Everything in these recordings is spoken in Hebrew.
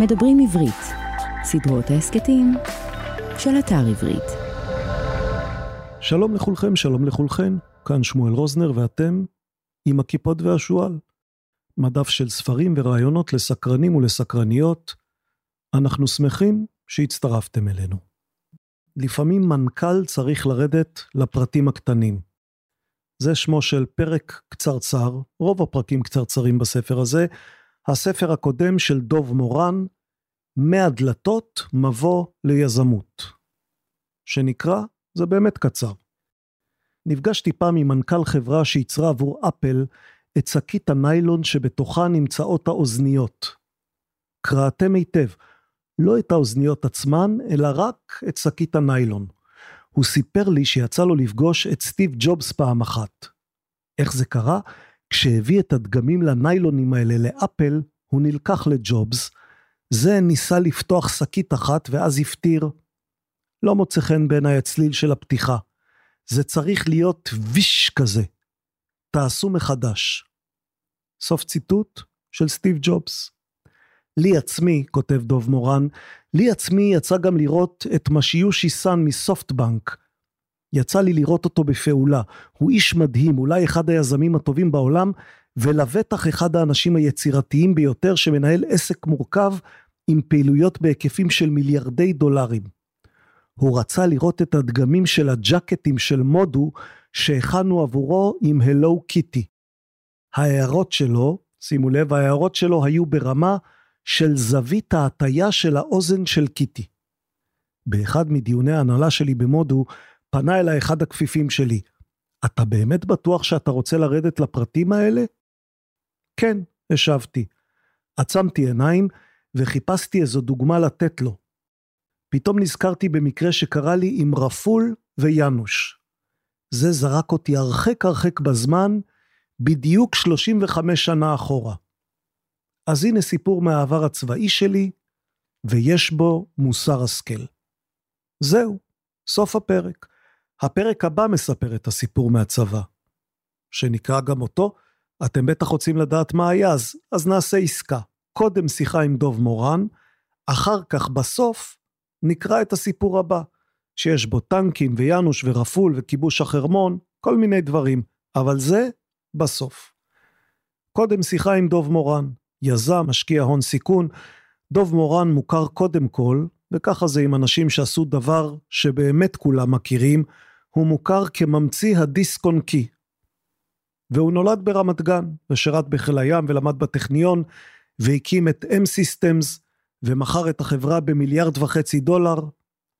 מדברים עברית, סדרות ההסכתים של אתר עברית. שלום לכולכם, שלום לכולכן, כאן שמואל רוזנר ואתם עם הכיפות והשועל. מדף של ספרים ורעיונות לסקרנים ולסקרניות. אנחנו שמחים שהצטרפתם אלינו. לפעמים מנכ"ל צריך לרדת לפרטים הקטנים. זה שמו של פרק קצרצר, רוב הפרקים קצרצרים בספר הזה, הספר הקודם של דוב מורן, מהדלתות מבוא ליזמות, שנקרא, זה באמת קצר. נפגשתי פעם עם מנכ"ל חברה שייצרה עבור אפל את שקית הניילון שבתוכה נמצאות האוזניות. קראתם היטב, לא את האוזניות עצמן, אלא רק את שקית הניילון. הוא סיפר לי שיצא לו לפגוש את סטיב ג'ובס פעם אחת. איך זה קרה? כשהביא את הדגמים לניילונים האלה לאפל, הוא נלקח לג'ובס. זה ניסה לפתוח שקית אחת ואז הפטיר. לא מוצא חן בעיניי הצליל של הפתיחה. זה צריך להיות ויש כזה. תעשו מחדש. סוף ציטוט של סטיב ג'ובס. לי עצמי, כותב דוב מורן, לי עצמי יצא גם לראות את משיושי סאן מסופטבנק. יצא לי לראות אותו בפעולה. הוא איש מדהים, אולי אחד היזמים הטובים בעולם, ולבטח אחד האנשים היצירתיים ביותר שמנהל עסק מורכב עם פעילויות בהיקפים של מיליארדי דולרים. הוא רצה לראות את הדגמים של הג'קטים של מודו שהכנו עבורו עם הלו קיטי. ההערות שלו, שימו לב, ההערות שלו היו ברמה של זווית ההטייה של האוזן של קיטי. באחד מדיוני ההנהלה שלי במודו, פנה אליי אחד הכפיפים שלי. אתה באמת בטוח שאתה רוצה לרדת לפרטים האלה? כן, השבתי. עצמתי עיניים וחיפשתי איזו דוגמה לתת לו. פתאום נזכרתי במקרה שקרה לי עם רפול ויאנוש. זה זרק אותי הרחק הרחק בזמן, בדיוק 35 שנה אחורה. אז הנה סיפור מהעבר הצבאי שלי, ויש בו מוסר השכל. זהו, סוף הפרק. הפרק הבא מספר את הסיפור מהצבא, שנקרא גם אותו, אתם בטח רוצים לדעת מה היה, אז, אז נעשה עסקה. קודם שיחה עם דוב מורן, אחר כך בסוף נקרא את הסיפור הבא, שיש בו טנקים ויאנוש ורפול וכיבוש החרמון, כל מיני דברים, אבל זה בסוף. קודם שיחה עם דוב מורן, יזם, משקיע הון סיכון. דוב מורן מוכר קודם כל, וככה זה עם אנשים שעשו דבר שבאמת כולם מכירים, הוא מוכר כממציא הדיסק און קי. והוא נולד ברמת גן, ושירת בחיל הים ולמד בטכניון, והקים את M-Systems, ומכר את החברה במיליארד וחצי דולר,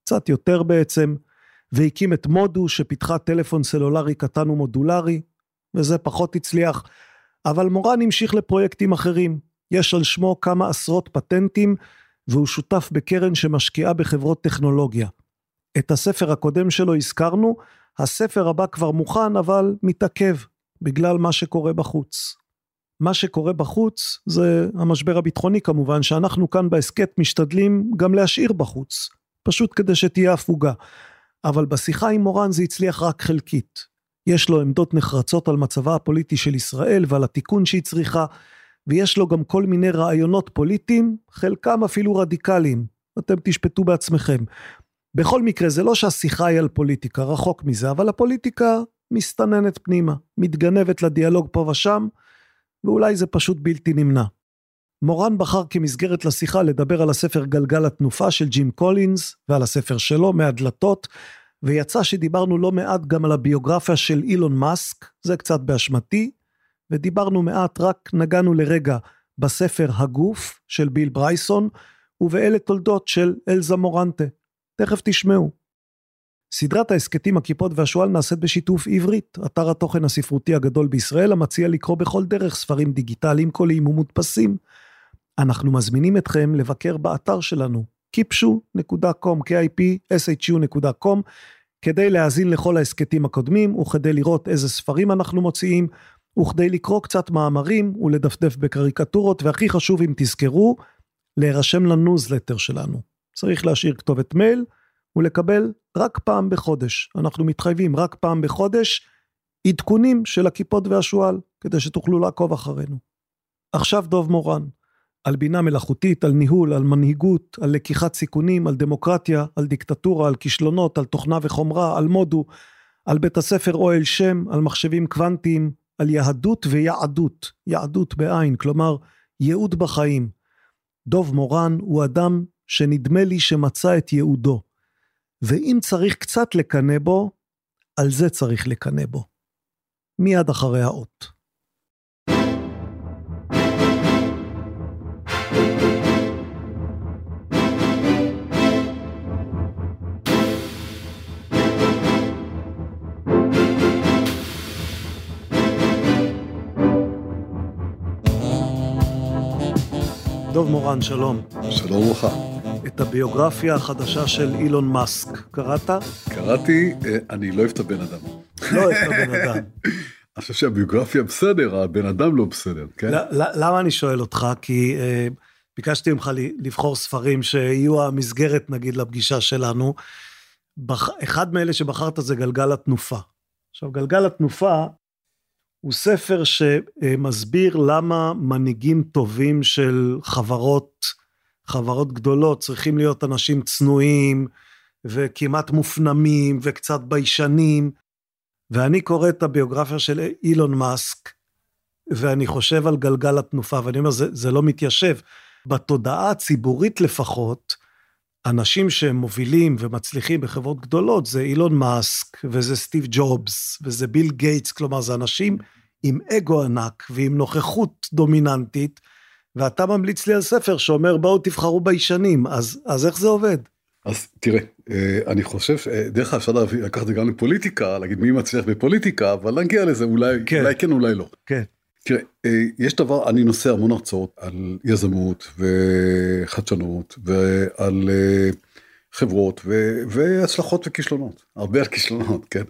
קצת יותר בעצם, והקים את מודו שפיתחה טלפון סלולרי קטן ומודולרי, וזה פחות הצליח, אבל מורן המשיך לפרויקטים אחרים. יש על שמו כמה עשרות פטנטים, והוא שותף בקרן שמשקיעה בחברות טכנולוגיה. את הספר הקודם שלו הזכרנו, הספר הבא כבר מוכן, אבל מתעכב, בגלל מה שקורה בחוץ. מה שקורה בחוץ זה המשבר הביטחוני כמובן, שאנחנו כאן בהסכת משתדלים גם להשאיר בחוץ, פשוט כדי שתהיה הפוגה. אבל בשיחה עם מורן זה הצליח רק חלקית. יש לו עמדות נחרצות על מצבה הפוליטי של ישראל ועל התיקון שהיא צריכה, ויש לו גם כל מיני רעיונות פוליטיים, חלקם אפילו רדיקליים. אתם תשפטו בעצמכם. בכל מקרה, זה לא שהשיחה היא על פוליטיקה, רחוק מזה, אבל הפוליטיקה מסתננת פנימה, מתגנבת לדיאלוג פה ושם, ואולי זה פשוט בלתי נמנע. מורן בחר כמסגרת לשיחה לדבר על הספר גלגל התנופה של ג'ים קולינס, ועל הספר שלו, מהדלתות, ויצא שדיברנו לא מעט גם על הביוגרפיה של אילון מאסק, זה קצת באשמתי, ודיברנו מעט, רק נגענו לרגע בספר הגוף של ביל ברייסון, ובאלה תולדות של אלזה מורנטה. תכף תשמעו. סדרת ההסכתים הכיפות והשועל נעשית בשיתוף עברית, אתר התוכן הספרותי הגדול בישראל המציע לקרוא בכל דרך ספרים דיגיטליים קוליים ומודפסים. אנחנו מזמינים אתכם לבקר באתר שלנו, kipshu.com, kipshu.com, כדי להאזין לכל ההסכתים הקודמים וכדי לראות איזה ספרים אנחנו מוציאים, וכדי לקרוא קצת מאמרים ולדפדף בקריקטורות, והכי חשוב אם תזכרו, להירשם לניוזלטר שלנו. צריך להשאיר כתובת מייל ולקבל רק פעם בחודש. אנחנו מתחייבים רק פעם בחודש עדכונים של הקיפוד והשועל, כדי שתוכלו לעקוב אחרינו. עכשיו דוב מורן. על בינה מלאכותית, על ניהול, על מנהיגות, על לקיחת סיכונים, על דמוקרטיה, על דיקטטורה, על כישלונות, על תוכנה וחומרה, על מודו, על בית הספר אוהל שם, על מחשבים קוונטיים, על יהדות ויעדות, יהדות בעין, כלומר ייעוד בחיים. דוב מורן הוא אדם שנדמה לי שמצא את ייעודו, ואם צריך קצת לקנא בו, על זה צריך לקנא בו. מיד אחרי האות. דוב מורן, שלום. שלום וברכה. את הביוגרפיה החדשה של אילון מאסק, קראת? קראתי, אה, אני לא אוהב את הבן אדם. לא אוהב את הבן אדם. אני חושב שהביוגרפיה בסדר, הבן אדם לא בסדר, כן? למה אני שואל אותך? כי אה, ביקשתי ממך לבחור ספרים שיהיו המסגרת, נגיד, לפגישה שלנו. אחד מאלה שבחרת זה גלגל התנופה. עכשיו, גלגל התנופה הוא ספר שמסביר למה מנהיגים טובים של חברות, חברות גדולות, צריכים להיות אנשים צנועים וכמעט מופנמים וקצת ביישנים. ואני קורא את הביוגרפיה של אילון מאסק, ואני חושב על גלגל התנופה, ואני אומר, זה, זה לא מתיישב. בתודעה הציבורית לפחות, אנשים שהם מובילים ומצליחים בחברות גדולות זה אילון מאסק, וזה סטיב ג'ובס, וזה ביל גייטס, כלומר זה אנשים עם אגו ענק ועם נוכחות דומיננטית, ואתה ממליץ לי על ספר שאומר בואו תבחרו ביישנים, אז, אז איך זה עובד? אז תראה, אה, אני חושב, דרך אגב אפשר לקחת את זה גם לפוליטיקה, להגיד מי מצליח בפוליטיקה, אבל נגיע לזה אולי כן, אולי כן אולי לא. כן. תראה, אה, יש דבר, אני נושא המון הרצאות על יזמות וחדשנות ועל אה, חברות ו, והצלחות וכישלונות, הרבה על כישלונות, כן?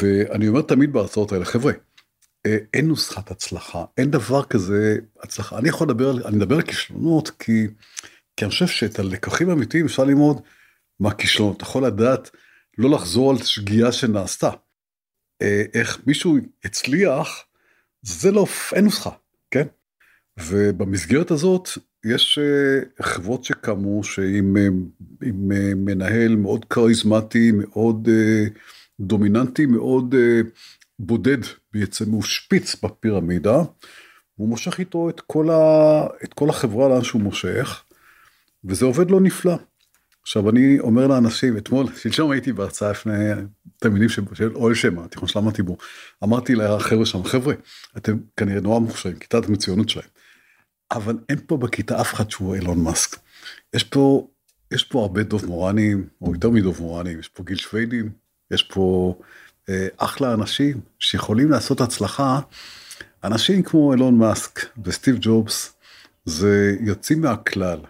ואני אומר תמיד בהרצאות האלה, חבר'ה, אה, אין נוסחת הצלחה, אין דבר כזה הצלחה. אני יכול לדבר, אני מדבר על כישלונות כי, כי אני חושב שאת הלקחים האמיתיים אפשר ללמוד מהכישלונות. אתה יכול לדעת לא לחזור על שגיאה שנעשתה. אה, איך מישהו הצליח, זה לא, אין נוסחה, כן? ובמסגרת הזאת יש אה, חברות שקמו שעם עם מנהל מאוד כריזמטי, מאוד דומיננטי, מאוד בודד בעצם, הוא שפיץ בפירמידה, הוא מושך איתו את כל, ה... את כל החברה לאן שהוא מושך, וזה עובד לו נפלא. עכשיו אני אומר לאנשים, אתמול, שלשום הייתי בהרצאה לפני תלמידים של אוהל שמע, התיכון שלמדתי בו, אמרתי לחבר'ה שם, חבר'ה, אתם כנראה נורא מוכשרים, כיתת המצוינות שלהם, אבל אין פה בכיתה אף אחד שהוא אילון מאסק. יש פה, יש פה הרבה דוב מורנים, או יותר מדוב מורנים, יש פה גיל שוויידים, יש פה אחלה אנשים שיכולים לעשות הצלחה, אנשים כמו אילון מאסק וסטיב ג'ובס, זה יוצאים מהכלל,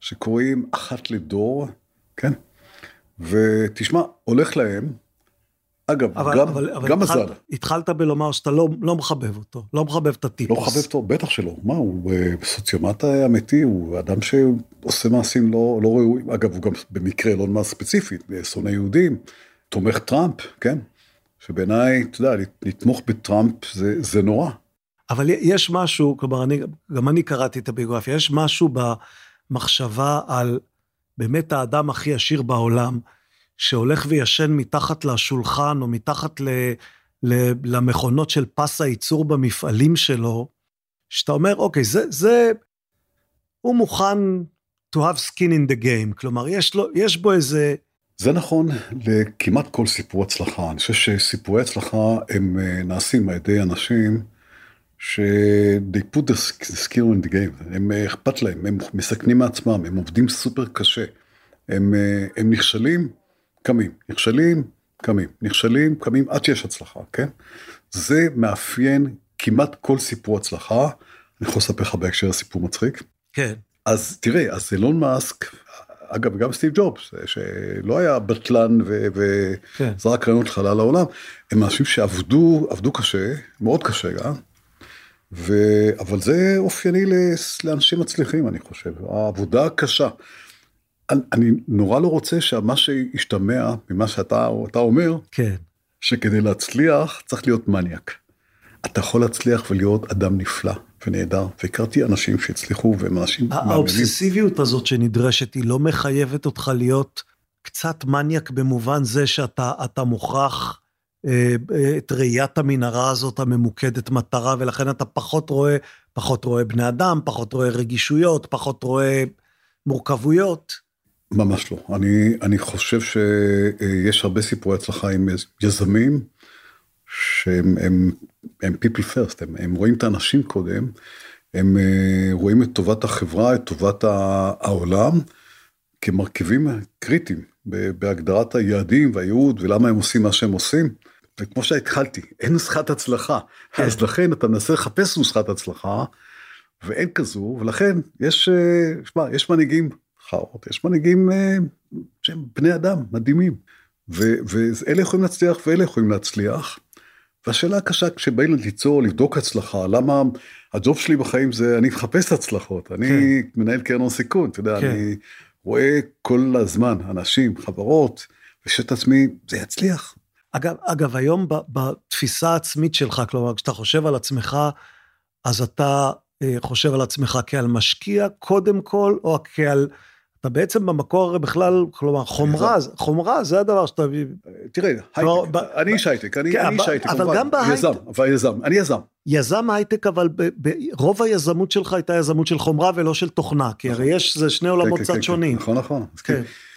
שקוראים אחת לדור, כן? ותשמע, הולך להם, אגב, אבל, גם, אבל, אבל גם התחל, מזל. התחלת בלומר שאתה לא, לא מחבב אותו, לא מחבב את הטיפוס. לא מחבב אותו, בטח שלא. מה, הוא אה, סוציומט אמיתי, הוא אדם שעושה מעשים לא, לא ראויים. אגב, הוא גם במקרה לא מאסק ספציפית, שונא יהודים, תומך טראמפ, כן? שבעיניי, אתה יודע, לתמוך בטראמפ זה, זה נורא. אבל יש משהו, כלומר, אני, גם אני קראתי את הביוגרפיה, יש משהו במחשבה על באמת האדם הכי עשיר בעולם, שהולך וישן מתחת לשולחן או מתחת ל, ל, למכונות של פס הייצור במפעלים שלו, שאתה אומר, אוקיי, זה, זה, הוא מוכן to have skin in the game, כלומר, יש, לו, יש בו איזה זה נכון לכמעט כל סיפור הצלחה. אני חושב שסיפורי הצלחה הם אה, נעשים על ידי אנשים ש- they put the skill in the game, הם אה, אכפת להם, הם מסכנים מעצמם, הם עובדים סופר קשה. הם, אה, הם נכשלים, קמים, נכשלים, קמים, נכשלים, קמים עד שיש הצלחה, כן? זה מאפיין כמעט כל סיפור הצלחה. אני יכול לספר לך בהקשר הסיפור מצחיק. כן. אז תראה, אז אילון מאסק אגב גם סטיב ג'ובס שלא היה בטלן וזרק כן. רעיונות חלל לעולם הם אנשים שעבדו עבדו קשה מאוד קשה גם. ו... אבל זה אופייני לאנשים מצליחים אני חושב העבודה הקשה. אני, אני נורא לא רוצה שמה שישתמע ממה שאתה אתה אומר כן. שכדי להצליח צריך להיות מניאק. אתה יכול להצליח ולהיות אדם נפלא ונהדר, והכרתי אנשים שהצליחו והם אנשים מאמינים. האובססיביות הזאת שנדרשת היא לא מחייבת אותך להיות קצת מניאק במובן זה שאתה מוכרח אה, את ראיית המנהרה הזאת הממוקדת מטרה, ולכן אתה פחות רואה, פחות רואה בני אדם, פחות רואה רגישויות, פחות רואה מורכבויות. ממש לא. אני, אני חושב שיש הרבה סיפורי הצלחה עם יזמים, שהם הם, הם people first, הם, הם רואים את האנשים קודם, הם אה, רואים את טובת החברה, את טובת העולם, כמרכיבים קריטיים בהגדרת היעדים והייעוד ולמה הם עושים מה שהם עושים. וכמו שהתחלתי, אין נוסחת הצלחה, כן. אז לכן אתה מנסה לחפש נוסחת הצלחה, ואין כזו, ולכן יש, אה, שמע, יש מנהיגים חרות, יש מנהיגים אה, שהם בני אדם מדהימים, ואלה יכולים להצליח ואלה יכולים להצליח. והשאלה הקשה כשבאים ליצור, לבדוק הצלחה, למה הג'וב שלי בחיים זה, אני מחפש הצלחות, אני כן. מנהל קרן הון סיכון, אתה יודע, כן. אני רואה כל הזמן אנשים, חברות, ושואל את עצמי, זה יצליח. אגב, אגב, היום בתפיסה העצמית שלך, כלומר, כשאתה חושב על עצמך, אז אתה אה, חושב על עצמך כעל משקיע קודם כל, או כעל... אתה בעצם במקור הרי בכלל, כלומר, חומרה, חומרה זה הדבר שאתה... תראה, אני איש הייטק, אני כן, איש הייטק, אבל גם בהייטק... יזם, אני יזם. יזם הייטק, אבל רוב היזמות שלך הייתה יזמות של חומרה ולא של תוכנה, כי הרי נכון. יש, זה שני עולמות כן, כן, קצת שונים. נכון, נכון.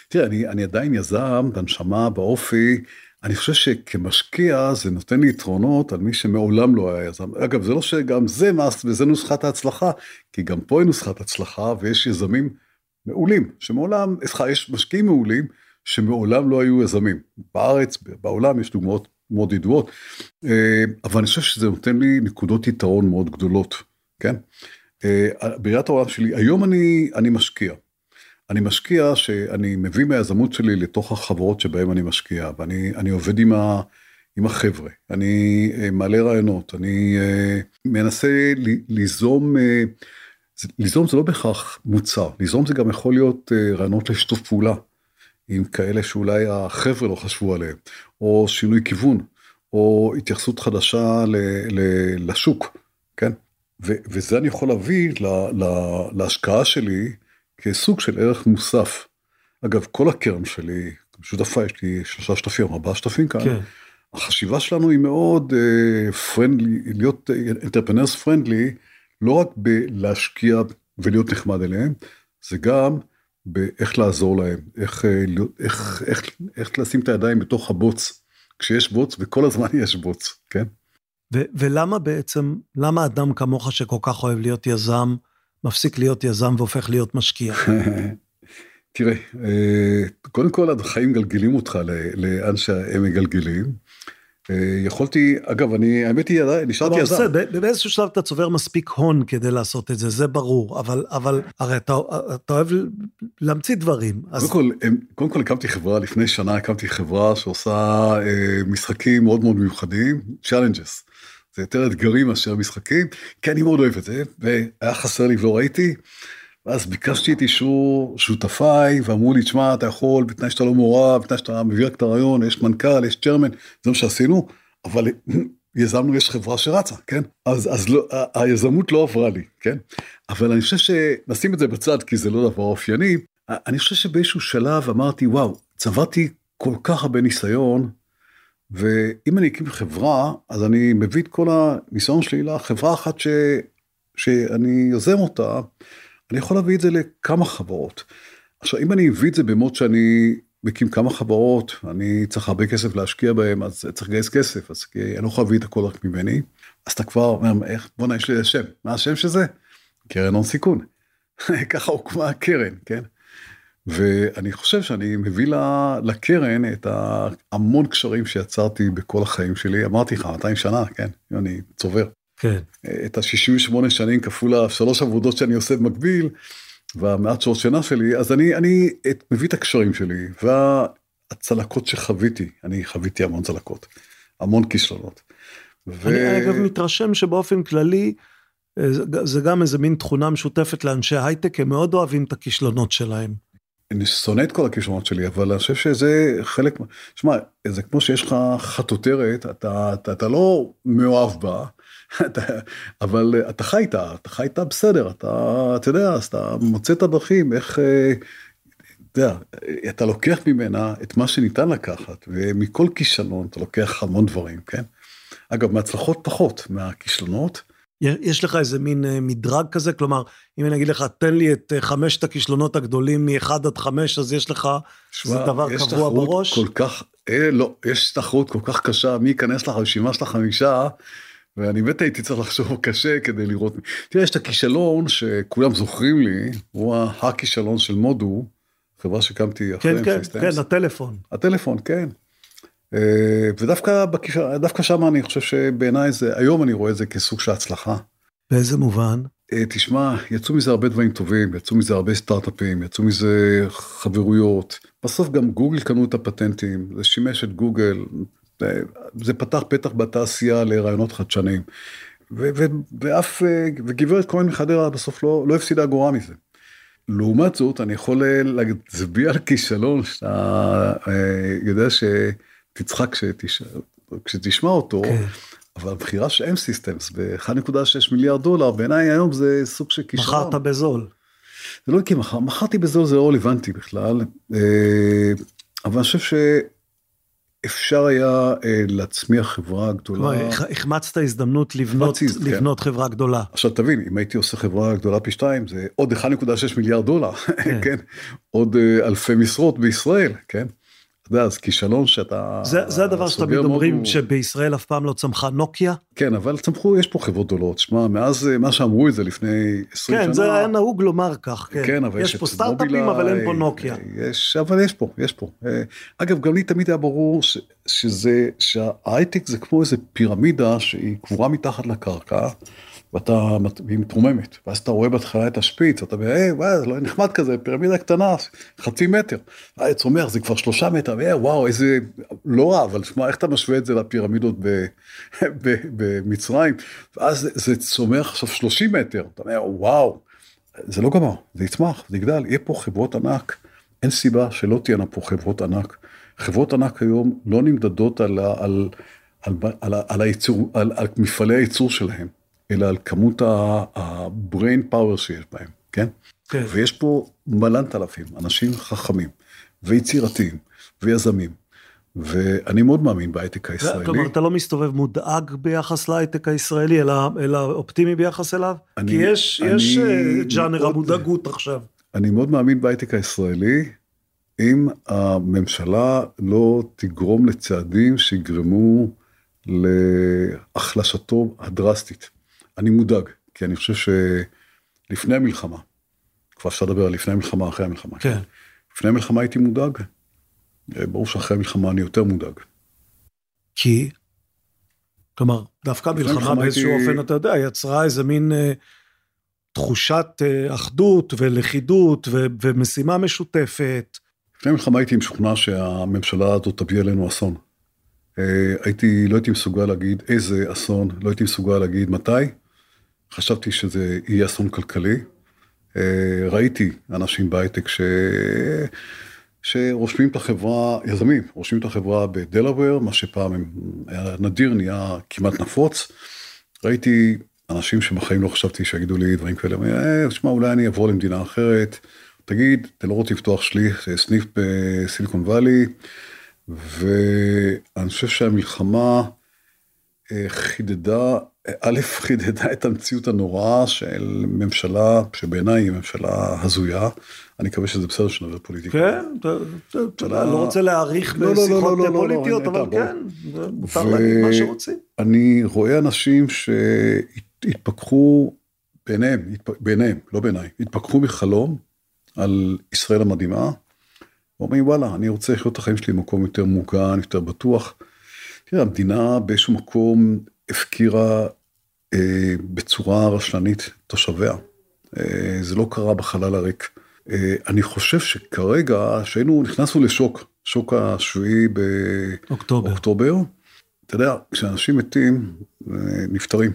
תראה, אני עדיין יזם, בנשמה, באופי, אני חושב שכמשקיע זה נותן לי יתרונות על מי שמעולם לא היה יזם. אגב, זה לא שגם זה מס וזה נוסחת ההצלחה, כי גם פה היא נוסחת הצלחה ויש יזמים מעולים, שמעולם, יש משקיעים מעולים שמעולם לא היו יזמים. בארץ, בעולם יש דוגמאות מאוד ידועות, אה, אבל אני חושב שזה נותן לי נקודות יתרון מאוד גדולות, כן? אה, בראיית העולם שלי, היום אני, אני משקיע. אני משקיע שאני מביא מהיזמות שלי לתוך החברות שבהן אני משקיע, ואני עובד עם, ה, עם החבר'ה, אני אה, מעלה רעיונות, אני מנסה ליזום, ליזום זה לא בהכרח מוצר, ליזום זה גם יכול להיות uh, רעיונות לשיתוף פעולה, עם כאלה שאולי החבר'ה לא חשבו עליהם, או שינוי כיוון, או התייחסות חדשה ל, ל, לשוק, כן? ו, וזה אני יכול להביא לה, לה, להשקעה שלי, כסוג של ערך מוסף. אגב, כל הקרן שלי, שותפה, יש לי שלושה שותפים, ארבעה שותפים כאן, כן. החשיבה שלנו היא מאוד פרנדלי, uh, להיות אנטרפנרס uh, פרנדלי, לא רק בלהשקיע ולהיות נחמד אליהם, זה גם באיך לעזור להם, איך, uh, איך, איך, איך לשים את הידיים בתוך הבוץ, כשיש בוץ, וכל הזמן יש בוץ, כן? ו- ולמה בעצם, למה אדם כמוך שכל כך אוהב להיות יזם, מפסיק להיות יזם והופך להיות משקיע? תראה, אה, קודם כל החיים מגלגלים אותך לאן שהם מגלגלים. אה, יכולתי, אגב, אני, האמת היא, נשארתי יזם. באיזשהו שלב אתה צובר מספיק הון כדי לעשות את זה, זה ברור, אבל, אבל הרי אתה, אתה אוהב להמציא דברים. אז... קודם כל, קודם כל הקמתי חברה, לפני שנה הקמתי חברה שעושה אה, משחקים מאוד מאוד מיוחדים, challenges. זה יותר אתגרים מאשר משחקים, כי אני מאוד אוהב את זה, והיה חסר לי ולא ראיתי. ואז ביקשתי את אישור שותפיי, ואמרו לי, תשמע, אתה יכול, בתנאי שאתה לא מעורב, בתנאי שאתה מביא רק את הרעיון, יש מנכ"ל, יש צ'רמן, זה מה שעשינו, אבל יזמנו, יש חברה שרצה, כן? אז, אז לא, היזמות לא עברה לי, כן? אבל אני חושב שנשים את זה בצד, כי זה לא דבר אופייני, אני חושב שבאיזשהו שלב אמרתי, וואו, צברתי כל כך הרבה ניסיון, ואם אני אקים חברה, אז אני מביא את כל הניסיון שלי לחברה אחת ש... שאני יוזם אותה, אני יכול להביא את זה לכמה חברות. עכשיו, אם אני אביא את זה במוד שאני מקים כמה חברות, אני צריך הרבה כסף להשקיע בהם, אז צריך לגייס כסף, אז אני לא יכול להביא את הכל רק ממני, אז אתה כבר אומר, איך, בואנה, יש לי שם, מה השם של זה? קרן הון סיכון. ככה הוקמה הקרן, כן? ואני חושב שאני מביא לקרן את המון קשרים שיצרתי בכל החיים שלי, אמרתי לך, 200 שנה, כן, אני צובר. כן. את ה-68 שנים כפול השלוש עבודות שאני עושה במקביל, והמעט שעות שינה שלי, אז אני, אני את, מביא את הקשרים שלי, והצלקות שחוויתי, אני חוויתי המון צלקות, המון כישלונות. ו... אני אגב מתרשם שבאופן כללי, אה, זה גם איזה מין תכונה משותפת לאנשי הייטק, הם מאוד אוהבים את הכישלונות שלהם. אני שונא את כל הכישרונות שלי, אבל אני חושב שזה חלק, שמע, זה כמו שיש לך חטוטרת, אתה, אתה, אתה לא מאוהב בה, אבל אתה חי איתה, אתה חי איתה בסדר, אתה, אתה יודע, אז אתה מוצא את הדרכים, איך, אה, אתה יודע, אתה לוקח ממנה את מה שניתן לקחת, ומכל כישלון אתה לוקח המון דברים, כן? אגב, מהצלחות פחות, מהכישלונות. יש לך איזה מין אה, מדרג כזה? כלומר, אם אני אגיד לך, תן לי את אה, חמשת הכישלונות הגדולים מ-1 עד 5, אז יש לך שמה, איזה דבר קבוע בראש? כל כך, אה, לא, יש תחרות כל כך קשה, מי ייכנס לרשימה של החמישה, ואני באמת הייתי צריך לחשוב קשה כדי לראות. תראה, יש את הכישלון שכולם זוכרים לי, הוא הכישלון של מודו, חברה שהקמתי אחרי כן, כן, כן, הטלפון. הטלפון, כן. אה, ודווקא דווקא שם אני חושב שבעיניי זה, היום אני רואה את זה כסוג של הצלחה. באיזה מובן? אה, תשמע, יצאו מזה הרבה דברים טובים, יצאו מזה הרבה סטארט-אפים, יצאו מזה חברויות. בסוף גם גוגל קנו את הפטנטים, זה שימש את גוגל, זה פתח פתח בתעשייה לרעיונות חדשניים. ואף, וגברת כהן מחדרה בסוף לא, לא הפסידה אגורה מזה. לעומת זאת, אני יכול להצביע על כישלון שאתה יודע ש... תצחק כשתש... כשתשמע אותו, כן. אבל הבחירה של סיסטמס ב-1.6 מיליארד דולר, בעיניי היום זה סוג של כישרון. מכרת בזול. זה לא כי מכר, מכרתי בזול זה לא רלוונטי בכלל, אה, אבל אני חושב שאפשר היה אה, להצמיח חברה גדולה. כלומר, החמצת הזדמנות לבנות, כן. לבנות כן. חברה גדולה. עכשיו תבין, אם הייתי עושה חברה גדולה פי שתיים, זה עוד 1.6 מיליארד דולר, כן. כן? עוד אה, אלפי משרות בישראל, כן? אתה יודע, אז כישלון שאתה... זה, זה הדבר שתמיד אומרים, הוא... שבישראל אף פעם לא צמחה נוקיה? כן, אבל צמחו, יש פה חברות גדולות. שמע, מאז מה שאמרו את זה לפני 20 כן, שנה... כן, זה היה נהוג לומר כך, כן. כן, אבל יש, יש פה סטארט-אפים, אבל אין פה נוקיה. יש, אבל יש פה, יש פה. אה, אגב, גם לי תמיד היה ברור ש, שזה, שההייטק זה כמו איזה פירמידה שהיא קבורה מתחת לקרקע. ואתה, והיא מתרוממת, ואז אתה רואה בהתחלה את השפיץ, אתה אומר, היי, וואי, זה לא נחמד כזה, פירמידה קטנה, חצי מטר. אה, צומח, זה כבר שלושה מטר, וואי, וואו, איזה, לא רע, אבל שמע, איך אתה משווה את זה לפירמידות במצרים? ואז זה צומח עכשיו 30 מטר, אתה אומר, וואו, זה לא גמר, זה יצמח, זה יגדל, יהיה פה חברות ענק, אין סיבה שלא תהיינה פה חברות ענק. חברות ענק היום לא נמדדות על, על, על, על, על, על, הייצור, על, על מפעלי הייצור שלהם. אלא על כמות ה-brain power שיש בהם, כן? כן. ויש פה מלנת אלפים, אנשים חכמים ויצירתיים ויזמים. ואני מאוד מאמין בהייטק הישראלי. כלומר, אתה לא מסתובב מודאג ביחס להייטק הישראלי, אלא, אלא אופטימי ביחס אליו? אני, כי יש, אני יש אה, ג'אנר המודאגות עכשיו. אני מאוד מאמין בהייטק הישראלי, אם הממשלה לא תגרום לצעדים שיגרמו להחלשתו הדרסטית. אני מודאג, כי אני חושב שלפני המלחמה, כבר אפשר לדבר על לפני המלחמה, אחרי המלחמה. כן. לפני המלחמה הייתי מודאג, אה, ברור שאחרי המלחמה אני יותר מודאג. כי? כלומר, דווקא מלחמה באיזשהו הייתי... אופן, אתה יודע, יצרה איזה מין אה, תחושת אה, אחדות ולכידות ו- ומשימה משותפת. לפני המלחמה הייתי משוכנע שהממשלה הזאת תביא עלינו אסון. אה, הייתי, לא הייתי מסוגל להגיד איזה אסון, לא הייתי מסוגל להגיד מתי, חשבתי שזה יהיה אסון כלכלי. אה, ראיתי אנשים בהייטק ש... שרושמים את החברה, יזמים, רושמים את החברה בדלאוור, מה שפעם היה נדיר, נהיה כמעט נפוץ. ראיתי אנשים שבחיים לא חשבתי שיגידו לי דברים כאלה, אה, שמע, אולי אני אעבור למדינה אחרת, תגיד, אתם לא רוצים לפתוח שליח, סניף בסיליקון וואלי, ואני חושב שהמלחמה אה, חידדה א', חידדה את המציאות הנוראה של ממשלה שבעיניי היא ממשלה הזויה. אני מקווה שזה בסדר שנדבר פוליטיקה. כן, אתה לא רוצה להעריך לא, לא, לא, בשיחות פוליטיות, אבל כן, מותר להגיד מה שרוצים. אני רואה אנשים שהתפכחו בעיניהם, בעיניהם, לא בעיניי, התפכחו מחלום על ישראל המדהימה, ואומרים וואלה, אני רוצה לחיות את החיים שלי במקום יותר מוגן, יותר בטוח. תראה, המדינה באיזשהו מקום הפקירה אה, בצורה רשלנית תושביה. אה, זה לא קרה בחלל הריק. אה, אני חושב שכרגע, שהיינו, נכנסנו לשוק, שוק השביעי באוקטובר, אתה יודע, כשאנשים מתים, אה, נפטרים,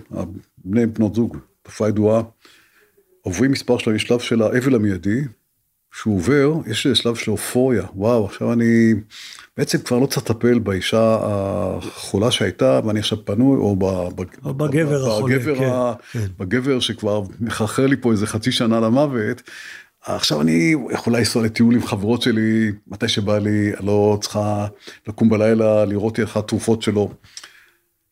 בני בנות זוג, תופעה ידועה, עוברים מספר שלבים, שלב של האבל המיידי, שהוא עובר, יש שלב של אופוריה, וואו, עכשיו אני בעצם כבר לא צריך לטפל באישה החולה שהייתה, ואני עכשיו פנוי, או, בג, או בגבר החולה, בגבר, כן, ה, כן. בגבר שכבר מחרחר לי פה איזה חצי שנה למוות. עכשיו אני יכולה לנסוע לטיול עם חברות שלי, מתי שבא לי, לא צריכה לקום בלילה, לראות איך התרופות שלו.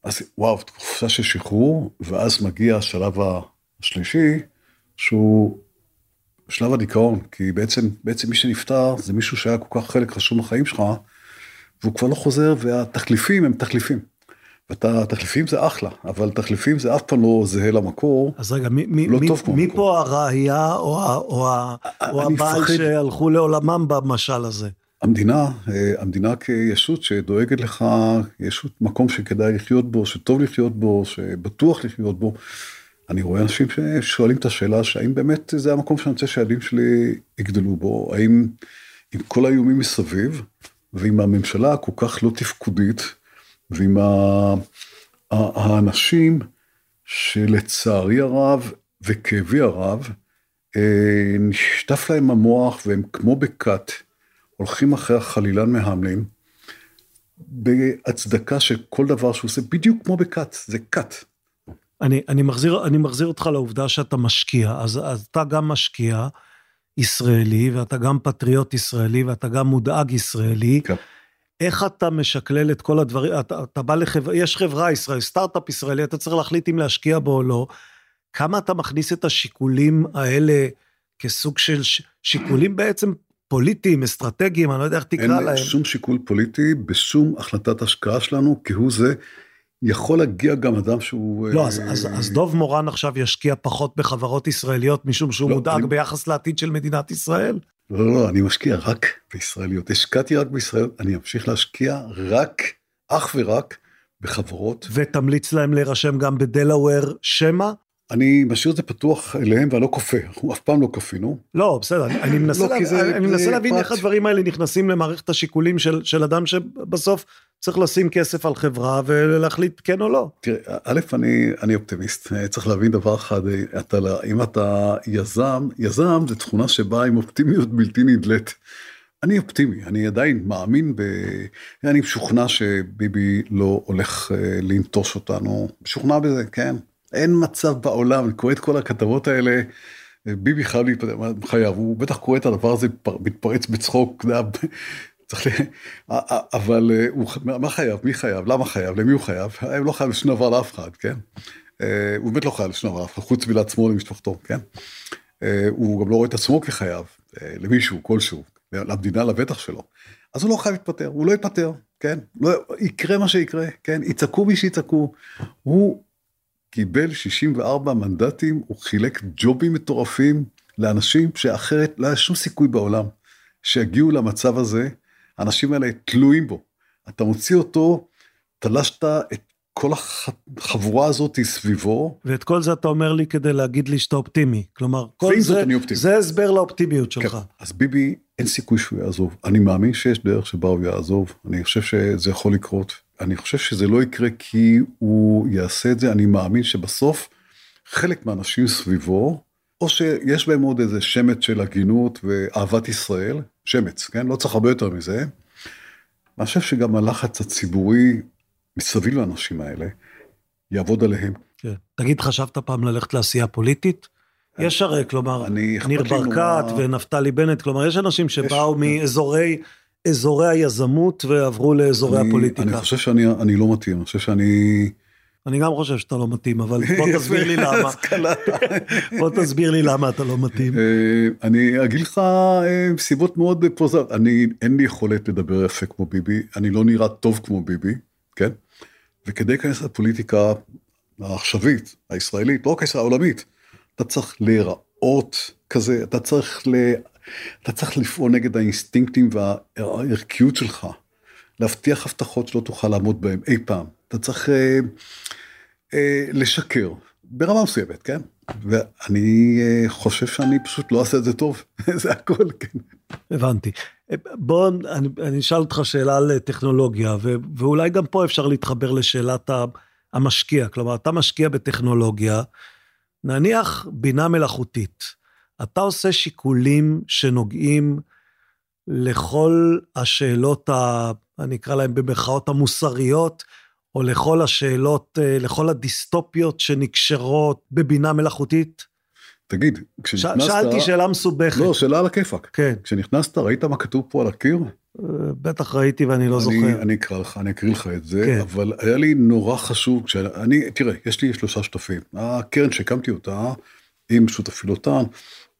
אז וואו, תקופה של שחרור, ואז מגיע השלב השלישי, שהוא שלב הדיכאון, כי בעצם, בעצם מי שנפטר זה מישהו שהיה כל כך חלק חשוב בחיים שלך, והוא כבר לא חוזר, והתחליפים הם תחליפים. תחליפים זה אחלה, אבל תחליפים זה אף פעם לא זהה למקור. אז רגע, מי, מי, לא מי, מי פה הראייה או, או, או הבעל פחד... שהלכו לעולמם במשל הזה? המדינה, אה, המדינה כישות שדואגת לך, ישות מקום שכדאי לחיות בו, שטוב לחיות בו, שבטוח לחיות בו. אני רואה אנשים ששואלים את השאלה שהאם באמת זה המקום שאני רוצה שהילדים שלי יגדלו בו, האם עם כל האיומים מסביב, ועם הממשלה הכל כך לא תפקודית, ועם האנשים שלצערי הרב וכאבי הרב, אה, נשטף להם המוח והם כמו בכת, הולכים אחרי החלילן מהמלין, בהצדקה של כל דבר שהוא עושה, בדיוק כמו בכת, זה כת. אני, אני, מחזיר, אני מחזיר אותך לעובדה שאתה משקיע, אז, אז אתה גם משקיע ישראלי, ואתה גם פטריוט ישראלי, ואתה גם מודאג ישראלי. כן. איך אתה משקלל את כל הדברים, אתה, אתה בא לחברה, יש חברה ישראלית, סטארט-אפ ישראלי, אתה צריך להחליט אם להשקיע בו או לא. כמה אתה מכניס את השיקולים האלה כסוג של שיקולים בעצם פוליטיים, אסטרטגיים, אני לא יודע איך תקרא אין להם. אין שום שיקול פוליטי בשום החלטת השקעה שלנו, כהוא זה. יכול להגיע גם אדם שהוא... לא, אז, אז, אז דוב מורן עכשיו ישקיע פחות בחברות ישראליות משום שהוא לא, מודאג אני... ביחס לעתיד של מדינת ישראל? לא, לא, לא, אני משקיע רק בישראליות. השקעתי רק בישראל, אני אמשיך להשקיע רק, אך ורק, בחברות. ותמליץ להם להירשם גם בדלאוור שמא? אני משאיר את זה פתוח אליהם ואני לא כופה, אנחנו אף פעם לא כפינו. לא, בסדר, אני מנסה, לא, לה, זה, אני מנסה להבין איך הדברים האלה נכנסים למערכת השיקולים של, של אדם שבסוף צריך לשים כסף על חברה ולהחליט כן או לא. תראה, א', אני, אני אופטימיסט, צריך להבין דבר אחד, אתה, אם אתה יזם, יזם זה תכונה שבאה עם אופטימיות בלתי נדלית. אני אופטימי, אני עדיין מאמין ב... אני משוכנע שביבי לא הולך אה, לנטוש אותנו, משוכנע בזה, כן. אין מצב בעולם, אני קורא את כל הכתבות האלה, ביבי חייב להתפטר, חייב, הוא בטח קורא את הדבר הזה, מתפרץ בצחוק, צריך ל... אבל אה, הוא, מה חייב, מי חייב, למה חייב, למי הוא חייב, הוא לא חייב לשום דבר לאף אחד, כן? אה, הוא באמת לא חייב לשום דבר לאף אחד, חוץ מלעצמו למשפחתו, כן? אה, הוא גם לא רואה את עצמו כחייב, למישהו, כלשהו, למדינה לבטח שלו. אז הוא לא חייב להתפטר, הוא לא יתפטר, כן? לא, יקרה מה שיקרה, כן? יצעקו מי שיצעקו. הוא קיבל 64 מנדטים, הוא חילק ג'ובים מטורפים לאנשים שאחרת לא היה שום סיכוי בעולם שיגיעו למצב הזה, האנשים האלה תלויים בו. אתה מוציא אותו, תלשת את כל החבורה הזאת סביבו. ואת כל זה אתה אומר לי כדי להגיד לי שאתה אופטימי. כלומר, כל זה, זה הסבר לאופטימיות שלך. כן. אז ביבי, אין סיכוי שהוא יעזוב. אני מאמין שיש דרך שבה הוא יעזוב. אני חושב שזה יכול לקרות. אני חושב שזה לא יקרה כי הוא יעשה את זה, אני מאמין שבסוף חלק מהאנשים סביבו, או שיש בהם עוד איזה שמץ של הגינות ואהבת ישראל, שמץ, כן? לא צריך הרבה יותר מזה. אני חושב שגם הלחץ הציבורי מסביב לאנשים האלה יעבוד עליהם. כן. תגיד, חשבת פעם ללכת לעשייה פוליטית? יש הרי, כלומר, ניר ברקת ונפתלי בנט, כלומר, יש אנשים שבאו מאזורי אזורי היזמות ועברו לאזורי אני, הפוליטיקה. אני חושב שאני לא מתאים, אני חושב שאני... אני גם חושב שאתה לא מתאים, אבל בוא תסביר לי למה. בוא תסביר לי למה אתה לא מתאים. אה, אני אגיד לך אה, סיבות מאוד פוזר. אני, אין לי יכולת לדבר יפה כמו ביבי, אני לא נראה טוב כמו ביבי, כן? וכדי להיכנס לפוליטיקה העכשווית, הישראלית, לא רק הישראלית, העולמית, אתה צריך להיראות כזה, אתה צריך ל... אתה צריך לפעול נגד האינסטינקטים והערכיות שלך, להבטיח הבטחות שלא תוכל לעמוד בהן אי פעם. אתה צריך אה, אה, לשקר, ברמה מסוימת, כן? ואני אה, חושב שאני פשוט לא אעשה את זה טוב, זה הכל, כן. הבנתי. בוא, אני, אני אשאל אותך שאלה על טכנולוגיה, ו, ואולי גם פה אפשר להתחבר לשאלת המשקיע. כלומר, אתה משקיע בטכנולוגיה, נניח בינה מלאכותית. אתה עושה שיקולים שנוגעים לכל השאלות, ה, אני אקרא להן במרכאות המוסריות, או לכל השאלות, אה, לכל הדיסטופיות שנקשרות בבינה מלאכותית? תגיד, כשנכנסת... שאלתי שאלה מסובכת. לא, שאלה על הכיפאק. כן. כשנכנסת, ראית מה כתוב פה על הקיר? אה, בטח ראיתי ואני לא אני, זוכר. אני אקרא לך, אני אקריא לך את זה, כן. אבל היה לי נורא חשוב, כשאני, תראה, יש לי שלושה שותפים. הקרן שהקמתי אותה, עם שותפילותן,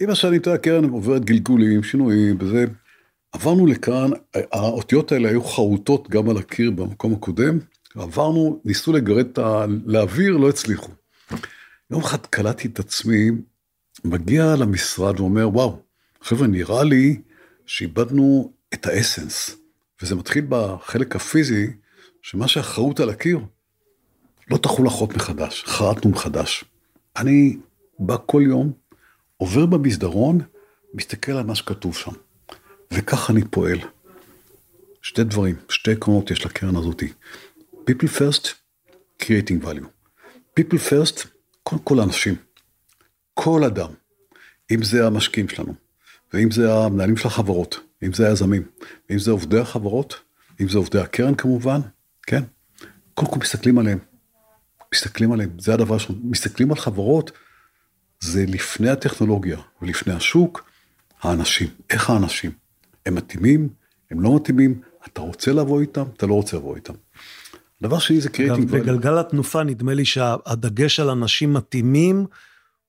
עם השנים, אתה יודע, הקרן עוברת גלגולים, שינויים, וזה. עברנו לכאן, האותיות האלה היו חרוטות גם על הקיר במקום הקודם, עברנו, ניסו לגרד את ה... להעביר, לא הצליחו. יום אחד קלטתי את עצמי, מגיע למשרד ואומר, וואו, חבר'ה, נראה לי שאיבדנו את האסנס, וזה מתחיל בחלק הפיזי, שמה שהחרוט על הקיר, לא תחול אחות מחדש, חרטנו מחדש. אני בא כל יום, עובר במסדרון, מסתכל על מה שכתוב שם, וכך אני פועל. שתי דברים, שתי עקרונות יש לקרן הזאתי. People first, creating value. people first, קודם כל אנשים. כל אדם, אם זה המשקיעים שלנו, ואם זה המנהלים של החברות, אם זה היזמים, אם זה עובדי החברות, אם זה עובדי הקרן כמובן, כן? קודם כל מסתכלים עליהם. מסתכלים עליהם, זה הדבר שלנו. מסתכלים על חברות, זה לפני הטכנולוגיה ולפני השוק, האנשים. איך האנשים? הם מתאימים, הם לא מתאימים, אתה רוצה לבוא איתם, אתה לא רוצה לבוא איתם. דבר שני זה קריאיטינג. בגלגל התנופה נדמה לי שהדגש על אנשים מתאימים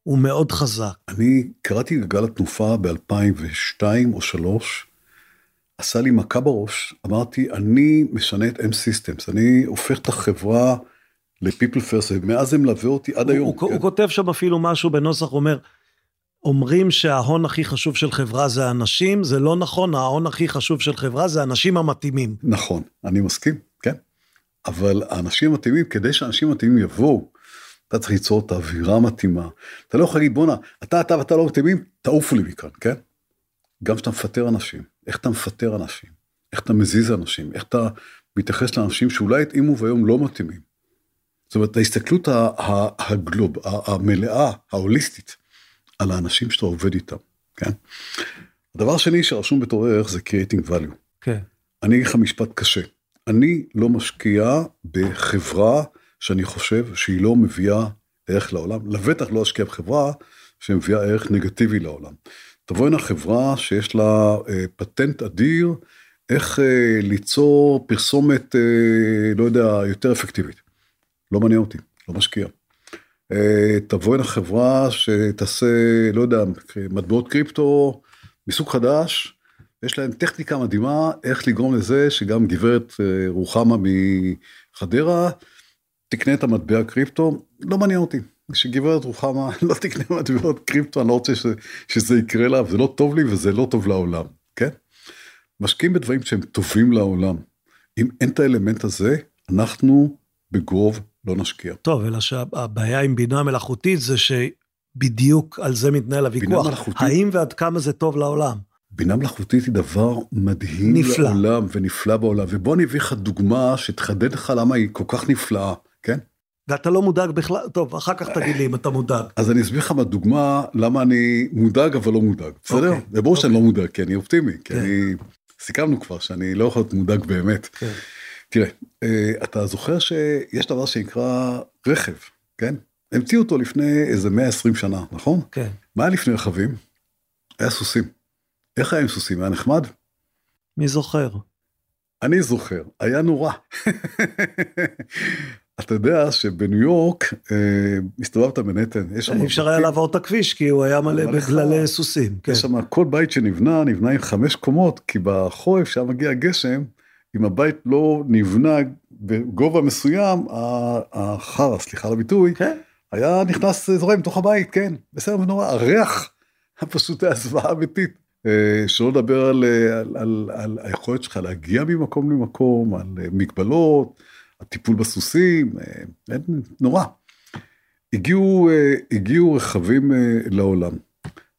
הוא מאוד חזק. אני קראתי גלגל התנופה ב-2002 או 2003, עשה לי מכה בראש, אמרתי, אני משנה את M-Systems, אני הופך את החברה ל-People First, ומאז זה מלווה אותי עד הוא, היום. הוא, כן. הוא כותב שם אפילו משהו בנוסח, הוא אומר, אומרים שההון הכי חשוב של חברה זה אנשים, זה לא נכון, ההון הכי חשוב של חברה זה האנשים המתאימים. נכון, אני מסכים. אבל האנשים המתאימים, כדי שאנשים מתאימים יבואו, אתה צריך ליצור את האווירה המתאימה. אתה לא יכול להגיד, בואנה, אתה, אתה ואתה לא מתאימים, תעופו לי מכאן, כן? גם כשאתה מפטר אנשים, איך אתה מפטר אנשים, איך אתה מזיז אנשים, איך אתה מתייחס לאנשים שאולי התאימו והיום לא מתאימים. זאת אומרת, ההסתכלות הגלוב, המלאה, ההוליסטית, על האנשים שאתה עובד איתם, כן? הדבר השני שרשום בתור ערך זה creating value. כן. אני אגיד לך משפט קשה. אני לא משקיע בחברה שאני חושב שהיא לא מביאה ערך לעולם, לבטח לא אשקיע בחברה שמביאה ערך נגטיבי לעולם. תבוא הנה חברה שיש לה אה, פטנט אדיר, איך אה, ליצור פרסומת, אה, לא יודע, יותר אפקטיבית. לא מעניין אותי, לא משקיע. אה, תבוא הנה חברה שתעשה, לא יודע, מטבעות קריפטו מסוג חדש, יש להם טכניקה מדהימה איך לגרום לזה שגם גברת אה, רוחמה מחדרה תקנה את המטבע קריפטו, לא מעניין אותי. שגברת רוחמה לא תקנה מטבעות קריפטו, אני לא רוצה ש, שזה יקרה לה, וזה לא טוב לי וזה לא טוב לעולם, כן? משקיעים בדברים שהם טובים לעולם. אם אין את האלמנט הזה, אנחנו בגרוב לא נשקיע. טוב, אלא שהבעיה עם בינה מלאכותית זה שבדיוק על זה מתנהל הוויכוח. מלאכותית- האם ועד כמה זה טוב לעולם? בינה מלאכותית היא דבר מדהים נפלא. לעולם ונפלא בעולם, ובוא אני אביא לך דוגמה שתחדד לך למה היא כל כך נפלאה, כן? ואתה לא מודאג בכלל, טוב, אחר כך תגיד לי אם אתה מודאג. אז אני אסביר לך בדוגמה למה אני מודאג אבל לא מודאג, בסדר? אוקיי, זה ברור שאני אוקיי. לא מודאג, כי אני אופטימי, כי כן. אני... סיכמנו כבר שאני לא יכול להיות מודאג באמת. כן. תראה, אה, אתה זוכר שיש דבר שנקרא רכב, כן? המציאו אותו לפני איזה 120 שנה, נכון? כן. מה היה לפני רכבים? היה סוסים. איך היה עם סוסים? היה נחמד? מי זוכר? אני זוכר, היה נורא. אתה יודע שבניו יורק, אה, הסתובבת בנטן, יש שם... אי אפשר היה לעבור את הכביש כי הוא היה מלא מלא בגללי. סוסים. כן. יש שם כל בית שנבנה, נבנה עם חמש קומות, כי בחורף שהיה מגיע גשם, אם הבית לא נבנה בגובה מסוים, החרא, סליחה על הביטוי, כן. היה נכנס זורם לתוך הבית, כן, בסדר ונורא, הריח פשוט היה זוועה אמיתית. אה, שלא לדבר על, אה, על, על, על היכולת שלך להגיע ממקום למקום, על אה, מגבלות, הטיפול בסוסים, נורא. הגיעו, הגיעו רכבים לעולם,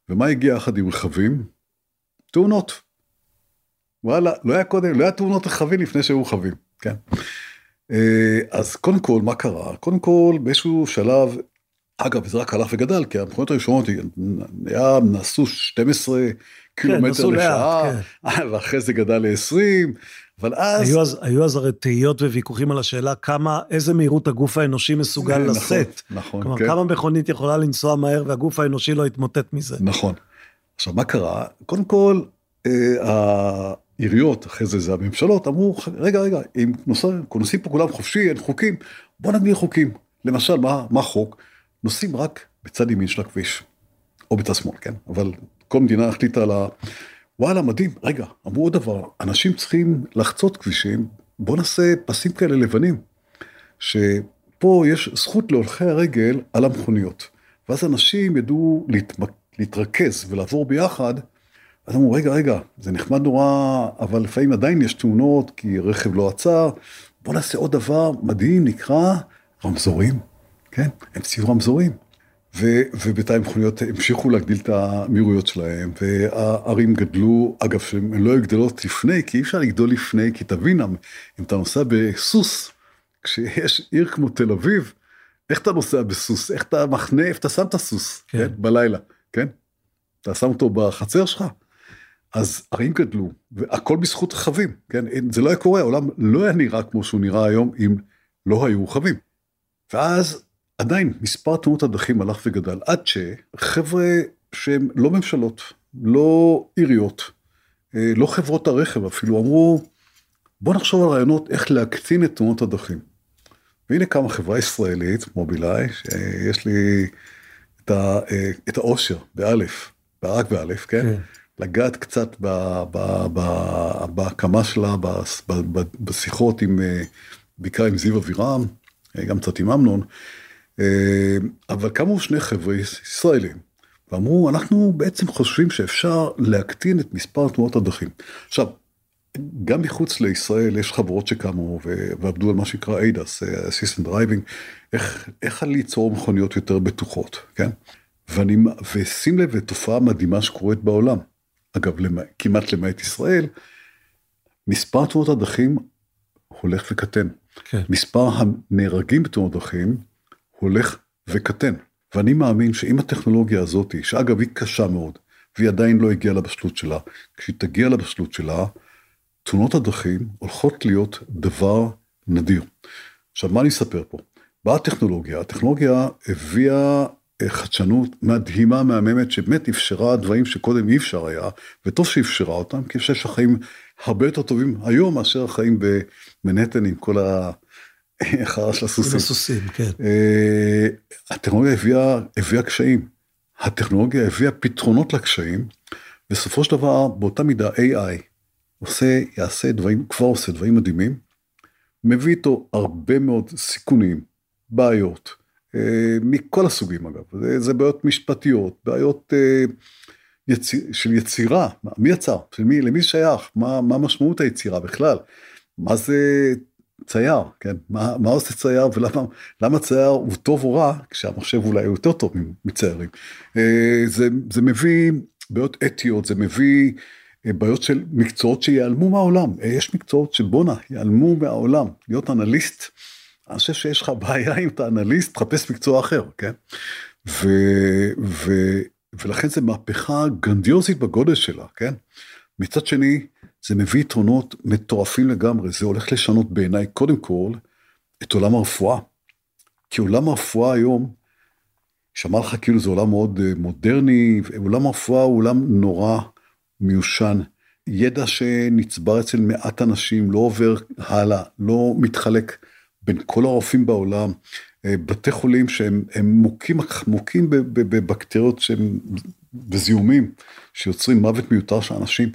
ומה הגיע יחד עם רכבים? תאונות. וואלה, לא היה קודם, לא היה תאונות רכבים לפני שהיו רכבים, כן. אז קודם כל, מה קרה? קודם כל, באיזשהו שלב אגב, זה רק הלך וגדל, כי המכוניות הראשונות היה, נסעו 12 קילומטר נסעו לשעה, לאט, ואחרי זה גדל ל-20, אבל אז... היו אז, היו אז הרי תהיות וויכוחים על השאלה כמה, איזה מהירות הגוף האנושי מסוגל נכון, לשאת. נכון, כלומר, כן. כמה מכונית יכולה לנסוע מהר והגוף האנושי לא יתמוטט מזה. נכון. עכשיו, מה קרה? קודם כל, אה, העיריות, אחרי זה זה הממשלות, אמרו, רגע, רגע, אם נוסעים פה כולם חופשי, אין חוקים, בוא נגדיר חוקים. למשל, מה, מה חוק? נוסעים רק בצד ימין של הכביש, או בצד שמאל, כן? אבל כל מדינה החליטה על ה... וואלה, מדהים. רגע, אמרו עוד דבר, אנשים צריכים לחצות כבישים, בוא נעשה פסים כאלה לבנים, שפה יש זכות להולכי הרגל על המכוניות. ואז אנשים ידעו להתמק... להתרכז ולעבור ביחד, אז אמרו, רגע, רגע, זה נחמד נורא, אבל לפעמים עדיין יש תאונות, כי רכב לא עצר, בוא נעשה עוד דבר מדהים, נקרא רמזורים, כן? הם ציבו רמזורים. ו- ובינתיים מכוניות המשיכו להגדיל את המהירויות שלהם, והערים גדלו, אגב, שהן לא היו גדלות לפני, כי אי אפשר לגדול לפני, כי תבין, אם אתה נוסע בסוס, כשיש עיר כמו תל אביב, איך אתה נוסע בסוס? איך אתה מחנה, איפה אתה שם את הסוס, כן. כן? בלילה, כן? אתה שם אותו בחצר שלך. אז ערים גדלו, והכל בזכות רכבים, כן? זה לא היה קורה, העולם לא היה נראה כמו שהוא נראה היום אם לא היו רכבים. ואז עדיין מספר תאונות הדרכים הלך וגדל, עד שחבר'ה שהם לא ממשלות, לא עיריות, לא חברות הרכב אפילו, אמרו, בוא נחשוב על רעיונות איך להקטין את תאונות הדרכים. והנה קמה חברה ישראלית, מובילאיי, שיש לי את, ה, את האושר, באלף, רק באלף, כן? כן. לגעת קצת בהקמה שלה, בשיחות עם, בעיקר עם זיו אבירם, גם קצת עם אמנון, אבל קמו שני חבר'ה ישראלים, ואמרו, אנחנו בעצם חושבים שאפשר להקטין את מספר תנועות הדרכים. עכשיו, גם מחוץ לישראל יש חברות שקמו ועבדו על מה שנקרא ADAS, Assistant Driving, איך, איך ליצור מכוניות יותר בטוחות, כן? ואני, ושים לב לתופעה מדהימה שקורית בעולם. אגב, למע, כמעט למעט ישראל, מספר תאונות הדרכים הולך וקטן. כן. מספר הנהרגים בתאונות דרכים הולך וקטן. ואני מאמין שעם הטכנולוגיה הזאת, שאגב היא קשה מאוד, והיא עדיין לא הגיעה לבשלות שלה, כשהיא תגיע לבשלות שלה, תאונות הדרכים הולכות להיות דבר נדיר. עכשיו, מה אני אספר פה? באה הטכנולוגיה, הטכנולוגיה הביאה חדשנות מדהימה, מהממת, שבאמת אפשרה דברים שקודם אי אפשר היה, וטוב שאפשרה אותם, כי אני חושב שהחיים הרבה יותר טובים היום מאשר החיים במנהטן עם כל החרא של הסוסים. עם הסוסים, כן. הטכנולוגיה הביאה, הביאה קשיים. הטכנולוגיה הביאה פתרונות לקשיים, בסופו של דבר, באותה מידה AI עושה, יעשה דברים, כבר עושה דברים מדהימים, מביא איתו הרבה מאוד סיכונים, בעיות, מכל הסוגים אגב, זה, זה בעיות משפטיות, בעיות יציר, של יצירה, מי יצר, של מי, למי שייך, מה, מה משמעות היצירה בכלל, מה זה צייר, כן, מה, מה עושה צייר ולמה צייר הוא טוב או רע, כשהמחשב אולי הוא יותר טוב מציירים. זה, זה מביא בעיות אתיות, זה מביא בעיות של מקצועות שיעלמו מהעולם, יש מקצועות שבואנה, יעלמו מהעולם, להיות אנליסט. אני חושב שיש לך בעיה אם אתה אנליסט, תחפש מקצוע אחר, כן? ו, ו, ולכן זה מהפכה גרנדיוזית בגודל שלה, כן? מצד שני, זה מביא יתרונות מטורפים לגמרי, זה הולך לשנות בעיניי קודם כל את עולם הרפואה. כי עולם הרפואה היום, שמע לך כאילו זה עולם מאוד מודרני, עולם הרפואה הוא עולם נורא מיושן. ידע שנצבר אצל מעט אנשים, לא עובר הלאה, לא מתחלק. בין כל הרופאים בעולם, בתי חולים שהם מוכים, מוכים בבקטריות שהם בזיהומים, שיוצרים מוות מיותר של אנשים.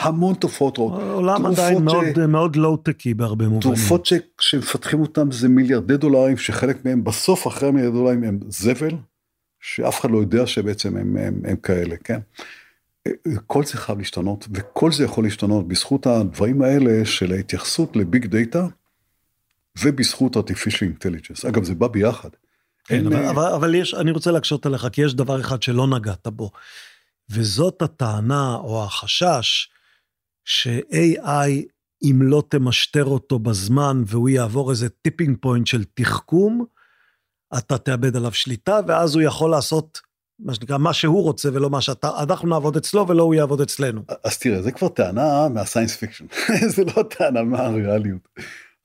המון תופעות רעות. עולם עדיין מאוד, מאוד לואו-טקי בהרבה מובנים. תרופות שמפתחים אותם זה מיליארדי דולרים, שחלק מהם בסוף אחרי המיליארדי דולרים הם זבל, שאף אחד לא יודע שבעצם הם, הם, הם כאלה, כן? כל זה חייב להשתנות, וכל זה יכול להשתנות בזכות הדברים האלה של ההתייחסות לביג דאטה. ובזכות artificial intelligence. אגב, זה בא ביחד. כן, אבל, אבל, אבל יש, אני רוצה להקשות עליך, כי יש דבר אחד שלא נגעת בו, וזאת הטענה או החשש ש-AI, אם לא תמשטר אותו בזמן והוא יעבור איזה tipping point של תחכום, אתה תאבד עליו שליטה, ואז הוא יכול לעשות מה שנקרא, מה שהוא רוצה ולא מה שאתה, אנחנו נעבוד אצלו ולא הוא יעבוד אצלנו. אז תראה, זה כבר טענה מה science fiction, זה לא טענה מהריאליות.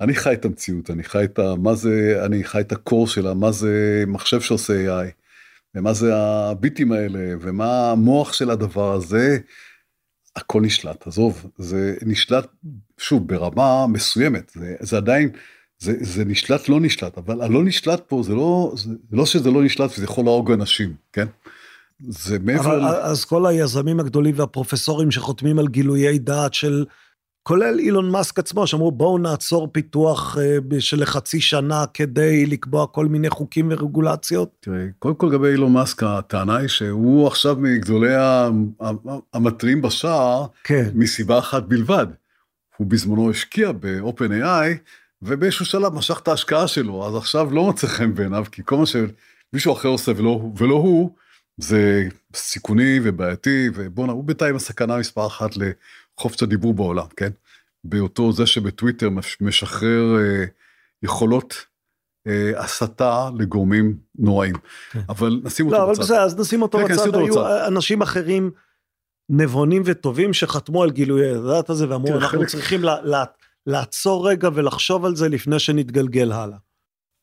אני חי את המציאות, אני חי את ה... מה זה, אני חי את ה core שלה, מה זה מחשב שעושה AI, ומה זה הביטים האלה, ומה המוח של הדבר הזה, הכל נשלט, עזוב, זה נשלט, שוב, ברמה מסוימת, זה, זה עדיין, זה, זה נשלט לא נשלט, אבל הלא נשלט פה זה לא, זה לא שזה לא נשלט וזה יכול להרוג אנשים, כן? זה מעבר... אבל אז כל היזמים הגדולים והפרופסורים שחותמים על גילויי דעת של כולל אילון מאסק עצמו, שאמרו בואו נעצור פיתוח uh, של חצי שנה כדי לקבוע כל מיני חוקים ורגולציות. תראה, קודם כל לגבי אילון מאסק, הטענה היא שהוא עכשיו מגדולי המטרים בשער, כן. מסיבה אחת בלבד. הוא בזמנו השקיע ב-open.ai, ובאיזשהו שלב משך את ההשקעה שלו, אז עכשיו לא מוצא חן בעיניו, כי כל מה שמישהו אחר עושה ולא, ולא הוא, זה סיכוני ובעייתי, ובואנה, הוא בינתיים הסכנה מספר אחת חופש הדיבור בעולם, כן? באותו זה שבטוויטר משחרר אה, יכולות אה, הסתה לגורמים נוראים. כן. אבל נשים אותו לא, בצד. לא, אבל בסדר, אז נשים אותו כן, כן בצד. כן, היו בצד. אנשים אחרים נבונים וטובים שחתמו על גילויי הדעת הזה ואמרו, אנחנו חלק... צריכים לה, לה, לעצור רגע ולחשוב על זה לפני שנתגלגל הלאה.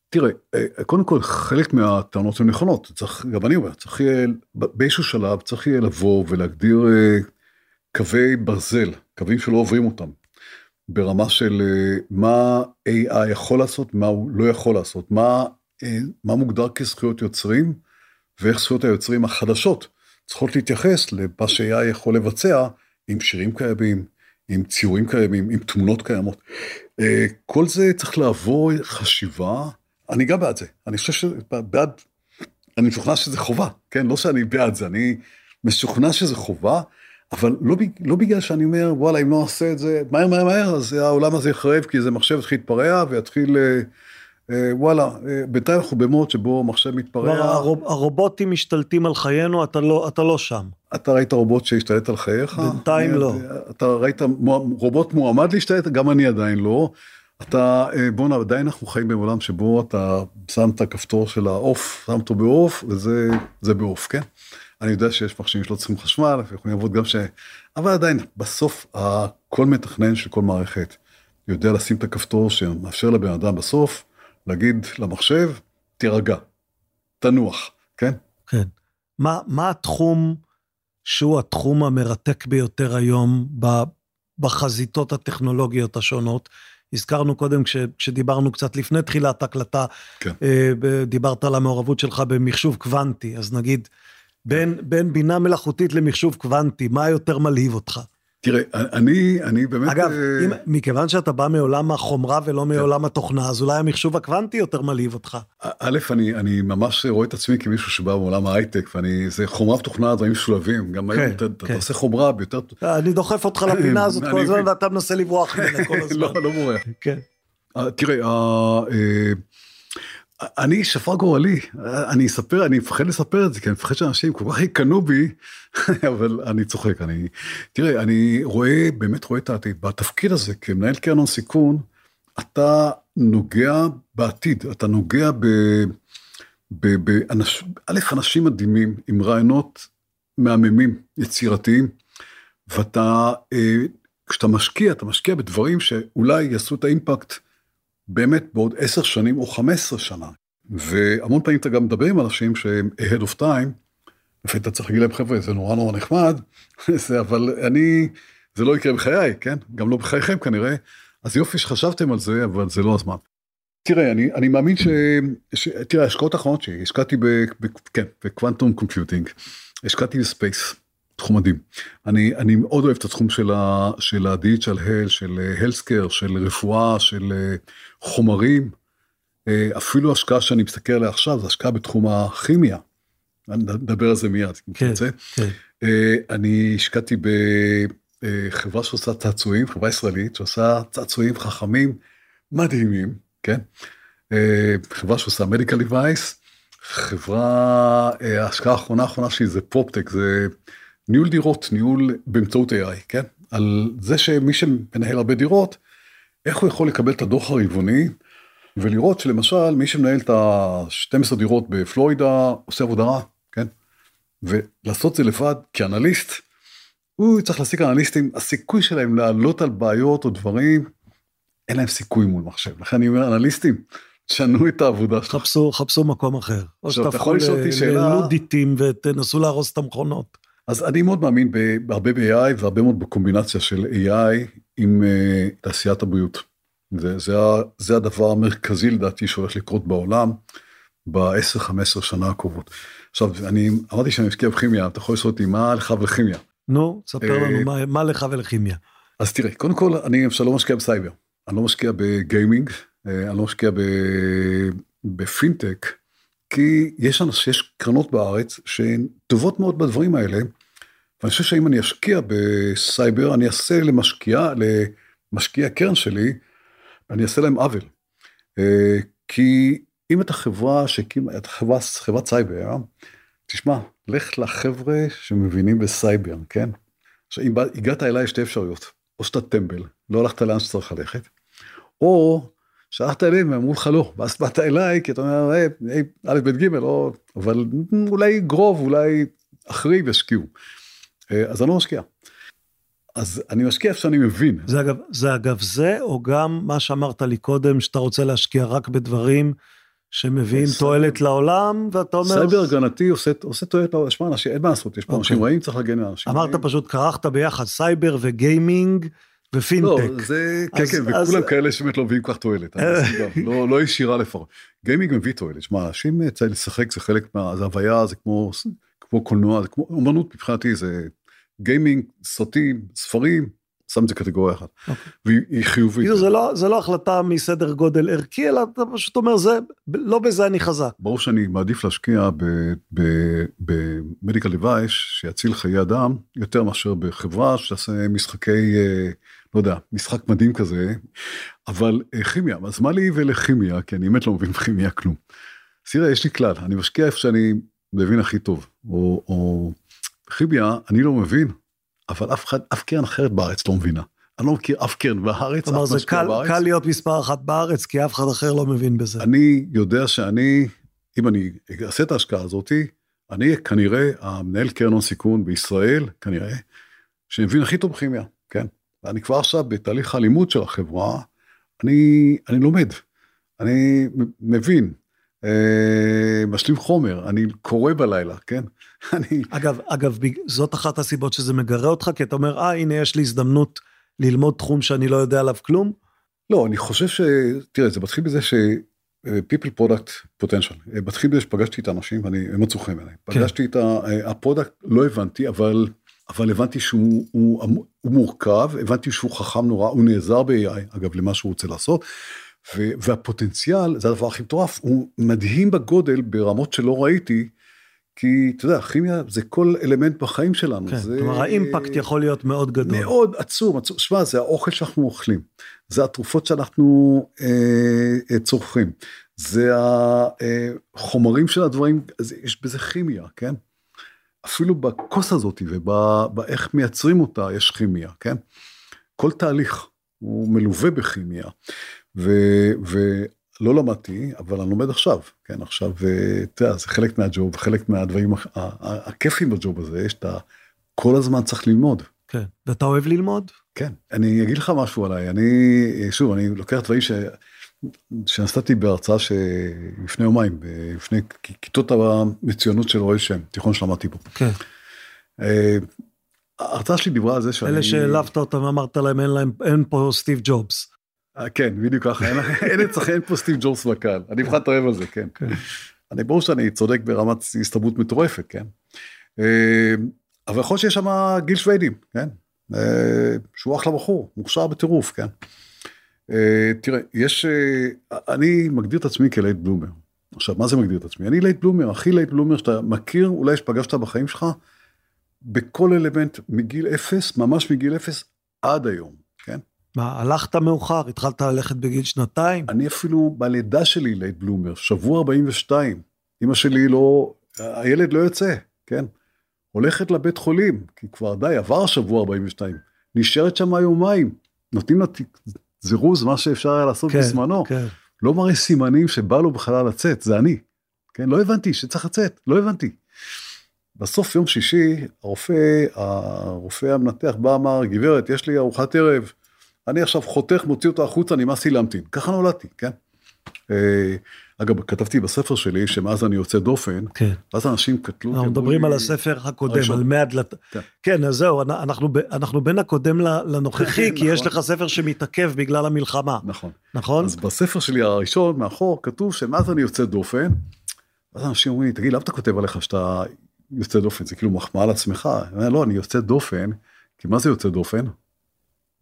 תראה, אה, קודם כל חלק מהטענות הן נכונות, צריך, גם אני אומר, צריך יהיה, באיזשהו שלב צריך יהיה לבוא ולהגדיר אה, קווי ברזל, קווים שלא עוברים אותם, ברמה של אה, מה AI יכול לעשות, מה הוא לא יכול לעשות, מה, אה, מה מוגדר כזכויות יוצרים, ואיך זכויות היוצרים החדשות צריכות להתייחס למה ש-AI יכול לבצע עם שירים קיימים, עם ציורים קיימים, עם תמונות קיימות. אה, כל זה צריך לעבור חשיבה, אני גם בעד זה, אני חושב שבעד, אני משוכנע שזה חובה, כן? לא שאני בעד זה, אני משוכנע שזה חובה, אבל לא, לא בגלל שאני אומר, וואלה, אם לא נעשה את זה מהר מהר מהר, אז העולם הזה יחרב, כי איזה מחשב יתחיל להתפרע ויתחיל, אה, אה, וואלה, אה, בינתיים אנחנו במוד שבו מחשב מתפרע. הרוב, הרובוטים משתלטים על חיינו, אתה לא, אתה לא שם. אתה ראית רובוט שהשתלט על חייך? בינתיים אני, לא. אתה ראית רובוט מועמד להשתלט? גם אני עדיין לא. אתה, אה, בואנה, עדיין אנחנו חיים בעולם שבו אתה שם את הכפתור של העוף, שם אותו בעוף, וזה בעוף, כן? אני יודע שיש מחשבים שלא צריכים חשמל ויכולים לעבוד גם ש... אבל עדיין בסוף כל מתכנן של כל מערכת יודע לשים את הכפתור שמאפשר לבן אדם בסוף להגיד למחשב תירגע, תנוח, כן? כן. מה, מה התחום שהוא התחום המרתק ביותר היום בחזיתות הטכנולוגיות השונות? הזכרנו קודם כש, כשדיברנו קצת לפני תחילת ההקלטה, כן. אה, דיברת על המעורבות שלך במחשוב קוונטי, אז נגיד בין, בין בינה מלאכותית למחשוב קוונטי, מה יותר מלהיב אותך? תראה, אני, אני באמת... אגב, אה... אם, מכיוון שאתה בא מעולם החומרה ולא כן. מעולם התוכנה, אז אולי המחשוב הקוונטי יותר מלהיב אותך. א', אני, אני ממש רואה את עצמי כמישהו שבא מעולם ההייטק, ואני, זה חומרה ותוכנה, דברים משולבים, גם כן, היום אתה, כן. אתה עושה חומרה ביותר... אני דוחף אותך לפינה הזאת כל הזמן, ואתה מנסה לברוח ממנה כל הזמן. לא, לא בורח. כן. אה, תראה, אה, אני שפר גורלי, אני אספר, אני מפחד לספר את זה, כי אני מפחד שאנשים כל כך יקנאו בי, אבל אני צוחק, אני, תראה, אני רואה, באמת רואה את העתיד, בתפקיד הזה כמנהל קרן הון סיכון, אתה נוגע בעתיד, אתה נוגע ב... ב, ב אנש, א', אנשים מדהימים עם רעיונות מהממים, יצירתיים, ואתה, אה, כשאתה משקיע, אתה משקיע בדברים שאולי יעשו את האימפקט באמת בעוד עשר שנים או חמש עשרה שנה. והמון פעמים אתה גם מדבר עם אנשים שהם ahead of time, לפעמים אתה צריך להגיד להם חבר'ה זה נורא נורא נחמד, אבל אני, זה לא יקרה בחיי, כן? גם לא בחייכם כנראה, אז יופי שחשבתם על זה, אבל זה לא הזמן. תראה, אני, אני מאמין ש... ש... תראה, ההשקעות האחרונות שלי, השקעתי ב... ב... כן, ב quantum computing, השקעתי ב space, תחום מדהים. אני, אני מאוד אוהב את התחום של, ה, של ה-digital health, של ה healthcare, של רפואה, של אה, חומרים. אה, אפילו השקעה שאני מסתכל עליה עכשיו, זו השקעה בתחום הכימיה. נדבר על זה מיד, אם כן, תרצה. כן. אה, אני השקעתי בחברה שעושה צעצועים, חברה ישראלית, שעושה צעצועים חכמים מדהימים, כן? חברה שעושה medical device, חברה, ההשקעה האחרונה האחרונה שלי זה פופטק, זה ניהול דירות, ניהול באמצעות AI, כן? על זה שמי שמנהל הרבה דירות, איך הוא יכול לקבל את הדוח הרבעוני ולראות שלמשל מי שמנהל את ה-12 דירות בפלורידה עושה עבודה רעה, כן? ולעשות זה לבד כאנליסט, הוא צריך להשיג אנליסטים, הסיכוי שלהם לעלות על בעיות או דברים, אין להם סיכוי מול מחשב. לכן אני אומר אנליסטים, תשנו את העבודה שלך. חפשו, חפשו מקום אחר. או שתהפכו ללודיטים ותנסו להרוס את המכונות. אז אני מאוד מאמין בהרבה ב-AI והרבה מאוד בקומבינציה של AI עם uh, תעשיית הבריאות. זה, זה, זה הדבר המרכזי לדעתי שהולך לקרות בעולם ב-10-15 שנה הקרובות. עכשיו, אני אמרתי שאני משקיע בכימיה, אתה יכול לשאול אותי מה לך ולכימיה. נו, ספר אה, לנו מה- מה לך ולכימיה. אז תראה, קודם כל, אני למשל לא משקיע בסייבר, אני לא משקיע בגיימינג, אה, אני לא משקיע בפינטק, כי יש, אנש, יש קרנות בארץ שהן טובות מאוד בדברים האלה, ואני חושב שאם אני אשקיע בסייבר, אני אעשה למשקיע, למשקיע הקרן שלי, אני אעשה להם עוול. אה, כי אם אתה חברה שהקימה, אתה חברה, חברת סייבר, תשמע, לך לחבר'ה שמבינים בסייבר, כן? עכשיו, אם הגעת אליי יש שתי אפשרויות, או שאתה טמבל, לא הלכת לאן שצריך ללכת, או שהלכת אליהם ואמרו לך לא, ואז באת אליי כי אתה אומר, היי, היי, א', ב', ג', לא, אבל אולי גרוב, אולי אחרים ישקיעו. אה, אז אני לא משקיע. אז אני משקיע איפה שאני מבין. זה אגב, זה אגב זה, או גם מה שאמרת לי קודם, שאתה רוצה להשקיע רק בדברים שמביאים. תועלת לעולם, ואתה אומר... סייבר הגנתי עושה, עושה תועלת, לעולם. שמע, אנשים, אין מה לעשות, יש פה אנשים אוקיי. רעים, צריך להגן על אנשים אמרת. פשוט, כרכת ביחד סייבר וגיימינג לא, ופינטק. זה, כן, אז- כן, אז- וכולם כאלה שבאמת לא מביאים כל כך תועלת, לא, לא ישירה לפחות. גיימינג מביא תועלת, שמע, אנשים אה, צריך לשחק, זה חלק מה, זה הוויה, זה כמו, כמו קולנוע, זה כמו אומנות מבחינתי, זה גיימינג, סרטים, ספרים, שם את זה קטגוריה אחת, אוקיי. והיא חיובית. כאילו זה לא, זה לא החלטה מסדר גודל ערכי, אלא אתה פשוט אומר, זה, לא בזה אני חזק. ברור שאני מעדיף להשקיע במדיקל דיווייס שיציל חיי אדם יותר מאשר בחברה שתעשה משחקי אה, לא יודע משחק מדהים כזה אבל אה, כימיה אז מה לי ולכימיה כי אני באמת לא מבין בכימיה כלום. תראה יש לי כלל אני משקיע איפה שאני מבין הכי טוב או, או כימיה אני לא מבין אבל אף אחד אף קרן אחרת בארץ לא מבינה. אני לא מכיר אף קרן בארץ. כלומר, אף זה משקיע קל, בארץ. קל להיות מספר אחת בארץ, כי אף אחד אחר לא מבין בזה. אני יודע שאני, אם אני אעשה את ההשקעה הזאתי, אני כנראה המנהל קרן הון סיכון בישראל, כנראה, שמבין הכי טוב בכימיה, כן? ואני כבר עכשיו בתהליך הלימוד של החברה, אני, אני לומד, אני מבין, אה, משלים חומר, אני קורא בלילה, כן? אני, אגב, אגב, זאת אחת הסיבות שזה מגרה אותך, כי אתה אומר, אה, הנה, יש לי הזדמנות ללמוד תחום שאני לא יודע עליו כלום. לא, אני חושב ש... תראה, זה מתחיל בזה ש... אה, people product potential. אה, מתחיל בזה שפגשתי את האנשים ואני, הם מצאו חן בעיניי. כן. פגשתי את אה, ה product, לא הבנתי, אבל, אבל הבנתי שהוא הוא, הוא מורכב, הבנתי שהוא חכם נורא, הוא נעזר ב-AI, אגב, למה שהוא רוצה לעשות. ו- והפוטנציאל, זה הדבר הכי מטורף, הוא מדהים בגודל ברמות שלא ראיתי, כי אתה יודע, כימיה זה כל אלמנט בחיים שלנו. כן, זה... כלומר, האימפקט יכול להיות מאוד גדול. מאוד עצום, עצום. שמע, זה האוכל שאנחנו אוכלים, זה התרופות שאנחנו אה, אה, צורכים, זה החומרים של הדברים, אז יש בזה כימיה, כן? אפילו בכוס הזאת ובאיך מייצרים אותה יש כימיה, כן? כל תהליך הוא מלווה בכימיה, ו, ולא למדתי, אבל אני לומד עכשיו, כן? עכשיו, אה, אתה יודע, זה חלק מהג'וב, חלק מהדברים הכיפים בג'וב הזה, שאתה כל הזמן צריך ללמוד. כן. ואתה אוהב ללמוד? כן, אני אגיד לך משהו עליי, אני, שוב, אני לוקח דברים ש... שנשאתי בהרצאה שלפני יומיים, לפני כיתות המצוינות של אוהל שם, תיכון שלמדתי בו. כן. אה, ההרצאה שלי דיברה על זה שאני... אלה שהעלבת אותם, אמרת להם, אין להם, אין פה סטיב ג'ובס. אה, כן, בדיוק ככה, אין, אצלכם, אין פה סטיב ג'ובס בקהל, אני בכלל אוהב על זה, כן. כן. אני ברור שאני צודק ברמת הסתברות מטורפת, כן. אה, אבל יכול להיות שיש שם גיל שוויד, כן. שהוא אחלה בחור, מוכשר בטירוף, כן. אה, תראה, יש, אה, אני מגדיר את עצמי כ late bloomer. עכשיו, מה זה מגדיר את עצמי? אני late bloomer, הכי late bloomer שאתה מכיר, אולי שפגשת בחיים שלך, בכל אלמנט מגיל אפס, ממש מגיל אפס, עד היום, כן? מה, הלכת מאוחר? התחלת ללכת בגיל שנתיים? אני אפילו בלידה שלי late bloomer, שבוע 42, אמא שלי לא, הילד לא יוצא, כן? הולכת לבית חולים, כי כבר די, עבר השבוע 42, נשארת שם יומיים, נותנים לה זירוז, מה שאפשר היה לעשות כן, בזמנו, כן. לא מראה סימנים שבא לו בכלל לצאת, זה אני. כן, לא הבנתי שצריך לצאת, לא הבנתי. בסוף יום שישי, הרופא, הרופא המנתח בא, אמר, גברת, יש לי ארוחת ערב, אני עכשיו חותך, מוציא אותו החוצה, נמאס לי להמתין. ככה נולדתי, כן? אה, אגב, כתבתי בספר שלי שמאז אני יוצא דופן, כן. ואז אנשים קטלו... אנחנו מדברים על הספר הקודם, על 100 דלתות. כן. כן, אז זהו, אנחנו, אנחנו בין הקודם לנוכחי, כי יש נכון. לך ספר שמתעכב בגלל המלחמה, נכון. נכון? אז בספר שלי הראשון, מאחור, כתוב שמאז אני יוצא דופן, ואז אנשים אומרים לי, תגיד, למה אתה כותב עליך שאתה יוצא דופן? זה כאילו מחמאה לעצמך. אני אומר, לא, אני יוצא דופן, כי מה זה יוצא דופן?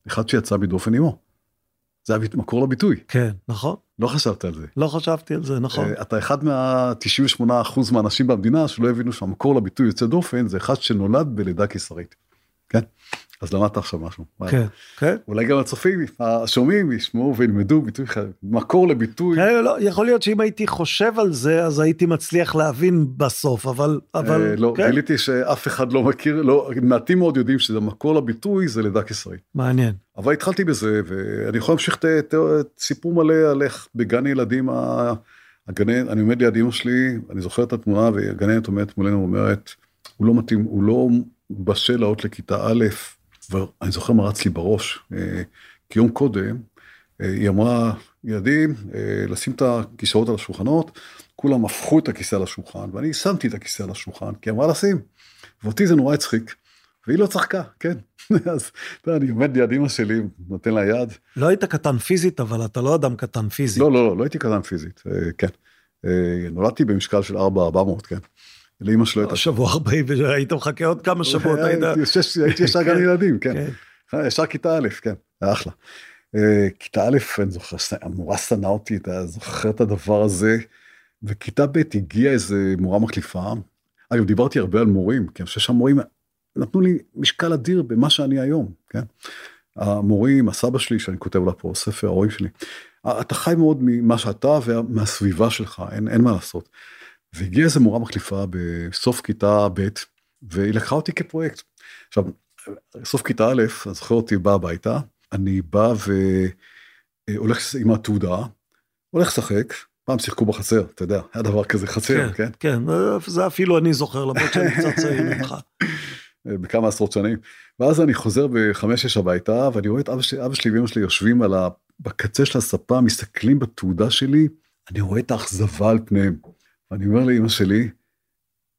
אחד שיצא מדופן עמו. זה המקור לביטוי, כן, נכון? לא חשבת על זה. לא חשבתי על זה, נכון. אה, אתה אחד מה-98% מהאנשים במדינה שלא הבינו שהמקור לביטוי יוצא דופן זה אחד שנולד בלידה קיסרית. כן? אז למדת עכשיו משהו. כן, כן. אולי גם הצופים, השומעים ישמעו וילמדו ביטוי, מקור לביטוי. כן, לא, יכול להיות שאם הייתי חושב על זה, אז הייתי מצליח להבין בסוף, אבל... אבל אה, לא, כן, גיליתי שאף אחד לא מכיר, לא, מעטים מאוד יודעים שזה מקור לביטוי זה לידה קיסרית. מעניין. אבל התחלתי בזה, ואני יכול להמשיך את- את את סיפור מלא על איך בגן ילדים, הגננת, אני עומד ליד אמא שלי, אני זוכר את התמונה, והגננת עומדת מולנו ואומרת, הוא לא מתאים, הוא לא בשל לעלות לכיתה א', ואני זוכר מה רץ לי בראש, אה, כי יום קודם, אה, היא אמרה, ילדים, אה, לשים את הכיסאות על השולחנות, כולם הפכו את הכיסא על השולחן, ואני שמתי את הכיסא על השולחן, כי היא אמרה לשים. ואותי זה נורא הצחיק, והיא לא צחקה, כן. אז אתה יודע, אני עומד ליד אמא שלי, נותן לה יד. לא היית קטן פיזית, אבל אתה לא אדם קטן פיזית. לא, לא, לא, לא הייתי קטן פיזית, כן. נולדתי במשקל של 4-400, כן. לאמא שלו הייתה... שבוע 40, והיית מחכה עוד כמה שבועות, היית... הייתי ישר גן ילדים, כן. כן. אה, ישר כיתה א', כן, היה אחלה. אה, כיתה א', אני זוכר, המורה שנאה אותי, אתה זוכר את הדבר הזה. וכיתה ב' הגיעה איזה מורה מחליפה. אגב, דיברתי הרבה על מורים, כי אני חושב שהמורים נתנו לי משקל אדיר במה שאני היום, כן? המורים, הסבא שלי, שאני כותב לה פה ספר, ההורים שלי, אתה חי מאוד ממה שאתה ומהסביבה שלך, אין, אין מה לעשות. והגיעה איזה מורה מחליפה בסוף כיתה ב', והיא לקחה אותי כפרויקט. עכשיו, סוף כיתה א', אני זוכר אותי בא הביתה, אני בא והולך עם התעודה, הולך לשחק, פעם שיחקו בחצר, אתה יודע, היה דבר כזה חצר, כן? כן, זה אפילו אני זוכר, למרות שאני קצת צעיר ממך. בכמה עשרות שנים. ואז אני חוזר בחמש-שש הביתה, ואני רואה את אבא שלי, אבא שלי ואמא שלי יושבים על ה... בקצה של הספה, מסתכלים בתעודה שלי, אני רואה את האכזבה על פניהם. ואני אומר לאמא שלי,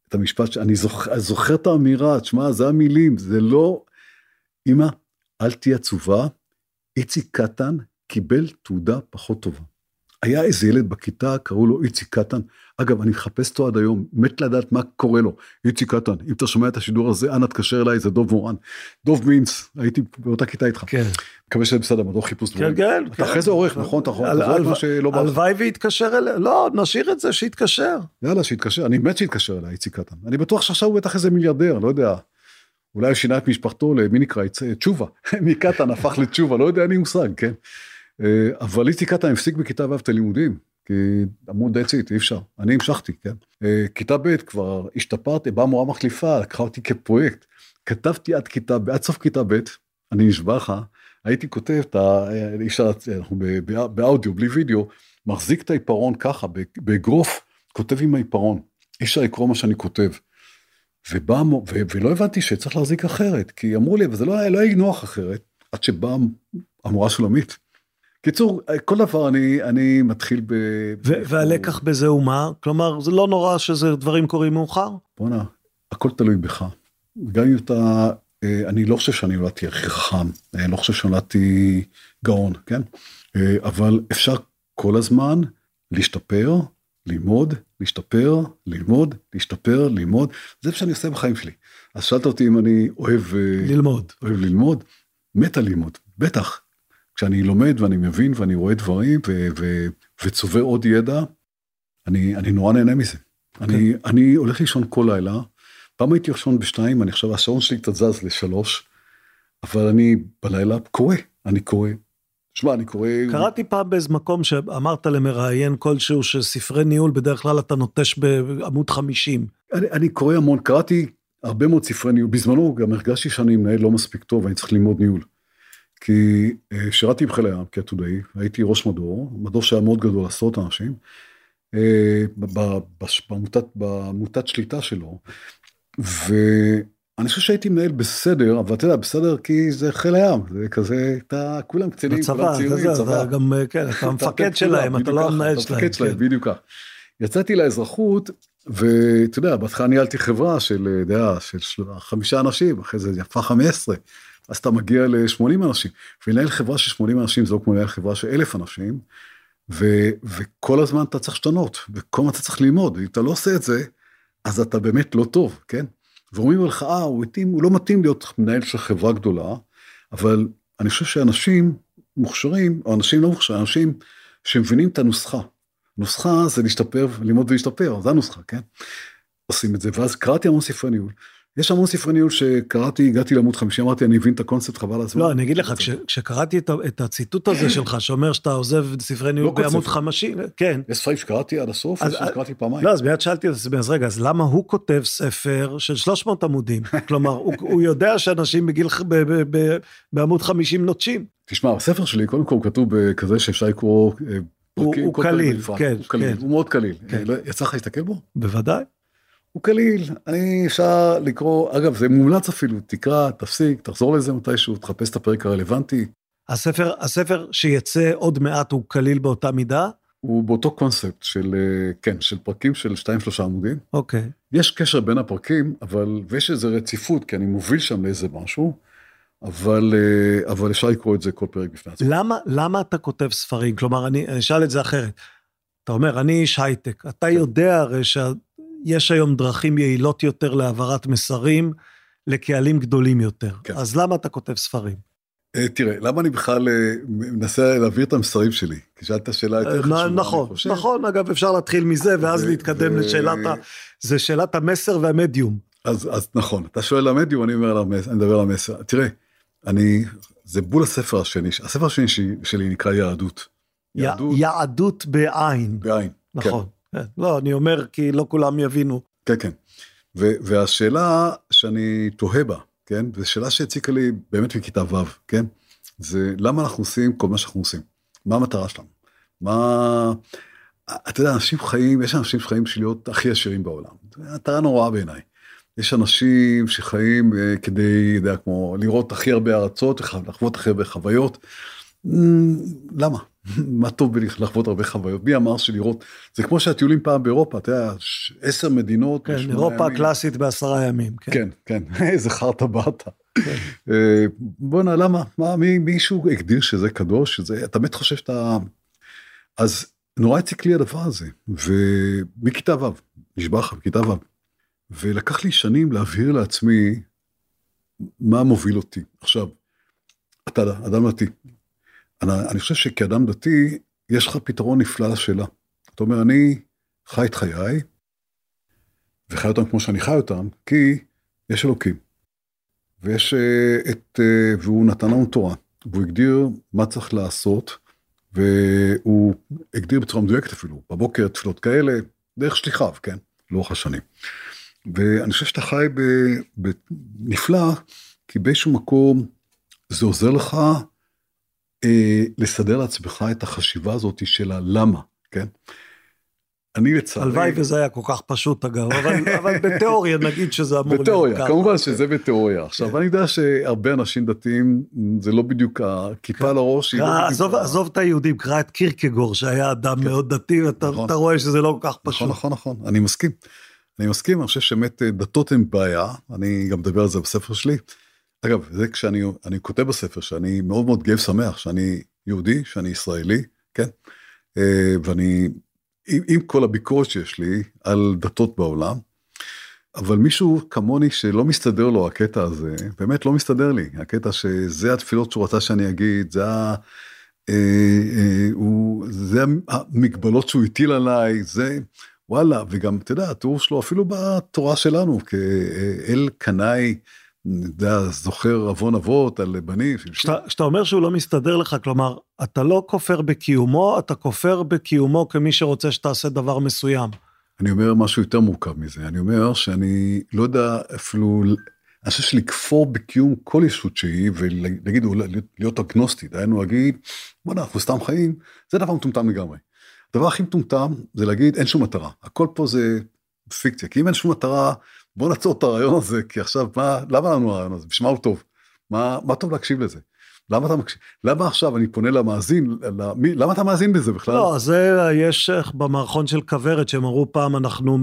את המשפט שאני זוכר, זוכר את האמירה, תשמע, זה המילים, זה לא... אמא, אל תהיה עצובה, איציק קטן קיבל תעודה פחות טובה. היה איזה ילד בכיתה, קראו לו איציק קטן. אגב, אני מחפש אותו עד היום, מת לדעת מה קורה לו. איציק קטן, אם אתה שומע את השידור הזה, אנא תקשר אליי, זה דוב מורן. דוב מינץ, הייתי באותה כיתה איתך. כן, מקווה שזה בסדר, מדור חיפוש כן, דברים. כן. אתה אחרי זה עורך, נכון? אתה יכול- על- מה שלא בא. הלוואי ויתקשר אליה, לא, נשאיר את זה, שיתקשר. יאללה, שיתקשר, אני מת שיתקשר אליי, איציק קטן. אני בטוח שעכשיו הוא בטח איזה מיליארדר, לא יודע. אולי הוא שינה את משפחתו למי נקרא, תשובה. מקטן הפך לתשובה, לא יודע, אין לי מושג, כן. אה, אבל איציק קטן הפסיק בכיתה ו' את הלימודים, כי אמרו דצית, אי אפשר. אני המשכתי, כן. אה, כיתה ב' כבר השתפרתי, באה מורה מחליפה, לקחה אותי כפרויקט. כתבתי עד כיתה, עד סוף כיתה ב', אני נשבע לך, הייתי כותב את ה... אי אפשר, אנחנו באודיו, בלי וידאו, מחזיק את העיפרון ככה, באגרוף, כותב עם העיפרון. אי אפשר לקרוא מה שאני כותב. ובא, ו- ולא הבנתי שצריך להחזיק אחרת, כי אמרו לי, וזה לא היה, לא היה נוח אחרת, עד שבאה המורה שולמית. קיצור, כל דבר אני, אני מתחיל ב... ו- והלקח בזה הוא מה? כלומר, זה לא נורא שזה דברים קורים מאוחר? בואנה, הכל תלוי בך. גם אם אתה, אה, אני לא חושב שאני נולדתי הכי חכם, אני לא חושב שנולדתי גאון, כן? אה, אבל אפשר כל הזמן להשתפר, ללמוד, להשתפר, ללמוד, להשתפר, ללמוד. זה מה שאני עושה בחיים שלי. אז שאלת אותי אם אני אוהב, אה, ללמוד. אוהב ללמוד, מת על ללמוד, בטח. כשאני לומד ואני מבין ואני רואה דברים ו- ו- וצובר עוד ידע, אני, אני נורא נהנה מזה. אני, אני הולך לישון כל לילה, פעם הייתי לישון בשתיים, אני חושב השעון שלי קצת זז לשלוש, אבל אני בלילה קורא, אני קורא. שמע, אני קורא... קראתי פעם באיזה מקום שאמרת למראיין כלשהו שספרי ניהול בדרך כלל אתה נוטש בעמוד 50. אני, אני קורא המון, קראתי הרבה מאוד ספרי ניהול, בזמנו גם הרגשתי שאני מנהל לא מספיק טוב, אני צריך ללמוד ניהול. כי אה, שירתי בחיל הים כעתודאי, הייתי ראש מדור, מדור שהיה מאוד גדול, עשרות אנשים, אה, במוטת, במוטת שליטה שלו, ואני חושב שהייתי מנהל בסדר, אבל אתה יודע, בסדר כי זה חיל הים, זה כזה, אתה, כולם קצינים, כולם ציונים, צבא, אתה גם, כן, אתה המפקד שלהם, אתה לא המנהל שלהם. המפקד שלהם, כן. בדיוק כך. יצאתי לאזרחות, ואתה יודע, בהתחלה ניהלתי חברה של, דעה, של חמישה אנשים, אחרי זה חמש עשרה. אז אתה מגיע ל-80 אנשים. ולנהל חברה של 80 אנשים זה לא כמו לנהל חברה של 1,000 אנשים, ו- וכל הזמן אתה צריך להשתנות, וכל הזמן אתה צריך ללמוד, אם אתה לא עושה את זה, אז אתה באמת לא טוב, כן? ואומרים לך, אה, הוא, מתאים, הוא לא מתאים להיות מנהל של חברה גדולה, אבל אני חושב שאנשים מוכשרים, או אנשים לא מוכשרים, אנשים שמבינים את הנוסחה. נוסחה זה להשתפר, ללמוד ולהשתפר, זה הנוסחה, כן? עושים את זה, ואז קראתי המון ספרי ניהול. יש המון ספרי ניהול שקראתי, הגעתי לעמוד חמישי, אמרתי, אני מבין את הקונספט, חבל הזמן. לא, אני אגיד לך, כש, כשקראתי את, את הציטוט הזה שלך, שאומר שאתה עוזב ספרי ניהול לא בעמוד חמישי, כן. יש ספרים שקראתי עד הסוף, אז שקראתי פעמיים. לא, אז מיד שאלתי את עצמי, אז רגע, אז למה הוא כותב ספר של 300 עמודים? כלומר, הוא, הוא יודע שאנשים בגיל, ב, ב, ב, בעמוד 50 נוטשים. תשמע, הספר שלי, קודם כל כתוב בכזה שאפשר לקרוא אה, פרקים, הוא קליל, כן, הוא קליל, כן. הוא מאוד קליל. כן. לא- יצא לך להסתכל בו? בוודאי. הוא קליל, אני אפשר לקרוא, אגב זה מומלץ אפילו, תקרא, תפסיק, תחזור לזה מתישהו, תחפש את הפרק הרלוונטי. הספר, הספר שיצא עוד מעט הוא קליל באותה מידה? הוא באותו קונספט של, אה, כן, של פרקים של 2-3 עמודים. אוקיי. יש קשר בין הפרקים, אבל, ויש איזו רציפות, כי אני מוביל שם לאיזה משהו, אבל, אה, אבל אפשר לקרוא את זה כל פרק בפני עצמו. למה, למה אתה כותב ספרים? כלומר, אני אשאל את זה אחרת. אתה אומר, אני איש הייטק, אתה כן. יודע הרי שה... יש היום דרכים יעילות יותר להעברת מסרים לקהלים גדולים יותר. כן. אז למה אתה כותב ספרים? אה, תראה, למה אני בכלל אה, מנסה להעביר את המסרים שלי? כי שאלת שאלה יותר אה, חשובה. נכון, נכון, אגב, אפשר להתחיל מזה, ואז להתקדם לשאלת ה... זה שאלת המסר והמדיום. אז, אז נכון, אתה שואל על המדיום, אני, אומר אני מדבר על המסר. תראה, אני, זה בול הספר השני, הספר השני שלי נקרא יהדות. יהדות, יהדות בעין. בעין, כן. נכון. כן. לא, אני אומר כי לא כולם יבינו. כן, כן. והשאלה שאני תוהה בה, כן, זו שאלה שהציקה לי באמת מכיתה ו', כן, זה למה אנחנו עושים כל מה שאנחנו עושים? מה המטרה שלנו? מה... אתה יודע, אנשים חיים, יש אנשים שחיים בשביל להיות הכי עשירים בעולם. זו מטרה נוראה בעיניי. יש אנשים שחיים uh, כדי, יודע, כמו לראות הכי הרבה ארצות, לחוות הכי הרבה חוויות. Mm, למה? מה טוב בלחוות הרבה חוויות? מי אמר שלראות, זה כמו שהטיולים פעם באירופה, אתה יודע, עשר מדינות. כן, אירופה הקלאסית בעשרה ימים. כן, כן, איזה חרטה. כן. אה, בואנה, למה? מה, מי, מישהו הגדיר שזה קדוש? שזה, אתה באמת חושב שאתה... אז נורא הציק לי הדבר הזה, ומכיתה ו', נשבע לך, מכיתה ו', ולקח לי שנים להבהיר לעצמי מה מוביל אותי. עכשיו, אתה אדם דתי, אני, אני חושב שכאדם דתי, יש לך פתרון נפלא לשאלה. אתה אומר, אני חי את חיי, וחי אותם כמו שאני חי אותם, כי יש אלוקים. ויש uh, את, uh, והוא נתן לנו תורה, והוא הגדיר מה צריך לעשות, והוא הגדיר בצורה מדויקת אפילו, בבוקר תפילות כאלה, דרך שליחיו, כן? לאורך השנים. ואני חושב שאתה חי בנפלא, כי באיזשהו מקום זה עוזר לך אה, לסדר לעצמך את החשיבה הזאת של הלמה, כן? אני לצערי... הלוואי וזה היה כל כך פשוט אגב, אבל, אבל בתיאוריה נגיד שזה אמור להיות ככה. בתיאוריה, כמובן שזה בתיאוריה. עכשיו, כן. אני יודע שהרבה אנשים דתיים, זה לא בדיוק הכיפה על הראש. לא עזוב, עזוב את היהודים, קרא את קירקגור שהיה אדם כן. מאוד דתי, ואתה נכון. רואה שזה לא כל כך פשוט. נכון, נכון, נכון, אני מסכים. אני מסכים, אני חושב שבאמת אה, דתות הן בעיה, אני גם מדבר על זה בספר שלי. אגב, זה כשאני כותב בספר שאני מאוד מאוד גאה ושמח שאני יהודי, שאני ישראלי, כן? אה, ואני, עם, עם כל הביקורת שיש לי על דתות בעולם, אבל מישהו כמוני שלא מסתדר לו הקטע הזה, באמת לא מסתדר לי. הקטע שזה התפילות שהוא רצה שאני אגיד, זה ה... אה, אה, הוא, זה המגבלות שהוא הטיל עליי, זה וואלה, וגם, אתה יודע, התיאור שלו אפילו בתורה שלנו, כאל קנאי יודע, זוכר עוון אבות על בנים. כשאתה אומר שהוא לא מסתדר לך, כלומר, אתה לא כופר בקיומו, אתה כופר בקיומו כמי שרוצה שתעשה דבר מסוים. אני אומר משהו יותר מורכב מזה, אני אומר שאני לא יודע אפילו, אני חושב שלכפור בקיום כל ישות שהיא ולהגיד, להיות אגנוסטי, דהיינו להגיד, בוא'נה, אנחנו סתם חיים, זה דבר מטומטם לגמרי. הדבר הכי מטומטם זה להגיד אין שום מטרה, הכל פה זה פיקציה, כי אם אין שום מטרה, בוא נעצור את הרעיון הזה, כי עכשיו, מה, למה לנו הרעיון הזה? בשביל מה הוא טוב? מה, מה טוב להקשיב לזה? למה אתה מקשיב? למה עכשיו אני פונה למאזין, למי, למה אתה מאזין בזה בכלל? לא, זה יש במערכון של כוורת שהם אמרו פעם, אנחנו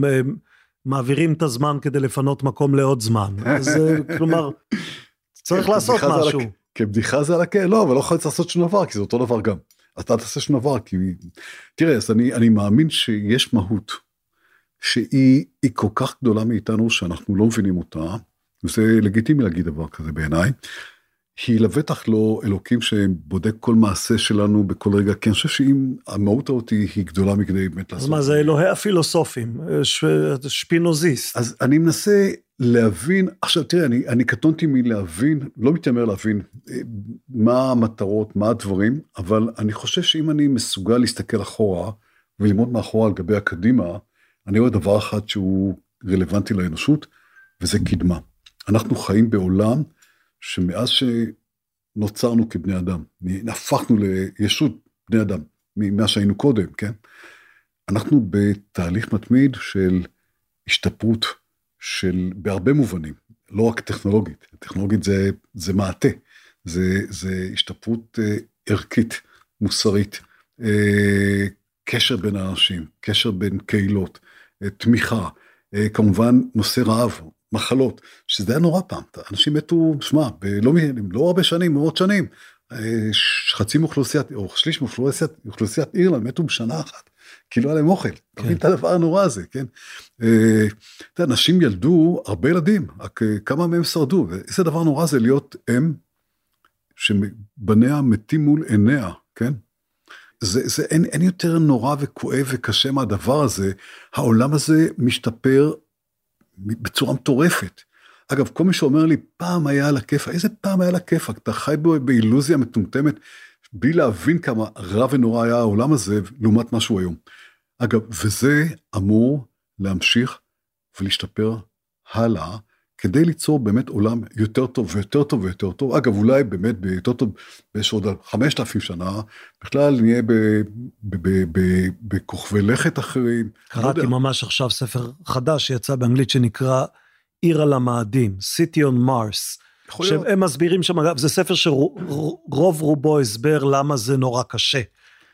מעבירים את הזמן כדי לפנות מקום לעוד זמן. אז כלומר, צריך לעשות משהו. כבדיחה זה על הכן, לא, אבל לא יכול לעשות שום דבר, כי זה אותו דבר גם. אתה תעשה שום דבר, כי... תראה, אז אני, אני מאמין שיש מהות, שהיא כל כך גדולה מאיתנו, שאנחנו לא מבינים אותה, וזה לגיטימי להגיד דבר כזה בעיניי. היא לבטח לא אלוקים שבודק כל מעשה שלנו בכל רגע, כי אני חושב שאם המהות הזאת היא, גדולה מכדי באמת לעשות. אז מה זה אלוהי הפילוסופים, שפינוזיסט. אז אני מנסה להבין, עכשיו תראה, אני, אני קטונתי מלהבין, לא מתיימר להבין אה, מה המטרות, מה הדברים, אבל אני חושב שאם אני מסוגל להסתכל אחורה וללמוד מאחורה על גבי הקדימה, אני רואה דבר אחד שהוא רלוונטי לאנושות, וזה קדמה. אנחנו חיים בעולם שמאז שנוצרנו כבני אדם, הפכנו לישות בני אדם, ממה שהיינו קודם, כן? אנחנו בתהליך מתמיד של השתפרות של, בהרבה מובנים, לא רק טכנולוגית, טכנולוגית זה, זה מעטה, זה, זה השתפרות אה, ערכית, מוסרית, אה, קשר בין אנשים, קשר בין קהילות, תמיכה, אה, כמובן נושא רעב, מחלות, שזה היה נורא פעם, אנשים מתו, שמע, לא, לא הרבה שנים, מאות שנים, אה, חצי מאוכלוסיית, או שליש מאוכלוסיית מאוכלוסיית אירלנד מתו בשנה אחת, כי לא היה להם אוכל, אתה מבין את הדבר הנורא הזה, כן? אה, אתה יודע, נשים ילדו הרבה ילדים, רק אה, כמה מהם שרדו, ואיזה דבר נורא זה להיות אם שבניה מתים מול עיניה, כן? זה, זה אין, אין יותר נורא וכואב וקשה מהדבר הזה, העולם הזה משתפר בצורה מטורפת. אגב, כל מי שאומר לי, פעם היה על הכיפאק, איזה פעם היה על הכיפאק? אתה חי בו באילוזיה מטומטמת, בלי להבין כמה רע ונורא היה העולם הזה, לעומת משהו היום. אגב, וזה אמור להמשיך ולהשתפר הלאה, כדי ליצור באמת עולם יותר טוב ויותר טוב ויותר טוב. אגב, אולי באמת ביותר טוב, יש עוד 5,000 שנה, בכלל נהיה בכוכבי לכת אחרים. לא קראתי לא ממש עכשיו ספר חדש שיצא באנגלית שנקרא עיר על המאדים, City on Mars. שהם מסבירים שם, אגב, זה ספר שרוב רובו הסבר למה זה נורא קשה.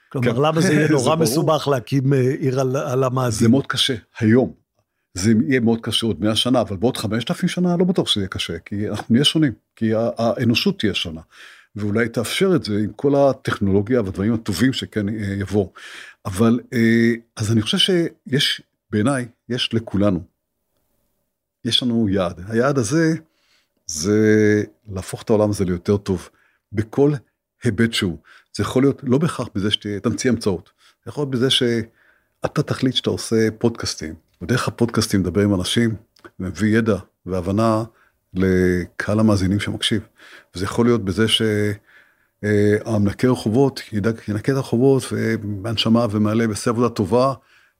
כלומר, כן. למה זה יהיה נורא מסובך להקים אה, עיר על, על המאדים. זה מאוד קשה, היום. זה יהיה מאוד קשה עוד 100 שנה, אבל בעוד 5,000 שנה לא בטוח שזה יהיה קשה, כי אנחנו נהיה שונים, כי האנושות תהיה שונה. ואולי תאפשר את זה עם כל הטכנולוגיה והדברים הטובים שכן אה, יבואו. אבל אה, אז אני חושב שיש, בעיניי, יש לכולנו, יש לנו יעד. היעד הזה זה להפוך את העולם הזה ליותר טוב בכל היבט שהוא. זה יכול להיות לא בהכרח בזה שתמציא המצאות, זה יכול להיות בזה שאתה תחליט שאתה עושה פודקאסטים, ודרך הפודקאסטים מדבר עם אנשים, ומביא ידע והבנה לקהל המאזינים שמקשיב. וזה יכול להיות בזה שהמנקה רחובות ינקה את הרחובות ובהנשמה ומעלה ועושה עבודה טובה,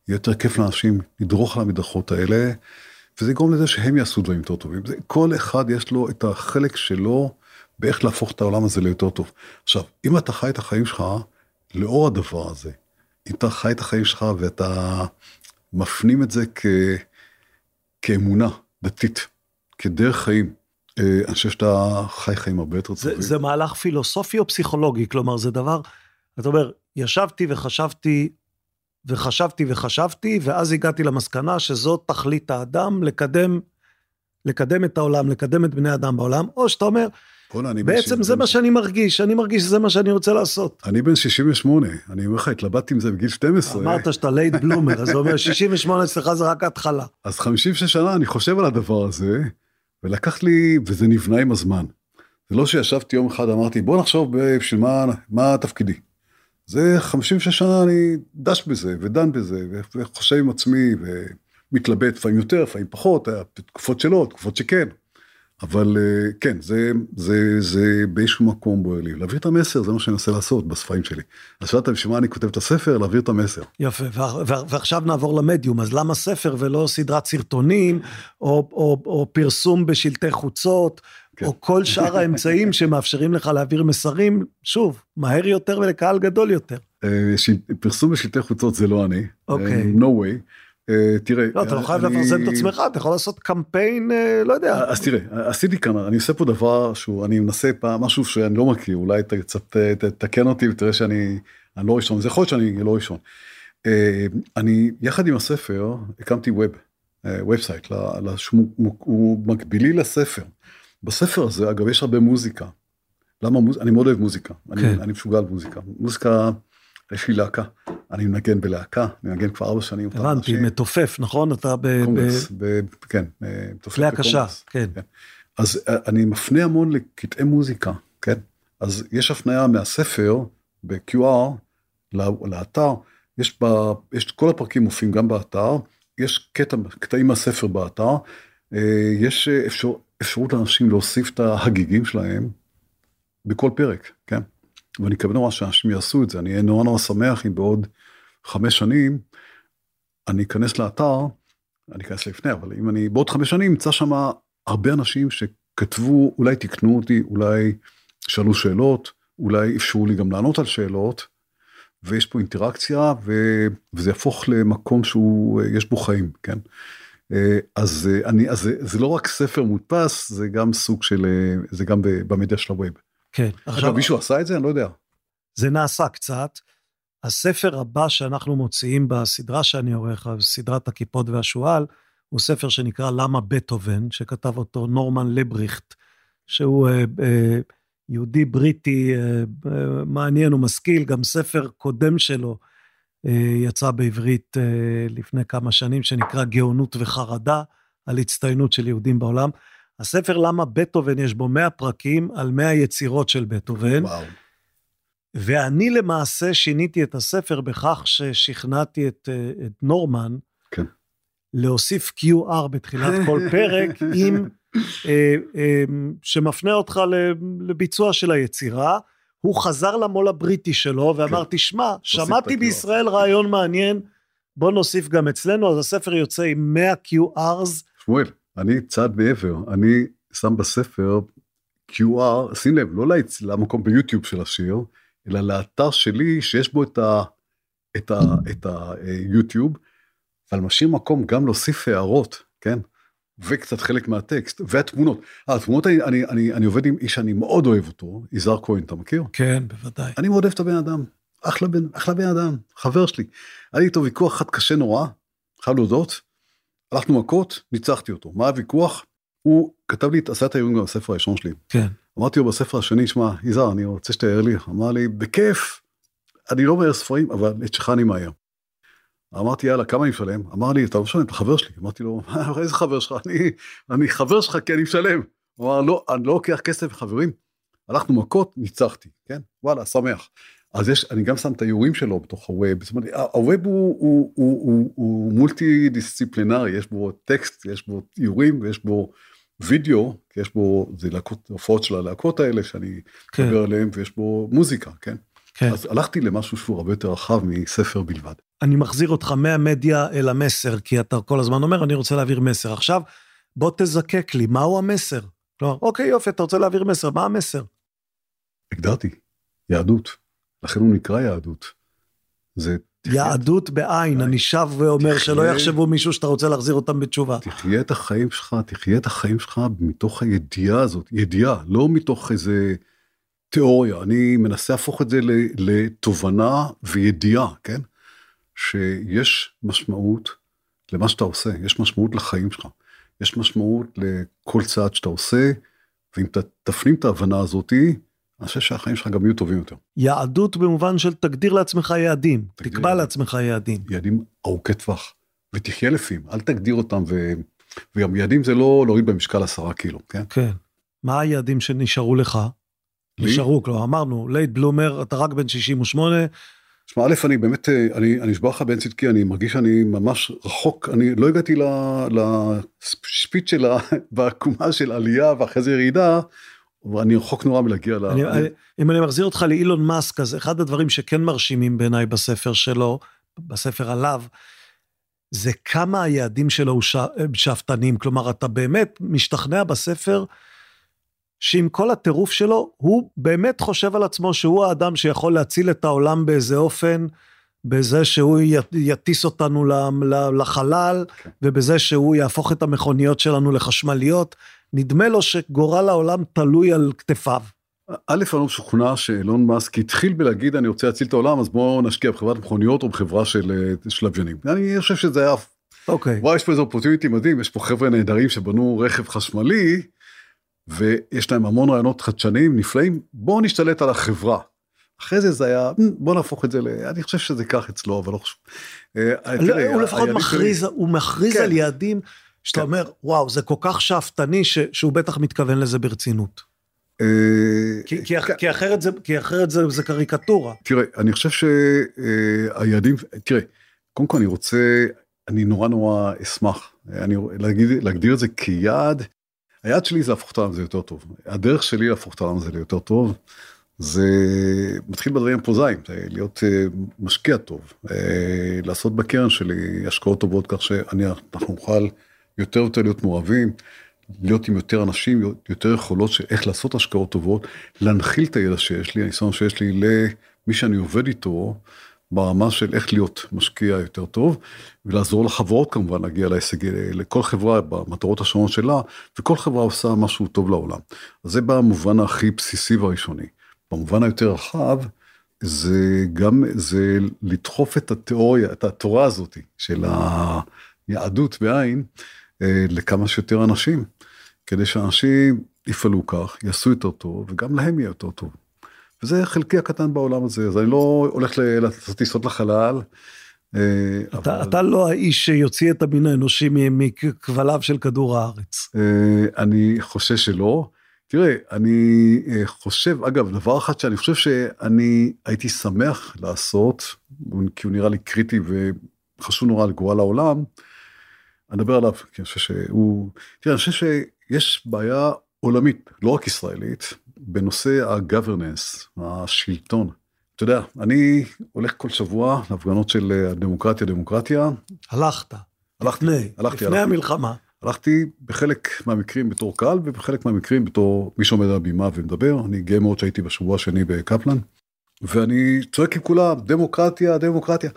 יהיה יותר כיף לאנשים לדרוך על המדרכות האלה, וזה יגרום לזה שהם יעשו דברים יותר טובים. זה, כל אחד יש לו את החלק שלו באיך להפוך את העולם הזה ליותר טוב. עכשיו, אם אתה חי את החיים שלך לאור הדבר הזה, אם אתה חי את החיים שלך ואתה מפנים את זה כ... כאמונה דתית, כדרך חיים. אה, אני חושב שאתה חי חיים הרבה יותר טובים. זה, זה מהלך פילוסופי או פסיכולוגי? כלומר, זה דבר, אתה אומר, ישבתי וחשבתי וחשבתי וחשבתי, ואז הגעתי למסקנה שזאת תכלית האדם, לקדם, לקדם את העולם, לקדם את בני אדם בעולם, או שאתה אומר, בעצם זה מה שאני מרגיש, אני מרגיש שזה מה שאני רוצה לעשות. אני בן 68, אני אומר לך, התלבטתי עם זה בגיל 12. אמרת שאתה late bloomer, אז זה אומר 68 אצלך זה רק התחלה. אז 56 שנה אני חושב על הדבר הזה, ולקח לי, וזה נבנה עם הזמן. זה לא שישבתי יום אחד, אמרתי, בוא נחשוב בשביל מה, מה תפקידי. זה 56 שנה אני דש בזה, ודן בזה, וחושב עם עצמי, ומתלבט, לפעמים יותר, לפעמים פחות, תקופות שלא, תקופות שכן. אבל אה, כן, זה, זה, זה באיזשהו מקום בוער לי. להעביר את המסר, זה מה שאני מנסה לעשות בספרים שלי. אז שאלת בשביל מה אני כותב את הספר? להעביר את המסר. יפה, ועכשיו נעבור למדיום, אז למה ספר ולא סדרת סרטונים, או, או, או פרסום בשלטי חוצות, כן. או כל שאר האמצעים שמאפשרים לך להעביר מסרים, שוב, מהר יותר ולקהל גדול יותר. אה, פרסום בשלטי חוצות זה לא אני. אוקיי. Okay. no way. אה, תראה, לא, אתה לא חייב לפרסם את עצמך, אתה יכול לעשות קמפיין, אה, לא יודע. אז תראה, עשיתי כאן, אני עושה פה דבר שהוא, אני מנסה פעם משהו שאני לא מכיר, אולי קצת תתקן אותי ותראה שאני לא ראשון, זה יכול להיות שאני לא ראשון. אני, יחד עם הספר, הקמתי web, website, הוא מקבילי לספר. בספר הזה, אגב, יש הרבה מוזיקה. למה מוזיקה? אני מאוד אוהב מוזיקה. כן. אני, אני משוגע על מוזיקה. מוזיקה, יש לי להקה. אני מנגן בלהקה, אני מנגן כבר ארבע שנים. הבנתי, מתופף, נכון? אתה ב... קונגרס, ב... כן. מתופף כלי הקשה, כן. כן. אז אה, אני מפנה המון לקטעי מוזיקה, כן? אז יש הפניה מהספר ב-QR לאתר, יש, ב... יש כל הפרקים מופיעים גם באתר, יש קטע, קטעים מהספר באתר, אה, יש אה, אפשר, אפשרות לאנשים להוסיף את ההגיגים שלהם בכל פרק, כן? ואני מקווה נורא שאנשים יעשו את זה, אני אהיה נורא נורא שמח אם בעוד חמש שנים אני אכנס לאתר, אני אכנס לפני, אבל אם אני בעוד חמש שנים אמצא שם הרבה אנשים שכתבו, אולי תקנו אותי, אולי שאלו שאלות, אולי אפשרו לי גם לענות על שאלות, ויש פה אינטראקציה, ו... וזה יהפוך למקום שהוא, יש בו חיים, כן? אה, אז אה, אני, אז זה, זה לא רק ספר מודפס, זה גם סוג של, אה, זה גם במדיה של הווב. כן. עכשיו מישהו עשה את זה? אני לא יודע. זה נעשה קצת. הספר הבא שאנחנו מוציאים בסדרה שאני עורך, סדרת הכיפות והשועל, הוא ספר שנקרא למה בטהובן, שכתב אותו נורמן לבריכט, שהוא אה, אה, יהודי בריטי אה, אה, מעניין ומשכיל, גם ספר קודם שלו אה, יצא בעברית אה, לפני כמה שנים, שנקרא גאונות וחרדה, על הצטיינות של יהודים בעולם. הספר למה בטהובן, יש בו 100 פרקים על 100 יצירות של בטהובן. וואו. ואני למעשה שיניתי את הספר בכך ששכנעתי את, אה, את נורמן כן. להוסיף QR בתחילת כל פרק עם, אה, אה, שמפנה אותך לביצוע של היצירה. הוא חזר למו"ל הבריטי שלו ואמר, כן. תשמע, שמעתי בישראל רעיון מעניין, בוא נוסיף גם אצלנו, אז הספר יוצא עם 100 QRs. שמואל, אני צעד מעבר, אני שם בספר QR, שים לב, לא. למקום ביוטיוב של השיר, אלא לאתר שלי שיש בו את, ה... את, ה... את היוטיוב, אבל משאיר מקום גם להוסיף הערות, כן? וקצת חלק מהטקסט, והתמונות. אה, התמונות, אני, אני, אני, אני עובד עם איש שאני מאוד אוהב אותו, יזהר כהן, אתה מכיר? כן, בוודאי. אני מאוד אוהב את הבן אדם, אחלה בן, אחלה בן אדם, חבר שלי. היה לי איתו ויכוח אחד קשה נורא, חייב להודות, הלכנו מכות, ניצחתי אותו. מה הוויכוח? הוא כתב לי, את האירועים גם בספר הראשון שלי. כן. אמרתי לו בספר השני, שמע, יזהר, אני רוצה שתאר לי. אמר לי, בכיף, אני לא מהר ספרים, אבל את שלך אני מהר. אמרתי, יאללה, כמה אני משלם? אמר לי, אתה לא משלם, אתה חבר שלי. אמרתי לו, איזה חבר שלך? אני, אני חבר שלך כי אני משלם. הוא אמר, לא, אני לא לוקח כסף מחברים. הלכנו מכות, ניצחתי, כן? וואלה, שמח. אז יש, אני גם שם את האיורים שלו בתוך הווב, זאת אומרת, הווב הוא, הוא, הוא, הוא, הוא מולטי דיסציפלינרי, יש בו טקסט, יש בו איורים ויש בו וידאו, יש בו, זה להקות, הופעות של הלהקות האלה שאני כן. מדבר עליהן, ויש בו מוזיקה, כן? כן. אז הלכתי למשהו שהוא הרבה יותר רחב מספר בלבד. אני מחזיר אותך מהמדיה אל המסר, כי אתה כל הזמן אומר, אני רוצה להעביר מסר. עכשיו, בוא תזקק לי, מהו המסר? כלומר, אוקיי, יופי, אתה רוצה להעביר מסר, מה המסר? הגדרתי, יהדות. לכן הוא נקרא יהדות. זה... יהדות בעין, אני שב ואומר תחיה... שלא יחשבו מישהו שאתה רוצה להחזיר אותם בתשובה. תחיה את החיים שלך, תחיה את החיים שלך מתוך הידיעה הזאת, ידיעה, לא מתוך איזה תיאוריה. אני מנסה להפוך את זה לתובנה וידיעה, כן? שיש משמעות למה שאתה עושה, יש משמעות לחיים שלך, יש משמעות לכל צעד שאתה עושה, ואם אתה תפנים את ההבנה הזאתי, אני חושב שהחיים שלך גם יהיו טובים יותר. יהדות במובן של תגדיר לעצמך יעדים, תקבע יעדים. לעצמך יעדים. יעדים ארוכי טווח, ותחיה לפיהם, אל תגדיר אותם, ו... וגם יעדים זה לא להוריד במשקל עשרה קילו, כן? כן. מה היעדים שנשארו לך? לי? נשארו, כלומר אמרנו, late bloomer, אתה רק בן 68, שמע, א', אני באמת, אה, אני נשבע לך בהן צדקי, אני מרגיש שאני ממש רחוק, אני לא הגעתי לשפיץ שלה בעקומה של עלייה ואחרי זה ירידה, ואני רחוק נורא מלהגיע ל... אני, אני, אם אני מחזיר אותך לאילון מאסק, אז אחד הדברים שכן מרשימים בעיניי בספר שלו, בספר עליו, זה כמה היעדים שלו שאפתניים. כלומר, אתה באמת משתכנע בספר שעם כל הטירוף שלו, הוא באמת חושב על עצמו שהוא האדם שיכול להציל את העולם באיזה אופן, בזה שהוא יטיס אותנו לחלל, כן. ובזה שהוא יהפוך את המכוניות שלנו לחשמליות. נדמה לו שגורל העולם תלוי על כתפיו. א', אני לא משוכנע שאילון מאסק התחיל בלהגיד אני רוצה להציל את העולם אז בואו נשקיע בחברת מכוניות או בחברה של אה, שלביינים. אני חושב שזה היה... אוקיי. וואי יש פה איזה אופורטיוניטי מדהים יש פה חבר'ה נהדרים שבנו רכב חשמלי ויש להם המון רעיונות חדשניים נפלאים בואו נשתלט על החברה. אחרי זה זה היה בוא נהפוך את זה ל... אני חושב שזה כך אצלו אבל לא חשוב. אה, לא, הוא לפחות מכריז הוא מכריז כן. על יעדים שאתה כן. אומר וואו זה כל כך שאפתני שהוא בטח מתכוון לזה ברצינות. אה, כי, כי, אחרת זה, כי אחרת זה, זה קריקטורה. תראה, אני חושב שהיעדים, תראה, קודם כל אני רוצה, אני נורא נורא אשמח, אני להגיד, להגדיר את זה כיעד, היעד שלי זה להפוך את העולם הזה יותר טוב, הדרך שלי להפוך את העולם הזה ליותר טוב, זה מתחיל בדברים הפרוזאיים, להיות אה, משקיע טוב, אה, לעשות בקרן שלי השקעות טובות כך שאנחנו נוכל יותר ויותר להיות מעורבים. להיות עם יותר אנשים, יותר יכולות של איך לעשות השקעות טובות, להנחיל את הידע שיש לי, הניסיון שיש לי למי שאני עובד איתו, ברמה של איך להיות משקיע יותר טוב, ולעזור לחברות כמובן להגיע להישג, לכל חברה במטרות השונות שלה, וכל חברה עושה משהו טוב לעולם. אז זה במובן הכי בסיסי והראשוני. במובן היותר רחב, זה גם, זה לדחוף את התיאוריה, את התורה הזאת של היהדות בעין, לכמה שיותר אנשים. כדי שאנשים יפעלו כך, יעשו יותר טוב, וגם להם יהיה יותר טוב. וזה חלקי הקטן בעולם הזה, אז אני לא הולך לעשות טיסות לחלל. אה, אתה, אבל... אתה לא האיש שיוציא את המין האנושי מכבליו של כדור הארץ. אה, אני חושש שלא. תראה, אני אה, חושב, אגב, דבר אחד שאני חושב שאני הייתי שמח לעשות, כי הוא נראה לי קריטי וחשוב נורא לגורל העולם, אדבר עליו, כי אני חושב שהוא, תראה, אני חושב יש בעיה עולמית, לא רק ישראלית, בנושא ה-governance, השלטון. אתה יודע, אני הולך כל שבוע להפגנות של הדמוקרטיה, דמוקרטיה. הלכת. הלכתי, לפני, הלכתי, לפני הלכתי. המלחמה. הלכתי בחלק מהמקרים בתור קהל ובחלק מהמקרים בתור מי שעומד על הבימה ומדבר. אני גאה מאוד שהייתי בשבוע השני בקפלן. ואני צועק עם כולם, דמוקרטיה, דמוקרטיה.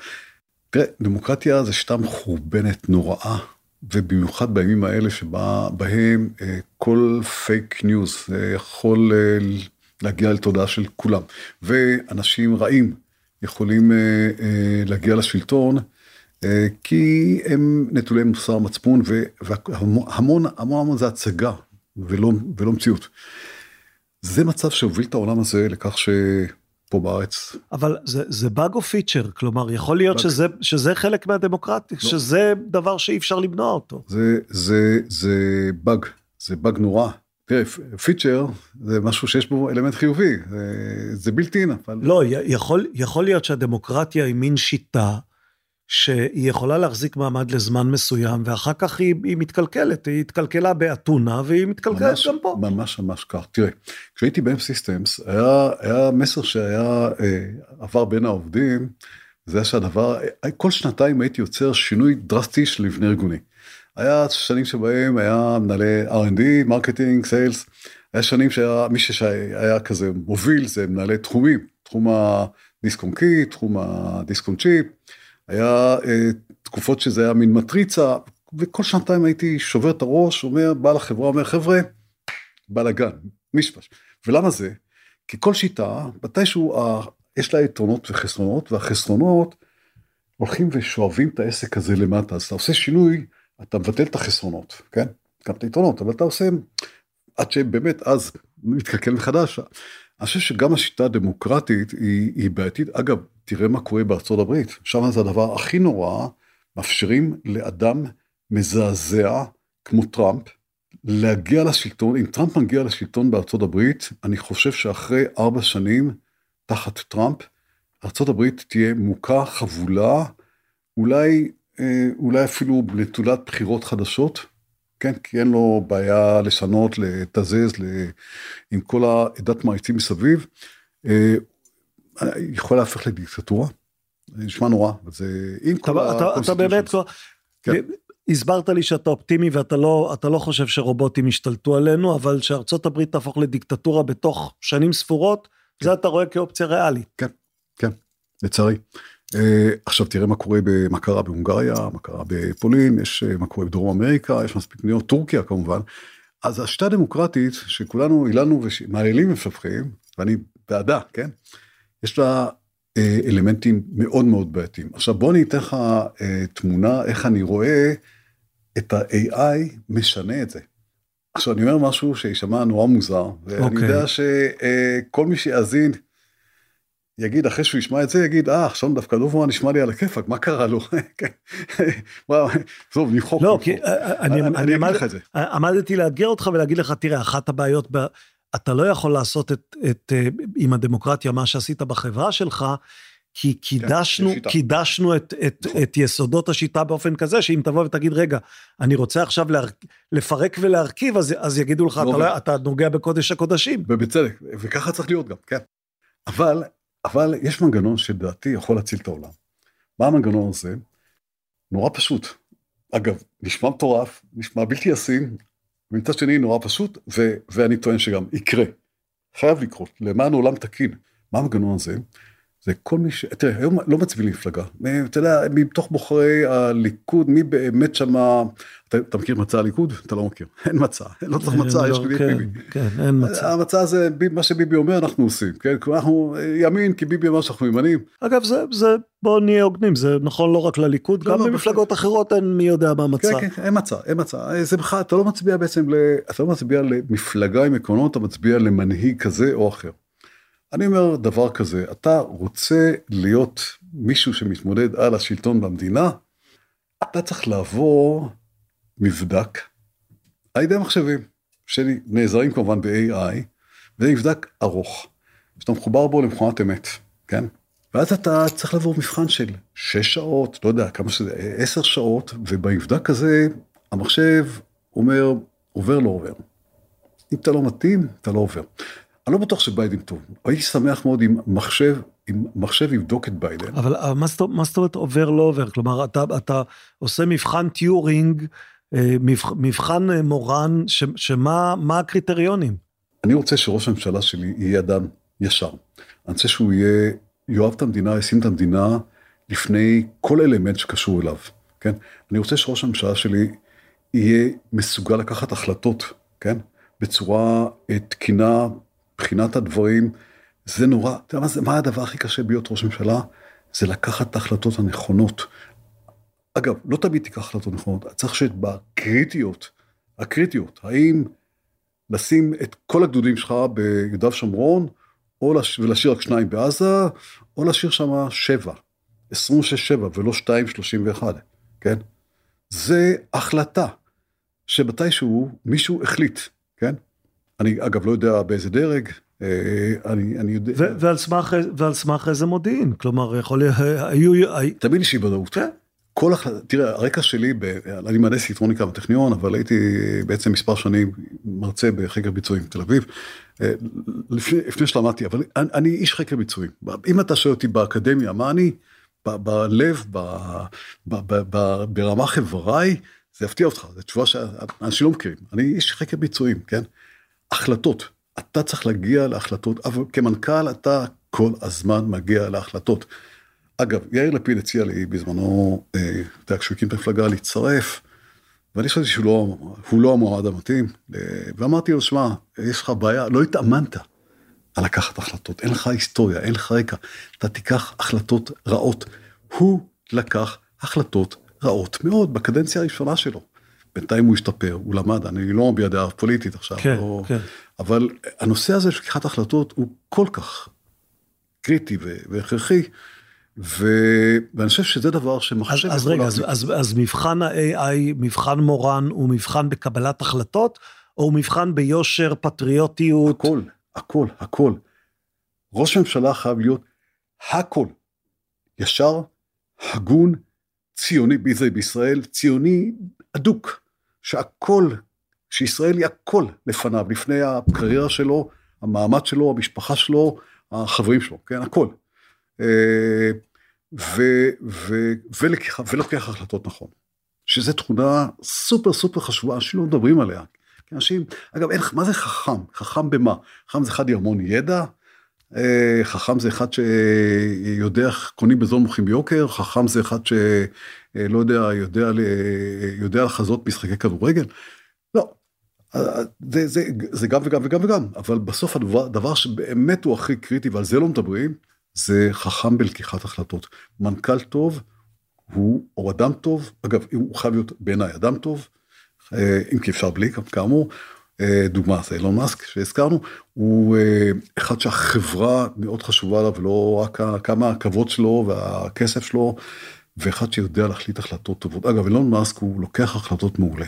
תראה, דמוקרטיה זה שיטה מחורבנת נוראה. ובמיוחד בימים האלה שבהם אה, כל fake news יכול אה, להגיע לתודעה של כולם, ואנשים רעים יכולים אה, להגיע לשלטון, כי הם נטולי מוסר מצפון, והמון המון המון זה הצגה ולא, ולא מציאות. זה מצב שהוביל את העולם הזה לכך ש... פה בארץ. אבל זה, זה באג או פיצ'ר, כלומר יכול להיות שזה, שזה חלק מהדמוקרטיה, לא. שזה דבר שאי אפשר למנוע אותו. זה, זה, זה באג, זה באג נורא. תראה, פיצ'ר זה משהו שיש בו אלמנט חיובי, זה, זה בלתי אין. אבל... לא, יכול, יכול להיות שהדמוקרטיה היא מין שיטה שהיא יכולה להחזיק מעמד לזמן מסוים, ואחר כך היא, היא מתקלקלת, היא התקלקלה באתונה, והיא מתקלקלת ממש, גם פה. ממש ממש כך. תראה, כשהייתי ב M-Systems, היה, היה מסר שהיה, אה, עבר בין העובדים, זה שהדבר, כל שנתיים הייתי יוצר שינוי דרסטי של מבנה ארגוני. היה שנים שבהם היה מנהלי R&D, marketing, sales, היה שנים שהיה מי שהיה כזה מוביל, זה מנהלי תחומים, תחום ה DiskOnKey, תחום ה DiskOnChip. היה אה, תקופות שזה היה מין מטריצה, וכל שנתיים הייתי שובר את הראש, אומר, בעל החברה אומר, חבר'ה, בלאגן, מישפש. ולמה זה? כי כל שיטה, מתישהו אה, יש לה יתרונות וחסרונות, והחסרונות הולכים ושואבים את העסק הזה למטה, אז אתה עושה שינוי, אתה מבטל את החסרונות, כן? גם את היתרונות, אבל אתה עושה, עד שבאמת אז מתקלקל מחדש. אני חושב שגם השיטה הדמוקרטית היא, היא בעייתית. אגב, תראה מה קורה בארצות הברית, שם זה הדבר הכי נורא, מאפשרים לאדם מזעזע כמו טראמפ להגיע לשלטון, אם טראמפ מגיע לשלטון בארצות הברית, אני חושב שאחרי ארבע שנים תחת טראמפ, ארה"ב תהיה מוכה, חבולה, אולי, אה, אולי אפילו נטולת בחירות חדשות, כן, כי אין לו בעיה לשנות, לתזז, עם כל העדת מעריצים מסביב, אה, יכול להפך לדיקטטורה. זה נשמע נורא, זה עם כל אתה, אתה באמת, כן. הסברת לי שאתה אופטימי ואתה לא, לא חושב שרובוטים ישתלטו עלינו, אבל שארצות הברית תהפוך לדיקטטורה בתוך שנים ספורות, כן. זה אתה רואה כאופציה ריאלית. כן, כן, לצערי. Uh, עכשיו תראה מה קורה, מה קרה בהונגריה, מה קרה בפולין, יש uh, מה קורה בדרום אמריקה, יש מספיק מדינות, טורקיה כמובן. אז השיטה הדמוקרטית שכולנו היללנו ומעללים ומפתחים, ואני בעדה, כן? יש לה uh, אלמנטים מאוד מאוד בעייתיים. עכשיו בוא אני אתן לך תמונה איך אני רואה את ה-AI משנה את זה. עכשיו אני אומר משהו שישמע נורא מוזר, ואני okay. אוקיי. יודע שכל מי שיאזין, יגיד אחרי שהוא ישמע את זה יגיד אה עכשיו דווקא דוברמן נשמע לי על הכיפאק מה קרה לו. כן. טוב נמחוק. לא כי אה, אני אני אגיד לך את זה. עמדתי לאתגר אותך ולהגיד לך תראה אחת הבעיות אתה לא יכול לעשות אה, עם הדמוקרטיה מה שעשית בחברה שלך. כי קידשנו, כן, קידשנו את, את, נכון. את יסודות השיטה באופן כזה, שאם תבוא ותגיד, רגע, אני רוצה עכשיו להר... לפרק ולהרכיב, אז, אז יגידו לך, לא אתה, לא, אתה נוגע בקודש הקודשים. ובצדק, וככה צריך להיות גם, כן. אבל אבל יש מנגנון שלדעתי יכול להציל את העולם. מה המנגנון הזה? נורא פשוט. אגב, נשמע מטורף, נשמע בלתי ישים, ומצד שני נורא פשוט, ו- ואני טוען שגם יקרה. חייב לקרות, למען עולם תקין. מה המנגנון הזה? זה כל מי ש... תראה, היום לא מצביעים למפלגה. אתה יודע, מתוך בוחרי הליכוד, מי באמת שמה... אתה, אתה מכיר מצע הליכוד? אתה לא מכיר. אין מצע, לא צריך מצע, יש לי כן, ביבי. כן, אין מצע. המצע זה מה שביבי אומר אנחנו עושים, כן? אנחנו ימין, כי ביבי אמר שאנחנו ימנים. אגב, זה, זה, בוא נהיה הוגנים, זה נכון לא רק לליכוד, לא, גם לא, במפלגות אחרות אין מי יודע מה מצע. כן, כן, אין מצע, אין מצע. זה בכלל, אתה לא מצביע בעצם, ל... אתה לא מצביע למפלגה עם עקרונות, אתה מצביע למנהיג כזה או אחר. אני אומר דבר כזה, אתה רוצה להיות מישהו שמתמודד על השלטון במדינה, אתה צריך לעבור מבדק על ידי מחשבים, שנעזרים כמובן ב-AI, וזה מבדק ארוך, שאתה מחובר בו למכונת אמת, כן? ואז אתה צריך לעבור מבחן של 6 שעות, לא יודע כמה שזה, 10 שעות, ובמבדק הזה המחשב אומר, עובר לא עובר. אם אתה לא מתאים, אתה לא עובר. אני לא בטוח שביידן טוב, הייתי שמח מאוד אם מחשב, אם מחשב יבדוק את ביידן. אבל מה זאת אומרת עובר לא עובר? כלומר, אתה, אתה עושה מבחן טיורינג, אה, מבחן אה, מורן, ש, שמה מה הקריטריונים? אני רוצה שראש הממשלה שלי יהיה אדם ישר. אני רוצה שהוא יהיה, יאהב את המדינה, ישים את המדינה לפני כל אלמנט שקשור אליו, כן? אני רוצה שראש הממשלה שלי יהיה מסוגל לקחת החלטות, כן? בצורה אה, תקינה, מבחינת הדברים, זה נורא, אתה יודע מה, זה, מה הדבר הכי קשה להיות ראש ממשלה? זה לקחת את ההחלטות הנכונות. אגב, לא תמיד תיקח החלטות נכונות, צריך לשבת בקריטיות, הקריטיות, האם לשים את כל הגדודים שלך ביהודה ושומרון, או לש... ולהשאיר רק שניים בעזה, או להשאיר שם שבע, 26-7 ולא 2-31, כן? זה החלטה שמתישהו מישהו החליט, כן? אני אגב לא יודע באיזה דרג, אה, אני, אני יודע... ועל סמך, ועל סמך איזה מודיעין, כלומר יכול להיות, היו... תמיד יש אי ודאות. כן. כל החלטה, תראה, הרקע שלי, ב, אני מהנדס אלקטרוניקה בטכניון, אבל הייתי בעצם מספר שנים מרצה בחקר ביצועים בתל אביב, אה, לפני, לפני שלמדתי, אבל אני, אני איש חקר ביצועים. אם אתה שואל אותי באקדמיה, מה אני, ב, בלב, ב, ב, ב, ב, ברמה חבריי, זה יפתיע אותך, זו תשובה שאנשים לא מכירים. אני איש חקר ביצועים, כן? החלטות. אתה צריך להגיע להחלטות, אבל כמנכ"ל אתה כל הזמן מגיע להחלטות. אגב, יאיר לפיד הציע לי בזמנו, אה, אתה יודע, כשהוא הקים את המפלגה, להצטרף, ואני חשבתי שהוא לא, לא המועמד המתאים, אה, ואמרתי לו, שמע, יש לך בעיה, לא התאמנת על לקחת החלטות, אין לך היסטוריה, אין לך רקע, אתה תיקח החלטות רעות. הוא לקח החלטות רעות מאוד בקדנציה הראשונה שלו. בינתיים הוא השתפר, הוא למד, אני לא מביע דעה פוליטית עכשיו, כן, לא, כן. אבל הנושא הזה של לקיחת החלטות הוא כל כך קריטי והכרחי, ו... ואני חושב שזה דבר שמחשב... אז, אז רגע, אז, אז, אז מבחן ה-AI, מבחן מורן, הוא מבחן בקבלת החלטות, או הוא מבחן ביושר, פטריוטיות? הכל, הכל, הכל. ראש ממשלה חייב להיות הכל. ישר, הגון, ציוני בישראל, ציוני אדוק, שהכל, שישראל היא הכל לפניו, לפני הקריירה שלו, המעמד שלו, המשפחה שלו, החברים שלו, כן, הכל. אה, ו, ו, ולקח, ולוקח החלטות נכון. שזו תכונה סופר סופר חשובה, אנשים לא מדברים עליה. אנשים, אגב, אין, מה זה חכם? חכם במה? חכם זה אחד עם המון ידע, אה, חכם זה אחד שיודע קונים בזול מוכרים ביוקר, חכם זה אחד שלא יודע, יודע, יודע לחזות משחקי כדורגל. לא, זה, זה, זה גם וגם וגם וגם, אבל בסוף הדבר, הדבר שבאמת הוא הכי קריטי ועל זה לא מדברים, זה חכם בלקיחת החלטות. מנכ"ל טוב הוא, או אדם טוב, אגב, הוא חייב להיות בעיניי אדם טוב, אה, אם כי אפשר בלי, כאמור, אה, דוגמה זה אילון מאסק שהזכרנו, הוא אה, אחד שהחברה מאוד חשובה לה ולא רק כמה הכבוד שלו והכסף שלו, ואחד שיודע להחליט החלטות טובות. אגב, אילון מאסק הוא לוקח החלטות מעולה.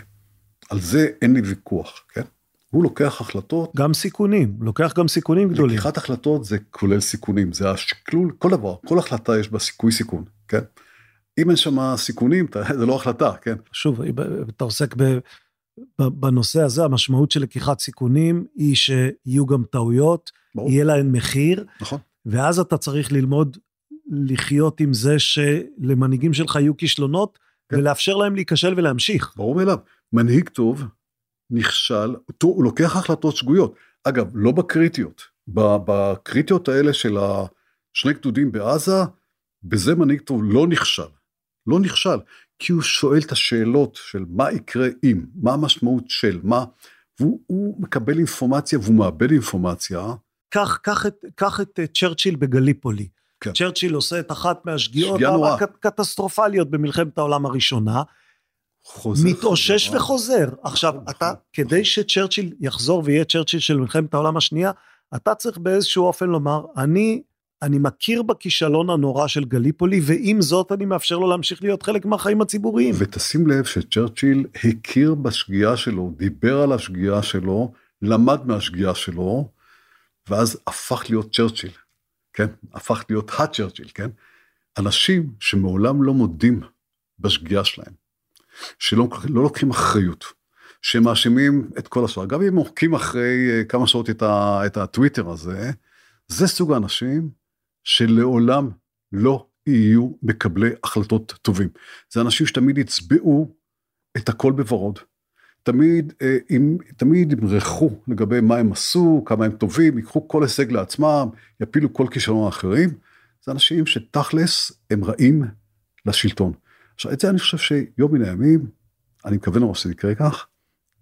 על זה אין לי ויכוח, כן? הוא לוקח החלטות. גם סיכונים, לוקח גם סיכונים גדולים. לקיחת החלטות זה כולל סיכונים, זה השקלול, כל דבר, כל החלטה יש בה סיכוי סיכון, כן? אם אין שם סיכונים, זה לא החלטה, כן? שוב, אתה עוסק ב... בנושא הזה, המשמעות של לקיחת סיכונים היא שיהיו גם טעויות, ברור. יהיה להן מחיר, נכון. ואז אתה צריך ללמוד לחיות עם זה שלמנהיגים שלך יהיו כישלונות, כן. ולאפשר להם להיכשל ולהמשיך. ברור מאליו. מנהיג טוב נכשל, הוא לוקח החלטות שגויות. אגב, לא בקריטיות. בקריטיות האלה של השני גדודים בעזה, בזה מנהיג טוב לא נכשל. לא נכשל, כי הוא שואל את השאלות של מה יקרה אם, מה המשמעות של, מה, והוא מקבל אינפורמציה והוא מאבד אינפורמציה. קח, קח, את, קח את אה, צ'רצ'יל בגליפולי. כן. צ'רצ'יל עושה את אחת מהשגיאות הקטסטרופליות במלחמת העולם הראשונה. חוזר, מתאושש חוזר. וחוזר. עכשיו, נכון, אתה, נכון. כדי שצ'רצ'יל יחזור ויהיה צ'רצ'יל של מלחמת העולם השנייה, אתה צריך באיזשהו אופן לומר, אני אני מכיר בכישלון הנורא של גליפולי, ועם זאת אני מאפשר לו להמשיך להיות חלק מהחיים הציבוריים. ותשים לב שצ'רצ'יל הכיר בשגיאה שלו, דיבר על השגיאה שלו, למד מהשגיאה שלו, ואז הפך להיות צ'רצ'יל, כן? הפך להיות הצ'רצ'יל, כן? אנשים שמעולם לא מודים בשגיאה שלהם, שלא לא לוקחים אחריות, שמאשימים את כל השאר, גם אם מוחקים אחרי אה, כמה שעות את, ה, את הטוויטר הזה, זה סוג האנשים שלעולם לא יהיו מקבלי החלטות טובים. זה אנשים שתמיד יצבעו את הכל בוורוד. תמיד, אה, אם, תמיד ימרחו לגבי מה הם עשו, כמה הם טובים, ייקחו כל הישג לעצמם, יפילו כל כישלון האחרים. זה אנשים שתכלס הם רעים לשלטון. עכשיו, את זה אני חושב שיום מן הימים, אני מקווה נורא שזה יקרה כך,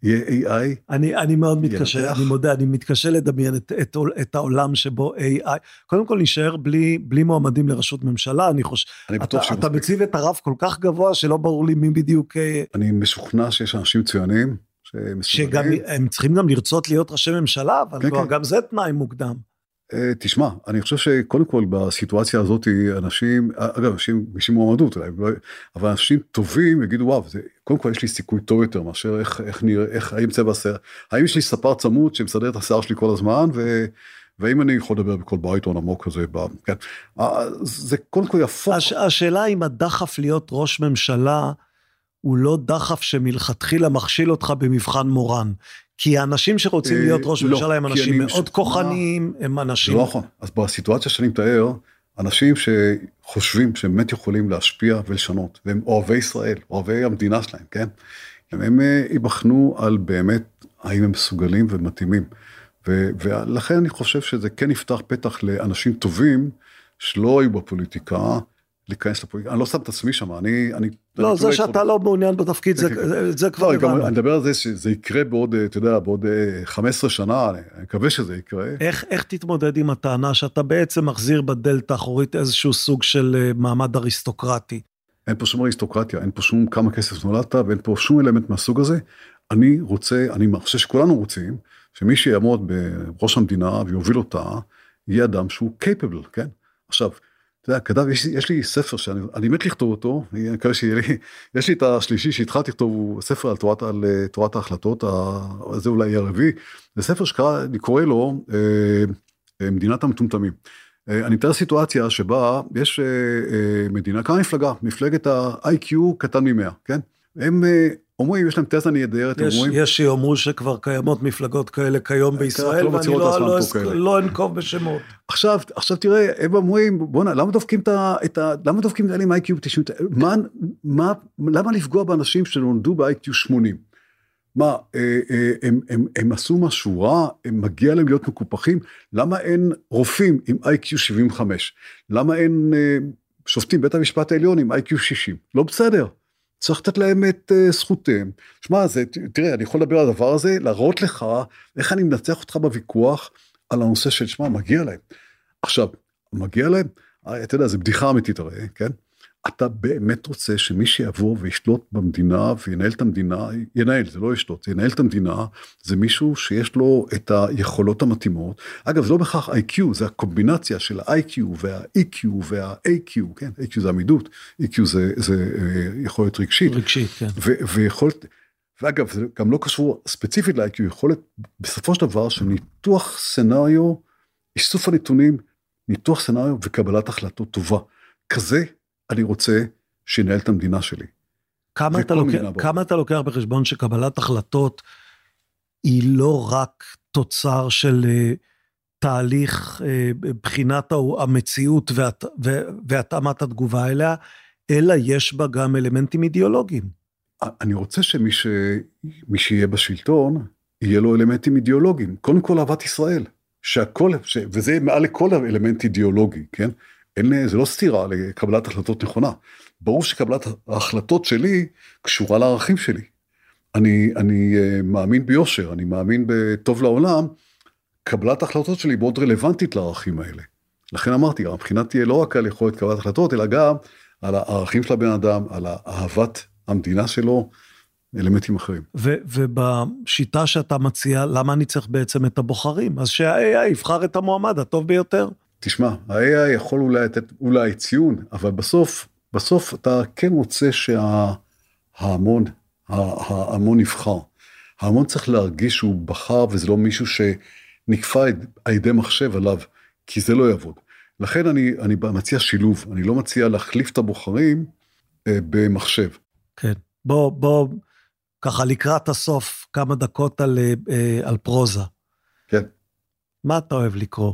יהיה AI. אני, אני מאוד מתקשה, אני מודה, אני מתקשה לדמיין את, את, את העולם שבו AI, קודם כל נשאר בלי, בלי מועמדים לראשות ממשלה, אני חושב, אני אתה, אתה מציב את הרף כל כך גבוה שלא ברור לי מי בדיוק... אה, אני משוכנע שיש אנשים מצוינים. שגם הם צריכים גם לרצות להיות ראשי ממשלה, אבל כן, כן. גם זה תנאי מוקדם. אה, תשמע, אני חושב שקודם כל בסיטואציה הזאת אנשים, אגב, אנשים מגישים מועמדות, לא, אבל אנשים טובים יגידו וואו, זה, קודם כל יש לי סיכוי טוב יותר מאשר איך, איך נראה, איך, האם צבע השיער, האם יש לי ספר צמוד שמסדר את השיער שלי כל הזמן, ו, והאם אני יכול לדבר בכל בריטון עמוק כזה, כן, זה קודם כל יפוך. הש, השאלה אם הדחף להיות ראש ממשלה, הוא לא דחף שמלכתחילה מכשיל אותך במבחן מורן. כי האנשים שרוצים אה, להיות ראש לא, ממשלה הם אנשים מאוד כוחניים, הם אנשים... לא נכון, אז בסיטואציה שאני מתאר, אנשים שחושבים שהם באמת יכולים להשפיע ולשנות, והם אוהבי ישראל, אוהבי המדינה שלהם, כן? הם אה, ייבחנו על באמת האם הם מסוגלים ומתאימים. ולכן אני חושב שזה כן יפתח פתח לאנשים טובים שלא היו בפוליטיקה, להיכנס לפוליטיקה, אני לא שם את עצמי שם, אני... אני לא, זה שאתה לא מעוניין בתפקיד, זה, כן, כן. זה כבר הבנו. אני מדבר על זה שזה יקרה בעוד, אתה יודע, בעוד 15 אה, שנה, אני מקווה שזה יקרה. איך, איך תתמודד עם הטענה שאתה בעצם מחזיר בדלת האחורית איזשהו סוג של אה, מעמד אריסטוקרטי? אין פה שום אריסטוקרטיה, אין פה שום כמה כסף נולדת ואין פה שום אלמנט מהסוג הזה. אני רוצה, אני חושב שכולנו רוצים, שמי שיעמוד בראש המדינה ויוביל אותה, יהיה אדם שהוא capable, כן? עכשיו, אתה יודע, כתב, יש, יש לי ספר שאני מת לכתוב אותו, אני מקווה שיהיה לי, יש לי את השלישי שהתחלתי לכתוב, הוא ספר על תורת, על אה, תורת ההחלטות, זה אולי יהיה הרביעי, זה ספר שקרא, אני קורא לו אה, אה, מדינת המטומטמים. אני מתאר סיטואציה שבה יש מדינה, כמה מפלגה, מפלגת ה-IQ קטן מ-100, כן? הם אומרים, יש להם תזה נהדרת, יש, אומרים... יש שיאמרו שכבר קיימות מפלגות כאלה כיום בישראל, לא ואני לא, לא, לא, אנקוב בשמות. עכשיו, עכשיו תראה, הם אומרים, בוא'נה, למה דופקים את ה... את ה למה דופקים את האלה עם IQ 90? מה, מה, למה לפגוע באנשים שנולדו ב-IQ 80? מה, אה, אה, הם, הם, הם עשו משהו רע, הם מגיע להם להיות מקופחים? למה אין רופאים עם איי-קיו 75? למה אין אה, שופטים בית המשפט העליון עם איי-קיו 60? לא בסדר. צריך לתת להם את זכותיהם. שמע, תראה, אני יכול לדבר על הדבר הזה, להראות לך איך אני מנצח אותך בוויכוח על הנושא של, שמע, מגיע להם. עכשיו, מגיע להם, אתה יודע, זו בדיחה אמיתית הרי, כן? אתה באמת רוצה שמי שיבוא וישלוט במדינה וינהל את המדינה, ינהל, זה לא ישלוט, ינהל את המדינה, זה מישהו שיש לו את היכולות המתאימות. אגב, זה לא בהכרח IQ, זה הקומבינציה של ה-IQ וה-EQ וה-AQ, כן? AQ זה עמידות, EQ זה, זה אה, יכולת רגשית. רגשית, כן. ויכולת, ואגב, זה גם לא קשור ספציפית ל-IQ, יכולת בסופו של דבר של ניתוח סנאריו, איסוף הנתונים, ניתוח סנאריו וקבלת החלטות טובה. כזה אני רוצה שינהל את המדינה שלי. כמה אתה, לוקח, כמה אתה לוקח בחשבון שקבלת החלטות היא לא רק תוצר של uh, תהליך uh, בחינת המציאות והת, והתאמת התגובה אליה, אלא יש בה גם אלמנטים אידיאולוגיים. אני רוצה שמי ש... שיהיה בשלטון, יהיה לו אלמנטים אידיאולוגיים. קודם כל אהבת ישראל, שהכל, ש... וזה מעל לכל אלמנט אידיאולוגי, כן? אין, זה לא סתירה לקבלת החלטות נכונה. ברור שקבלת ההחלטות שלי קשורה לערכים שלי. אני, אני uh, מאמין ביושר, אני מאמין בטוב לעולם, קבלת ההחלטות שלי מאוד רלוונטית לערכים האלה. לכן אמרתי, הבחינה תהיה לא רק על יכולת קבלת החלטות, אלא גם על הערכים של הבן אדם, על אהבת המדינה שלו, אלמנטים אחרים. ו- ובשיטה שאתה מציע, למה אני צריך בעצם את הבוחרים? אז שה-AI יבחר את המועמד הטוב ביותר. תשמע, ה-AI יכול אולי לתת אולי ציון, אבל בסוף, בסוף אתה כן רוצה שההמון, ההמון נבחר. ההמון צריך להרגיש שהוא בחר וזה לא מישהו שנקפא על ידי מחשב עליו, כי זה לא יעבוד. לכן אני, אני מציע שילוב, אני לא מציע להחליף את הבוחרים אה, במחשב. כן, בוא, בוא, ככה לקראת הסוף, כמה דקות על, אה, על פרוזה. כן. מה אתה אוהב לקרוא?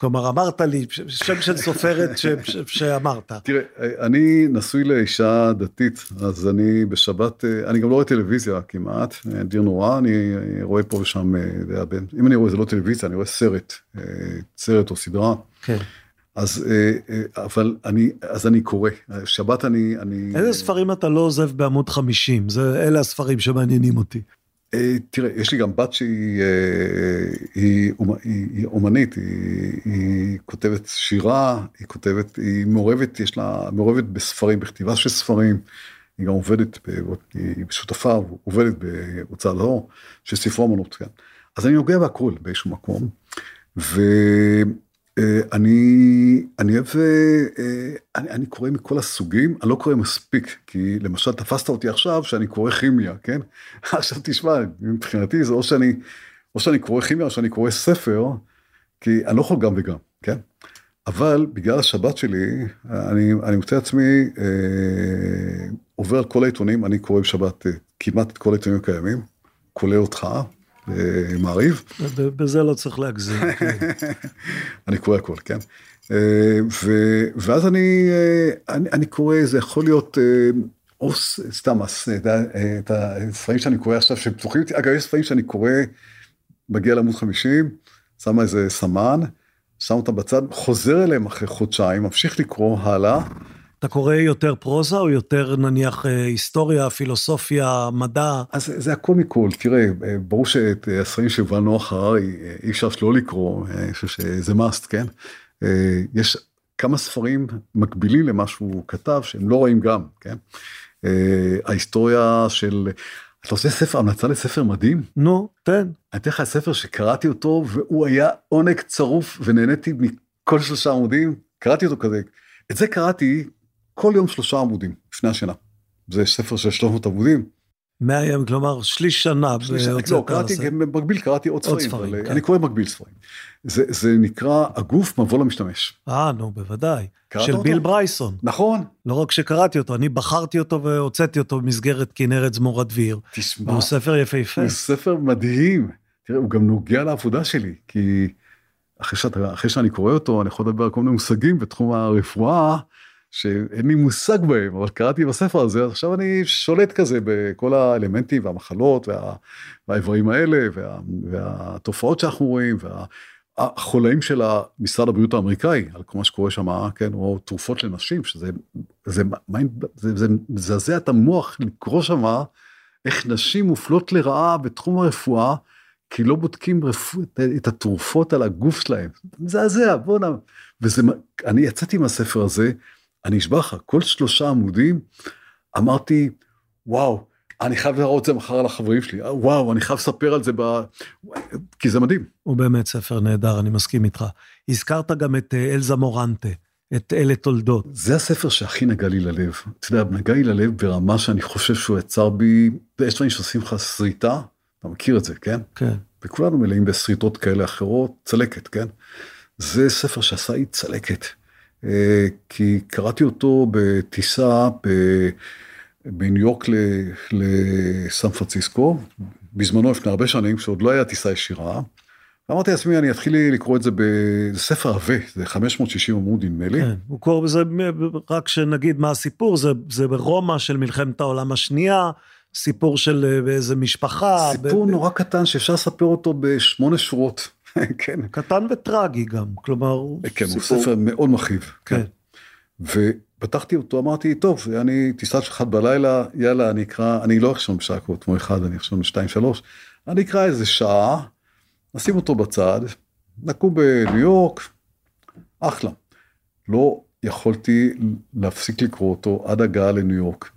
כלומר, אמרת לי, שם של סופרת ש, ש, שאמרת. תראה, אני נשוי לאישה דתית, אז אני בשבת, אני גם לא רואה טלוויזיה כמעט, דיר נורא, אני רואה פה ושם, אם אני רואה זה לא טלוויזיה, אני רואה סרט, סרט או סדרה. כן. אז, אבל אני, אז אני קורא, שבת אני, אני... איזה ספרים אתה לא עוזב בעמוד 50? זה, אלה הספרים שמעניינים אותי. אה, תראה, יש לי גם בת שהיא אה, היא, אומנית, היא, היא כותבת שירה, היא כותבת, היא מעורבת, יש לה מעורבת בספרים, בכתיבה של ספרים, היא גם עובדת, היא שותפה, עובדת בהוצאה לאור, של ספרי אמנות, כן. אז אני נוגע בהכל באיזשהו מקום, ו... אה, אני, אני אוהב, אה, אני, אני קורא מכל הסוגים, אני לא קורא מספיק, כי למשל תפסת אותי עכשיו שאני קורא כימיה, כן? עכשיו תשמע, מבחינתי זה או שאני, או שאני קורא כימיה או שאני קורא ספר, כי אני לא יכול גם וגם, כן? אבל בגלל השבת שלי, אני, אני מוצא עצמי אה, עובר על כל העיתונים, אני קורא בשבת אה, כמעט את כל העיתונים הקיימים, כולל אותך, מעריב. בזה לא צריך להגזים. כן. אני קורא הכל, כן. אה, ואז אני, אה, אני, אני קורא, זה יכול להיות, אה, או סתם, את הספרים שאני קורא עכשיו שפתוחים אותי, אגב, יש ספרים שאני קורא, מגיע לעמוד 50, שם איזה סמן, שם אותם בצד, חוזר אליהם אחרי חודשיים, ממשיך לקרוא הלאה. אתה קורא יותר פרוזה או יותר נניח אה, היסטוריה, פילוסופיה, מדע? אז זה הכל מכל, תראה, אה, ברור שאת אה, הספרים של יובל נוח הררי אי אפשר שלא לקרוא, אני חושב שזה must, כן? יש כמה ספרים מקבילים למה שהוא כתב שהם לא רואים גם, כן? ההיסטוריה של... אתה עושה ספר, המלצה לספר מדהים? נו, תן. אני אתן לך ספר שקראתי אותו והוא היה עונג צרוף ונהניתי מכל שלושה עמודים, קראתי אותו כזה. את זה קראתי כל יום שלושה עמודים לפני השינה. זה ספר של 300 עמודים, 100 ימים, כלומר שליש שנה. שליש לא, קראתי, במקביל קראתי עוד ספרים, עוד ספרים אבל, כן. אני קורא במקביל ספרים. זה, זה נקרא הגוף מבוא למשתמש. אה, נו, בוודאי. של אותו? ביל ברייסון. נכון. לא רק שקראתי אותו, אני בחרתי אותו והוצאתי אותו במסגרת כנרת זמורת דביר. תשמע. הוא ספר יפהפה. הוא ספר מדהים. תראה, הוא גם נוגע לעבודה שלי, כי אחרי, שאת, אחרי שאני קורא אותו, אני יכול לדבר על כל מיני מושגים בתחום הרפואה, שאין לי מושג בהם, אבל קראתי בספר הזה, אז עכשיו אני שולט כזה בכל האלמנטים והמחלות וה, והאיברים האלה, וה, והתופעות שאנחנו רואים, והחולאים של משרד הבריאות האמריקאי, על כל מה שקורה שם, כן, או תרופות לנשים, שזה זה, זה, זה מזעזע את המוח לקרוא שם איך נשים מופלות לרעה בתחום הרפואה, כי לא בודקים רפוא, את התרופות על הגוף שלהם. מזעזע, בוא'נה. וזה, אני יצאתי מהספר הזה, אני אשבע לך, כל שלושה עמודים אמרתי, וואו, אני חייב להראות את זה מחר לחברים שלי, וואו, אני חייב לספר על זה, ב... כי זה מדהים. הוא באמת ספר נהדר, אני מסכים איתך. הזכרת גם את אה, אלזה מורנטה, את אלה תולדות. זה הספר שהכי נגע לי ללב. אתה יודע, נגע לי ללב ברמה שאני חושב שהוא יצר בי, יש דברים שעושים לך שריטה, אתה מכיר את זה, כן? כן. וכולנו מלאים בשריטות כאלה אחרות, צלקת, כן? זה ספר שעשה לי צלקת. אה, כי קראתי אותו בטיסה בניו יורק לסן פרנסיסקו, בזמנו לפני הרבה שנים, כשעוד לא היה טיסה ישירה. אמרתי לעצמי, אני אתחיל לקרוא את זה בספר עבה, זה 560 עמוד נדמה לי. כן, הוא קורא בזה, רק שנגיד מה הסיפור, זה, זה ברומא של מלחמת העולם השנייה, סיפור של אה, איזה משפחה. סיפור ב... נורא קטן שאפשר לספר אותו בשמונה שורות. כן. קטן וטרגי גם, כלומר... כן, סיפור... הוא ספר מאוד מכאיב. כן. כן. ופתחתי אותו, אמרתי, טוב, אני טיסה של אחד בלילה, יאללה, אני אקרא, אני לא אחשוב בשעה כמו אחד, אני אחשוב בשתיים, שלוש, אני אקרא איזה שעה, נשים אותו בצד, נקום בניו יורק, אחלה. לא יכולתי להפסיק לקרוא אותו עד הגעה לניו יורק.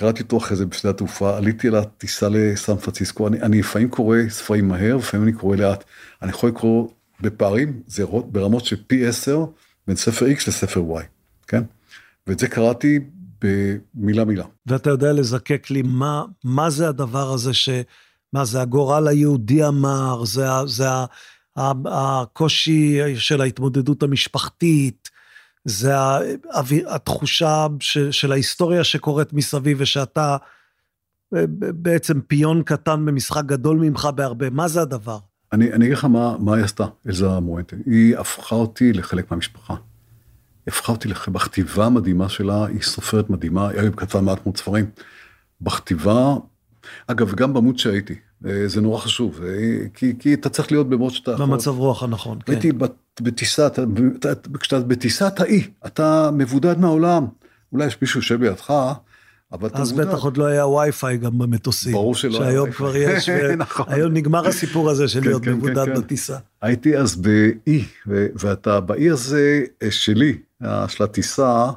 קראתי אותו אחרי זה בשדה התעופה, עליתי על הטיסה לסן פרנסיסקו, אני, אני לפעמים קורא ספרים מהר, לפעמים אני קורא לאט. אני יכול לקרוא בפערים, זה ברמות של פי 10 בין ספר X לספר Y, כן? ואת זה קראתי במילה מילה. ואתה יודע לזקק לי מה, מה זה הדבר הזה ש... מה זה הגורל היהודי המר, זה, זה הקושי של ההתמודדות המשפחתית, זה התחושה של ההיסטוריה שקורית מסביב ושאתה בעצם פיון קטן במשחק גדול ממך בהרבה, מה זה הדבר? אני, אגיד לך מה, מה היא עשתה, אלזה מואנטה. היא הפכה אותי לחלק מהמשפחה. הפכה אותי לח... בכתיבה המדהימה שלה, היא סופרת מדהימה, היא כתבה מעט מאוד ספרים. בכתיבה, אגב, גם במות שהייתי, זה נורא חשוב, אה, כי, כי אתה צריך להיות במות שאתה... במצב רוח הנכון, כן. הייתי בטיסה, כשאתה בטיסת האי, אתה מבודד מהעולם. אולי יש מישהו יושב לידך, אבל אתה אז בטח עוד לא היה וי-פיי גם במטוסים. ברור שלא היה שהיום כבר יש, נכון. היום נגמר הסיפור הזה של כן, להיות כן, מבודד כן, בטיסה. הייתי אז באי, ואתה באי הזה אה, שלי, של הטיסה,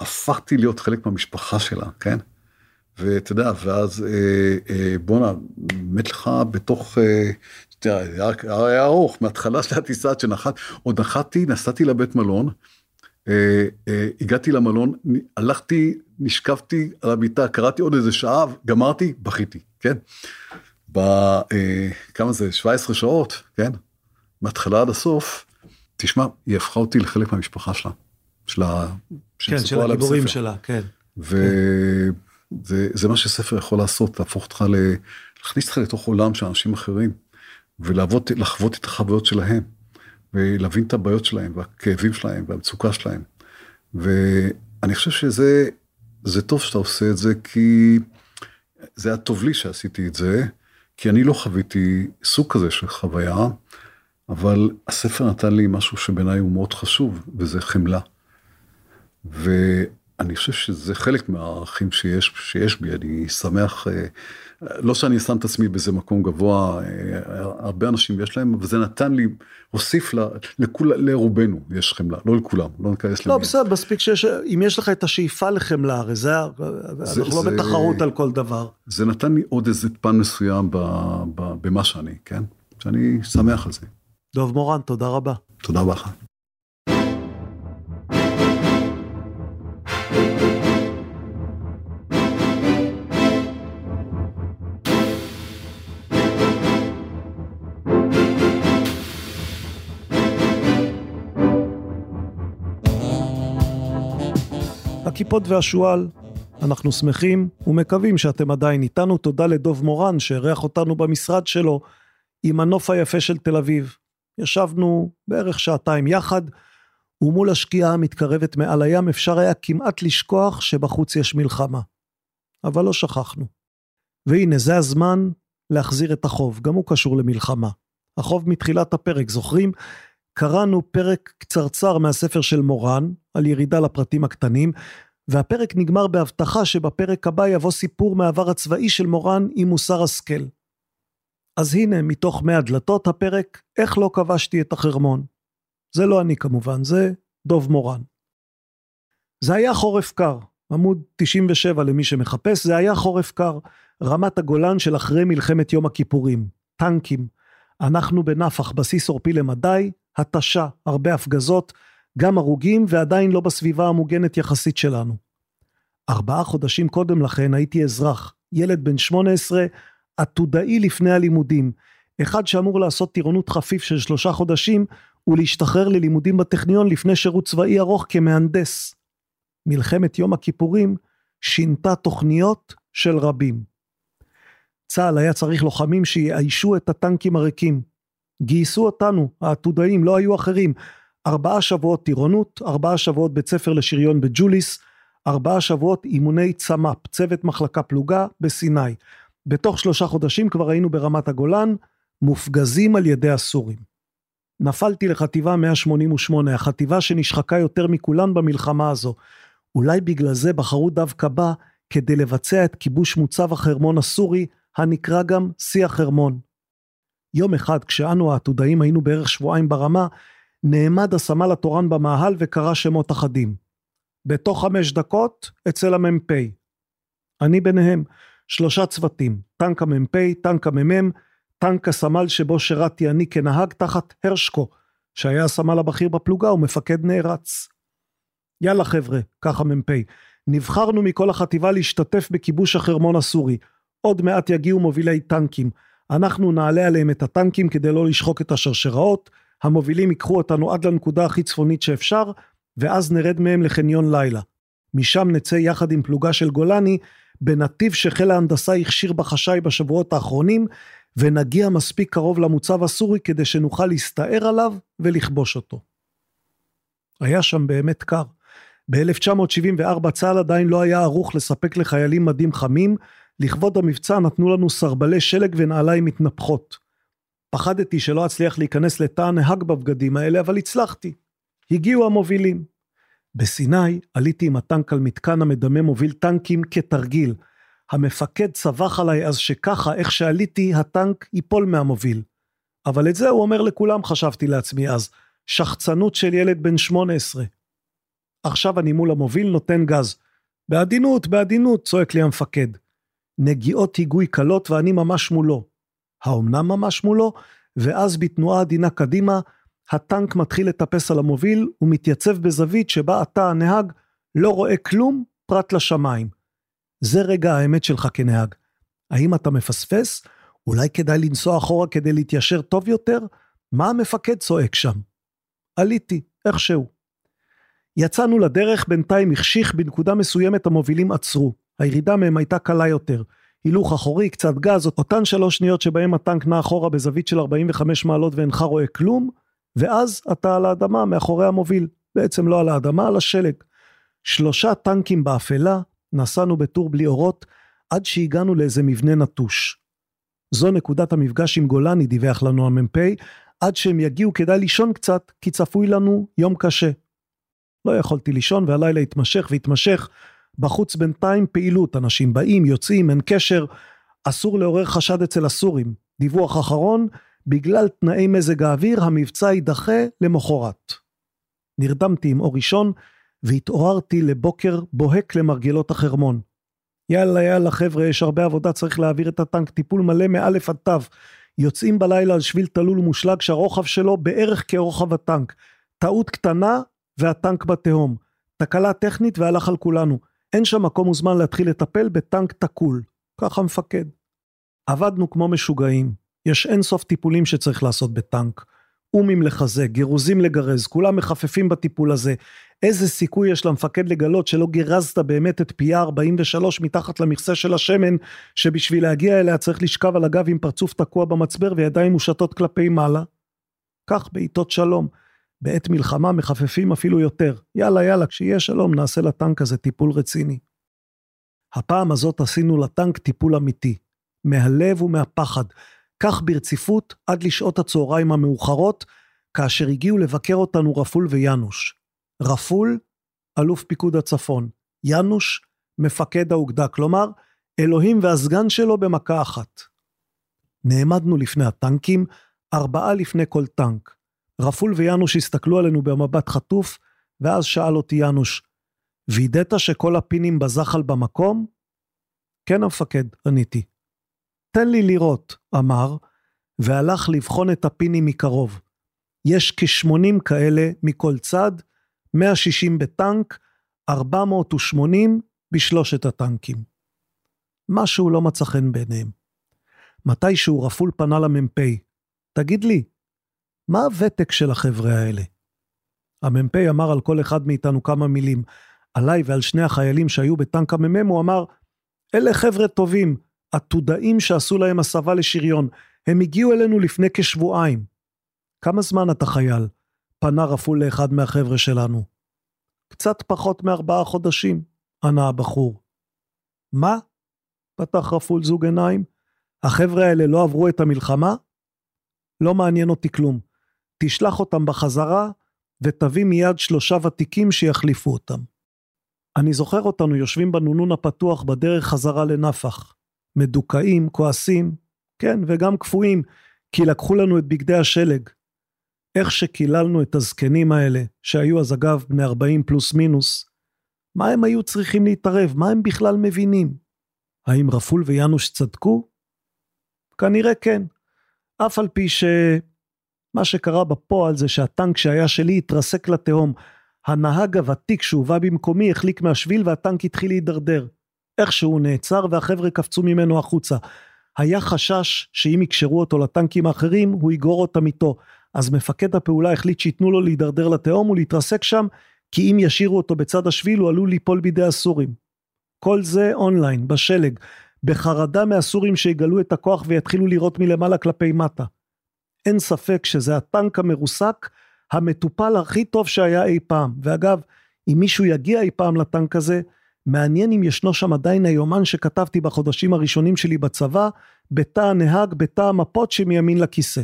הפכתי להיות חלק מהמשפחה שלה, כן? ואתה יודע, ואז אה, אה, בואנה, מת לך בתוך, אה, היה, היה ארוך, מההתחלה של הטיסה עד שנחת, עוד נחתתי, נסעתי לבית מלון, הגעתי למלון, הלכתי, נשכבתי על המיטה, קראתי עוד איזה שעה, גמרתי, בכיתי, כן? בכמה זה, 17 שעות, כן? מההתחלה עד הסוף, תשמע, היא הפכה אותי לחלק מהמשפחה שלה. של ה... כן, של הגיבורים שלה, כן. ו... כן. זה, זה מה שספר יכול לעשות, להפוך אותך, ל, להכניס אותך לתוך עולם של אנשים אחרים, ולחוות את החוויות שלהם, ולהבין את הבעיות שלהם, והכאבים שלהם, והמצוקה שלהם. ואני חושב שזה, זה טוב שאתה עושה את זה, כי זה היה טוב לי שעשיתי את זה, כי אני לא חוויתי סוג כזה של חוויה, אבל הספר נתן לי משהו שבעיניי הוא מאוד חשוב, וזה חמלה. ו... אני חושב שזה חלק מהערכים שיש, שיש בי, אני שמח, אה, לא שאני שם את עצמי באיזה מקום גבוה, אה, הרבה אנשים יש להם, אבל זה נתן לי, הוסיף לכול, לרובנו יש חמלה, לא לכולם, לא ניכנס למי. לא, בסדר, מספיק שיש, אם יש לך את השאיפה לחמלה, הרי זה, זה אנחנו זה, לא בתחרות על כל דבר. זה נתן לי עוד איזה פן מסוים ב, ב, במה שאני, כן? שאני שמח על זה. דוב מורן, תודה רבה. תודה רבה לך. הכיפות והשועל. אנחנו שמחים ומקווים שאתם עדיין איתנו. תודה לדוב מורן שאירח אותנו במשרד שלו עם הנוף היפה של תל אביב. ישבנו בערך שעתיים יחד, ומול השקיעה המתקרבת מעל הים אפשר היה כמעט לשכוח שבחוץ יש מלחמה. אבל לא שכחנו. והנה, זה הזמן להחזיר את החוב, גם הוא קשור למלחמה. החוב מתחילת הפרק, זוכרים? קראנו פרק קצרצר מהספר של מורן, על ירידה לפרטים הקטנים, והפרק נגמר בהבטחה שבפרק הבא יבוא סיפור מהעבר הצבאי של מורן עם מוסר השכל. אז הנה, מתוך מאה דלתות הפרק, איך לא כבשתי את החרמון. זה לא אני כמובן, זה דוב מורן. זה היה חורף קר, עמוד 97 למי שמחפש, זה היה חורף קר, רמת הגולן של אחרי מלחמת יום הכיפורים, טנקים. אנחנו בנפח בסיס עורפי למדי, התשה, הרבה הפגזות, גם הרוגים ועדיין לא בסביבה המוגנת יחסית שלנו. ארבעה חודשים קודם לכן הייתי אזרח, ילד בן 18, עתודאי לפני הלימודים, אחד שאמור לעשות טירונות חפיף של שלושה חודשים ולהשתחרר ללימודים בטכניון לפני שירות צבאי ארוך כמהנדס. מלחמת יום הכיפורים שינתה תוכניות של רבים. צה"ל היה צריך לוחמים שיאיישו את הטנקים הריקים. גייסו אותנו, העתודאים, לא היו אחרים. ארבעה שבועות טירונות, ארבעה שבועות בית ספר לשריון בג'וליס, ארבעה שבועות אימוני צמ"פ, צוות מחלקה פלוגה, בסיני. בתוך שלושה חודשים כבר היינו ברמת הגולן, מופגזים על ידי הסורים. נפלתי לחטיבה 188, החטיבה שנשחקה יותר מכולן במלחמה הזו. אולי בגלל זה בחרו דווקא בה כדי לבצע את כיבוש מוצב החרמון הסורי, הנקרא גם שיא החרמון. יום אחד, כשאנו העתודאים היינו בערך שבועיים ברמה, נעמד הסמל התורן במאהל וקרא שמות אחדים. בתוך חמש דקות, אצל המ"פ. אני ביניהם, שלושה צוותים, טנק המ"פ, טנק המ"מ, טנק הסמל שבו שירתי אני כנהג תחת הרשקו, שהיה הסמל הבכיר בפלוגה ומפקד נערץ. יאללה חבר'ה, כך המ"פ, נבחרנו מכל החטיבה להשתתף בכיבוש החרמון הסורי. עוד מעט יגיעו מובילי טנקים. אנחנו נעלה עליהם את הטנקים כדי לא לשחוק את השרשראות, המובילים ייקחו אותנו עד לנקודה הכי צפונית שאפשר, ואז נרד מהם לחניון לילה. משם נצא יחד עם פלוגה של גולני, בנתיב שחיל ההנדסה הכשיר בחשאי בשבועות האחרונים, ונגיע מספיק קרוב למוצב הסורי כדי שנוכל להסתער עליו ולכבוש אותו. היה שם באמת קר. ב-1974 צה"ל עדיין לא היה ערוך לספק לחיילים מדים חמים, לכבוד המבצע נתנו לנו סרבלי שלג ונעליים מתנפחות. פחדתי שלא אצליח להיכנס לתא הנהג בבגדים האלה, אבל הצלחתי. הגיעו המובילים. בסיני עליתי עם הטנק על מתקן המדמה מוביל טנקים כתרגיל. המפקד צווח עליי אז שככה, איך שעליתי, הטנק ייפול מהמוביל. אבל את זה הוא אומר לכולם, חשבתי לעצמי אז. שחצנות של ילד בן 18. עכשיו אני מול המוביל נותן גז. בעדינות, בעדינות, צועק לי המפקד. נגיעות היגוי קלות ואני ממש מולו. האומנם ממש מולו? ואז בתנועה עדינה קדימה, הטנק מתחיל לטפס על המוביל ומתייצב בזווית שבה אתה הנהג לא רואה כלום פרט לשמיים. זה רגע האמת שלך כנהג. האם אתה מפספס? אולי כדאי לנסוע אחורה כדי להתיישר טוב יותר? מה המפקד צועק שם? עליתי, איכשהו. יצאנו לדרך, בינתיים החשיך, בנקודה מסוימת המובילים עצרו. הירידה מהם הייתה קלה יותר. הילוך אחורי, קצת גז, אותן שלוש שניות שבהם הטנק נע אחורה בזווית של 45 מעלות ואינך רואה כלום, ואז אתה על האדמה מאחורי המוביל. בעצם לא על האדמה, על השלג. שלושה טנקים באפלה, נסענו בטור בלי אורות, עד שהגענו לאיזה מבנה נטוש. זו נקודת המפגש עם גולני, דיווח לנו המ"פ, עד שהם יגיעו כדאי לישון קצת, כי צפוי לנו יום קשה. לא יכולתי לישון והלילה התמשך והתמשך. בחוץ בינתיים פעילות, אנשים באים, יוצאים, אין קשר. אסור לעורר חשד אצל הסורים. דיווח אחרון, בגלל תנאי מזג האוויר המבצע יידחה למחרת. נרדמתי עם אור ראשון והתעוררתי לבוקר בוהק למרגלות החרמון. יאללה יאללה חבר'ה יש הרבה עבודה צריך להעביר את הטנק טיפול מלא מאלף עד תו. יוצאים בלילה על שביל תלול ומושלג שהרוחב שלו בערך כרוחב הטנק. טעות קטנה והטנק בתהום. תקלה טכנית והלך על כולנו. אין שם מקום וזמן להתחיל לטפל בטנק תקול. ככה מפקד. עבדנו כמו משוגעים. יש אין סוף טיפולים שצריך לעשות בטנק. אומים לחזק, גירוזים לגרז, כולם מחפפים בטיפול הזה. איזה סיכוי יש למפקד לגלות שלא גירזת באמת את פיה 43 מתחת למכסה של השמן, שבשביל להגיע אליה צריך לשכב על הגב עם פרצוף תקוע במצבר וידיים מושטות כלפי מעלה? כך בעיתות שלום. בעת מלחמה מחפפים אפילו יותר. יאללה יאללה, כשיהיה שלום נעשה לטנק הזה טיפול רציני. הפעם הזאת עשינו לטנק טיפול אמיתי. מהלב ומהפחד. כך ברציפות עד לשעות הצהריים המאוחרות, כאשר הגיעו לבקר אותנו רפול ויאנוש. רפול, אלוף פיקוד הצפון. יאנוש, מפקד האוגדה, כלומר, אלוהים והסגן שלו במכה אחת. נעמדנו לפני הטנקים, ארבעה לפני כל טנק. רפול ויאנוש הסתכלו עלינו במבט חטוף, ואז שאל אותי יאנוש, וידאת שכל הפינים בזחל במקום? כן המפקד, עניתי. תן לי לראות, אמר, והלך לבחון את הפינים מקרוב. יש כ-80 כאלה מכל צד, 160 בטנק, 480 בשלושת הטנקים. משהו לא מצא חן בעיניהם. מתישהו רפול פנה למ"פ, תגיד לי, מה הוותק של החבר'ה האלה? המ"פ אמר על כל אחד מאיתנו כמה מילים. עליי ועל שני החיילים שהיו בטנק המ"מ, הוא אמר, אלה חבר'ה טובים, עתודאים שעשו להם הסבה לשריון. הם הגיעו אלינו לפני כשבועיים. כמה זמן אתה חייל? פנה רפול לאחד מהחבר'ה שלנו. קצת פחות מארבעה חודשים, ענה הבחור. מה? פתח רפול זוג עיניים. החבר'ה האלה לא עברו את המלחמה? לא מעניין אותי כלום. תשלח אותם בחזרה, ותביא מיד שלושה ותיקים שיחליפו אותם. אני זוכר אותנו יושבים בנונון הפתוח בדרך חזרה לנפח. מדוכאים, כועסים, כן, וגם קפואים, כי לקחו לנו את בגדי השלג. איך שקיללנו את הזקנים האלה, שהיו אז אגב בני 40 פלוס מינוס, מה הם היו צריכים להתערב? מה הם בכלל מבינים? האם רפול ויאנוש צדקו? כנראה כן. אף על פי שמה שקרה בפועל זה שהטנק שהיה שלי התרסק לתהום. הנהג הוותיק שהובא במקומי החליק מהשביל והטנק התחיל להידרדר. איכשהו הוא נעצר והחבר'ה קפצו ממנו החוצה. היה חשש שאם יקשרו אותו לטנקים האחרים, הוא יגרור אותם איתו. אז מפקד הפעולה החליט שייתנו לו להידרדר לתהום ולהתרסק שם, כי אם ישאירו אותו בצד השביל הוא עלול ליפול בידי הסורים. כל זה אונליין, בשלג, בחרדה מהסורים שיגלו את הכוח ויתחילו לירות מלמעלה כלפי מטה. אין ספק שזה הטנק המרוסק, המטופל הכי טוב שהיה אי פעם. ואגב, אם מישהו יגיע אי פעם לטנק הזה, מעניין אם ישנו שם עדיין היומן שכתבתי בחודשים הראשונים שלי בצבא, בתא הנהג, בתא המפות שמימין לכיסא.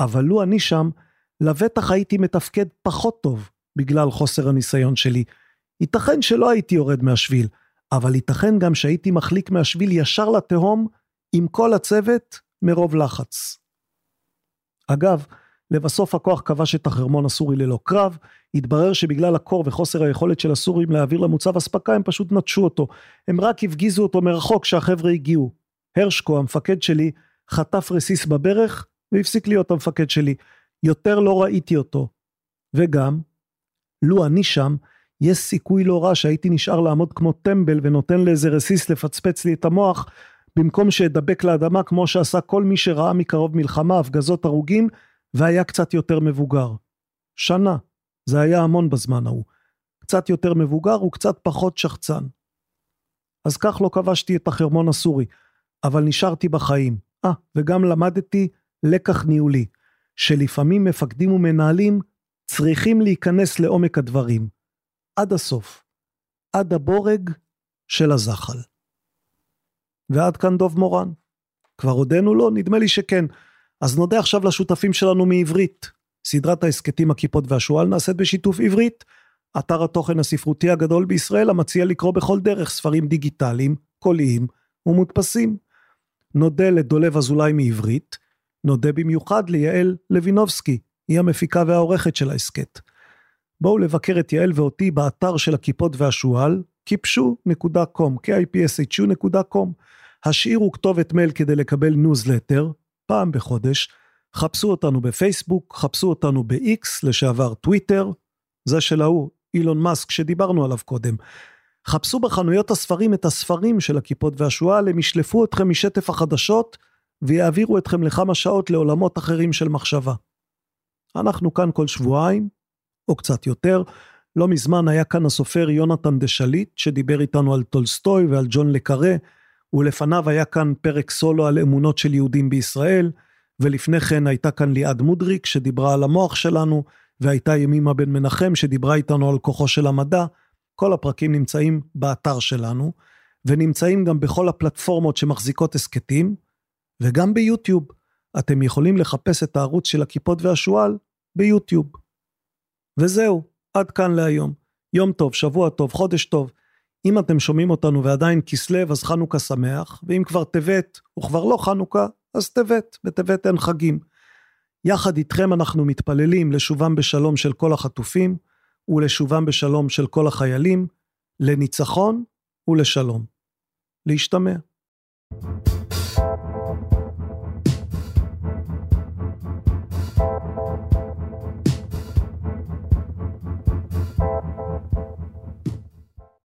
אבל לו אני שם, לבטח הייתי מתפקד פחות טוב בגלל חוסר הניסיון שלי. ייתכן שלא הייתי יורד מהשביל, אבל ייתכן גם שהייתי מחליק מהשביל ישר לתהום עם כל הצוות מרוב לחץ. אגב, לבסוף הכוח כבש את החרמון הסורי ללא קרב, התברר שבגלל הקור וחוסר היכולת של הסורים להעביר למוצב אספקה הם פשוט נטשו אותו, הם רק הפגיזו אותו מרחוק כשהחבר'ה הגיעו. הרשקו המפקד שלי חטף רסיס בברך והפסיק להיות המפקד שלי. יותר לא ראיתי אותו. וגם, לו אני שם, יש סיכוי לא רע שהייתי נשאר לעמוד כמו טמבל ונותן לאיזה רסיס לפצפץ לי את המוח, במקום שאדבק לאדמה כמו שעשה כל מי שראה מקרוב מלחמה, הפגזות הרוגים, והיה קצת יותר מבוגר. שנה, זה היה המון בזמן ההוא. קצת יותר מבוגר וקצת פחות שחצן. אז כך לא כבשתי את החרמון הסורי, אבל נשארתי בחיים. אה, וגם למדתי לקח ניהולי, שלפעמים מפקדים ומנהלים צריכים להיכנס לעומק הדברים. עד הסוף. עד הבורג של הזחל. ועד כאן דוב מורן. כבר הודינו לו? נדמה לי שכן. אז נודה עכשיו לשותפים שלנו מעברית. סדרת ההסכתים הכיפות והשועל נעשית בשיתוף עברית. אתר התוכן הספרותי הגדול בישראל המציע לקרוא בכל דרך ספרים דיגיטליים, קוליים ומודפסים. נודה לדולב אזולאי מעברית, נודה במיוחד ליעל לוינובסקי, היא המפיקה והעורכת של ההסכת. בואו לבקר את יעל ואותי באתר של הקיפוד והשועל, kipshu.com, kipshu.com. השאירו כתובת מייל כדי לקבל ניוזלטר, פעם בחודש. חפשו אותנו בפייסבוק, חפשו אותנו ב-X, לשעבר טוויטר, זה של ההוא, אילון מאסק, שדיברנו עליו קודם. חפשו בחנויות הספרים את הספרים של הקיפוד והשועל, הם ישלפו אתכם משטף החדשות, ויעבירו אתכם לכמה שעות לעולמות אחרים של מחשבה. אנחנו כאן כל שבועיים, או קצת יותר, לא מזמן היה כאן הסופר יונתן דה שליט, שדיבר איתנו על טולסטוי ועל ג'ון לה קארה, ולפניו היה כאן פרק סולו על אמונות של יהודים בישראל, ולפני כן הייתה כאן ליעד מודריק, שדיברה על המוח שלנו, והייתה ימימה בן מנחם, שדיברה איתנו על כוחו של המדע. כל הפרקים נמצאים באתר שלנו, ונמצאים גם בכל הפלטפורמות שמחזיקות הסכתים, וגם ביוטיוב. אתם יכולים לחפש את הערוץ של הכיפות והשועל ביוטיוב. וזהו, עד כאן להיום. יום טוב, שבוע טוב, חודש טוב. אם אתם שומעים אותנו ועדיין כסלו, אז חנוכה שמח, ואם כבר טבת וכבר לא חנוכה, אז טבת, בטבת אין חגים. יחד איתכם אנחנו מתפללים לשובם בשלום של כל החטופים, ולשובם בשלום של כל החיילים, לניצחון ולשלום. להשתמע. thank you